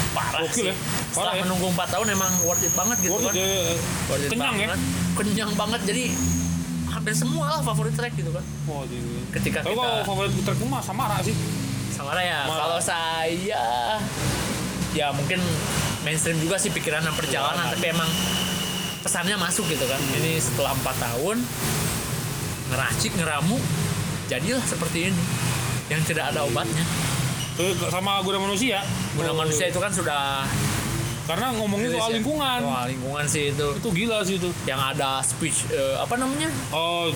[SPEAKER 2] parah
[SPEAKER 1] Gokil
[SPEAKER 2] sih.
[SPEAKER 1] ya. Parah
[SPEAKER 2] Setelah
[SPEAKER 1] ya.
[SPEAKER 2] menunggu 4 tahun emang worth it banget gitu
[SPEAKER 1] Worth
[SPEAKER 2] kan.
[SPEAKER 1] it ya.
[SPEAKER 2] Worth it
[SPEAKER 1] Kenyang ya.
[SPEAKER 2] banget. Kenyang banget jadi hampir semua lah favorit track gitu kan.
[SPEAKER 1] Oh, jadi.
[SPEAKER 2] Ketika
[SPEAKER 1] Tapi kalau
[SPEAKER 2] kita
[SPEAKER 1] favorit trackku mah Samara sih.
[SPEAKER 2] Samara ya. Kalau saya ya mungkin mainstream juga sih pikiran dan perjalanan
[SPEAKER 1] Perjalanan.
[SPEAKER 2] tapi emang pesannya masuk gitu kan. Ini setelah 4 tahun ngeracik ngeramu jadilah seperti ini yang tidak ada obatnya.
[SPEAKER 1] Terus sama Guna Manusia.
[SPEAKER 2] Guna
[SPEAKER 1] Oh,
[SPEAKER 2] manusia itu kan sudah
[SPEAKER 1] Karena ngomongin soal
[SPEAKER 2] ya.
[SPEAKER 1] lingkungan.
[SPEAKER 2] Wah, lingkungan sih itu.
[SPEAKER 1] Itu gila sih itu.
[SPEAKER 2] Yang ada speech eh, apa namanya?
[SPEAKER 1] Oh,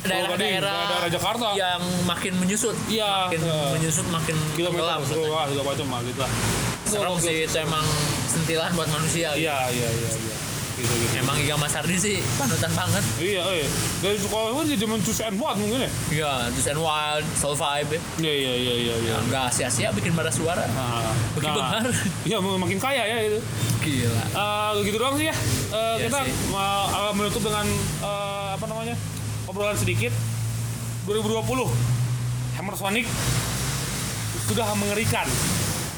[SPEAKER 2] Daerah-daerah
[SPEAKER 1] daerah Jakarta.
[SPEAKER 2] yang makin menyusut.
[SPEAKER 1] Iya,
[SPEAKER 2] Makin
[SPEAKER 1] iya.
[SPEAKER 2] menyusut makin tenggelam.
[SPEAKER 1] sepuluh wah segala macam gitu lah.
[SPEAKER 2] Serem sih itu emang sentilan buat manusia. gitu.
[SPEAKER 1] Iya iya iya iya. Gitu gitu.
[SPEAKER 2] Emang Iga Mas Ardi sih panutan banget.
[SPEAKER 1] Iya, eh. Dari sekolah pun jadi mencuci and what mungkin ya.
[SPEAKER 2] Iya, Just and Wild, Soul Vibe.
[SPEAKER 1] Iya iya iya iya iya.
[SPEAKER 2] Ya, nggak sia-sia bikin bara suara.
[SPEAKER 1] Nah,
[SPEAKER 2] Bagi
[SPEAKER 1] nah,
[SPEAKER 2] bengar.
[SPEAKER 1] Iya makin kaya ya itu.
[SPEAKER 2] Gila.
[SPEAKER 1] Eh, gitu doang sih ya. Eh,
[SPEAKER 2] Iya
[SPEAKER 1] kita
[SPEAKER 2] sih.
[SPEAKER 1] akan menutup dengan eh, apa namanya obrolan sedikit. 2020 Hammer Sonic sudah mengerikan.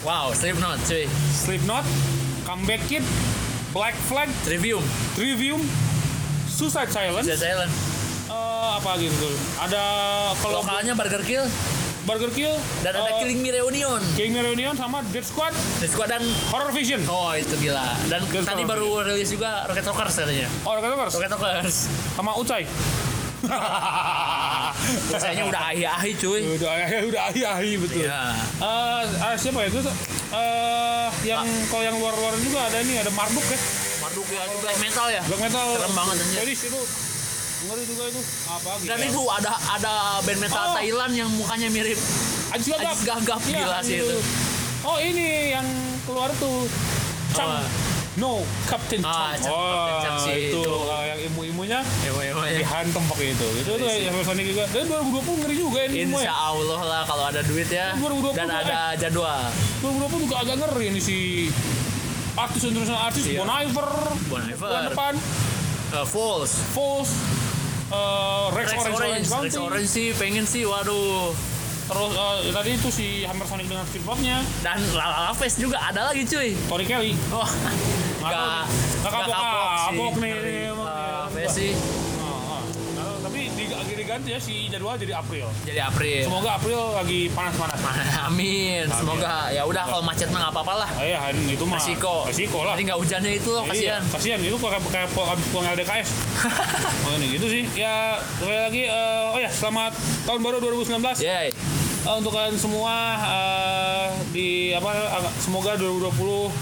[SPEAKER 2] Wow, Slipknot cuy.
[SPEAKER 1] Slipknot, Comeback Kid, Black Flag,
[SPEAKER 2] Trivium.
[SPEAKER 1] Trivium, Suicide Silence.
[SPEAKER 2] Suicide Silence.
[SPEAKER 1] Eh, apa lagi tuh? Ada kalau
[SPEAKER 2] Lokalnya Burger Kill.
[SPEAKER 1] Burger Kill,
[SPEAKER 2] Dan ada
[SPEAKER 1] eh,
[SPEAKER 2] Killing Me Reunion.
[SPEAKER 1] Killing Me Reunion sama Dead Squad,
[SPEAKER 2] The Squad dan
[SPEAKER 1] Horror Vision.
[SPEAKER 2] Oh itu gila. Dan
[SPEAKER 1] Gila,
[SPEAKER 2] tadi
[SPEAKER 1] sama.
[SPEAKER 2] baru rilis juga Rocket Rockers katanya.
[SPEAKER 1] Oh, Rocket Rockers
[SPEAKER 2] Rocket Rockers.
[SPEAKER 1] sama Ucai.
[SPEAKER 2] Rasanya udah ahi-ahi cuy.
[SPEAKER 1] udah udah ahi ahi betul.
[SPEAKER 2] Iya.
[SPEAKER 1] Eh, ah, siapa ya itu? Eh, yang kalau yang luar-luar juga ada ini ada Marduk ya.
[SPEAKER 2] Marduk ya itu black metal ya.
[SPEAKER 1] Black metal.
[SPEAKER 2] Serem banget, anjir.
[SPEAKER 1] Jadi itu ngeri juga itu. Apa gitu.
[SPEAKER 2] Dan itu ada ada band metal
[SPEAKER 1] Oh.
[SPEAKER 2] Thailand yang mukanya mirip
[SPEAKER 1] Ajis Gagap.
[SPEAKER 2] Ajis Gagap,
[SPEAKER 1] Iya,
[SPEAKER 2] gila sih itu.
[SPEAKER 1] Oh, ini yang keluar tuh. Chang.
[SPEAKER 2] Oh.
[SPEAKER 1] No, Captain
[SPEAKER 2] Ah,
[SPEAKER 1] Chang. Oh,
[SPEAKER 2] Captain Chang sih
[SPEAKER 1] itu,
[SPEAKER 2] itu.
[SPEAKER 1] uh, yang imu-imunya
[SPEAKER 2] Ewa ewa ya.
[SPEAKER 1] dihantam pakai itu. Itu tuh yang Sonic juga. Dan 2020 ngeri juga ini semua
[SPEAKER 2] Insya
[SPEAKER 1] ya.
[SPEAKER 2] Allah lah kalau ada duit ya
[SPEAKER 1] 2020
[SPEAKER 2] dan ada jadwal
[SPEAKER 1] 2020 juga agak ngeri ini si artis internasional artis
[SPEAKER 2] Iya.
[SPEAKER 1] Bon Iver,
[SPEAKER 2] Bon Iver.
[SPEAKER 1] bulan depan,
[SPEAKER 2] uh, Falls
[SPEAKER 1] Falls, uh, Rex,
[SPEAKER 2] Rex
[SPEAKER 1] Orange, Orange,
[SPEAKER 2] Orange. Rex Orange sih pengen sih waduh
[SPEAKER 1] Terus uh, tadi itu si Hammer Sonic dengan Steve Popnya,
[SPEAKER 2] dan Lala Face juga ada lagi cuy
[SPEAKER 1] Tori Kelly.
[SPEAKER 2] oh
[SPEAKER 1] Nggak
[SPEAKER 2] nggak
[SPEAKER 1] kapok, kapok nih,
[SPEAKER 2] Ngeri.
[SPEAKER 1] ini emang,
[SPEAKER 2] Lala
[SPEAKER 1] ya. Oh, oh. Nah, tapi di- diganti ya si jadwal jadi April.
[SPEAKER 2] jadi April
[SPEAKER 1] Semoga April lagi panas-panas.
[SPEAKER 2] Amin semoga ya udah kalau macet mah nggak apa-apa lah
[SPEAKER 1] Ah, iya, itu mah
[SPEAKER 2] resiko
[SPEAKER 1] Resiko lah.
[SPEAKER 2] Nanti nggak hujannya itu loh
[SPEAKER 1] Iya,
[SPEAKER 2] kasihan
[SPEAKER 1] kasihan itu kayak kayak pulang LDKS. oh ini gitu sih. Ya sekali lagi eh, oh ya selamat tahun baru 2019
[SPEAKER 2] Yeay.
[SPEAKER 1] Eh, untuk kalian semua eh, di apa agak- semoga 2020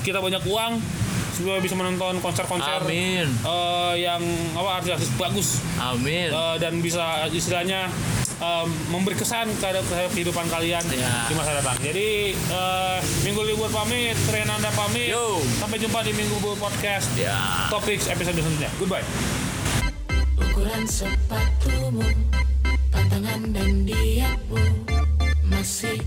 [SPEAKER 1] kita banyak uang supaya bisa menonton konser-konser
[SPEAKER 2] Amin
[SPEAKER 1] eh, yang apa artis-artis bagus
[SPEAKER 2] Amin
[SPEAKER 1] Eh, dan bisa istilahnya em, memberi kesan terhadap, terhadap kehidupan kalian
[SPEAKER 2] Ya.
[SPEAKER 1] di masa datang. Jadi eh, minggu libur pamit, Renanda pamit.
[SPEAKER 2] Yo.
[SPEAKER 1] Sampai jumpa di minggu libur podcast.
[SPEAKER 2] ya
[SPEAKER 1] Topics episode selanjutnya. Goodbye.
[SPEAKER 4] Ukuran sepatumu, pantangan dan dietmu masih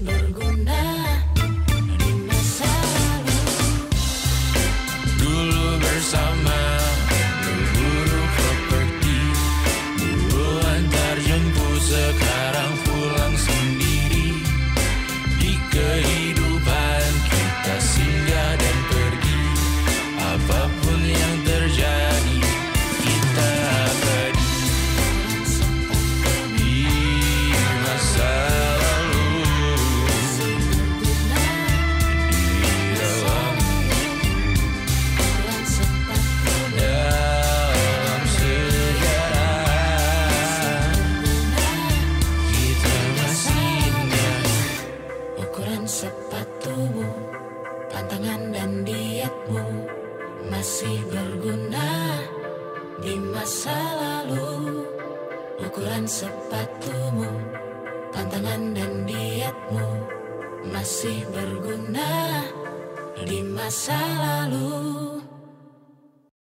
[SPEAKER 5] masih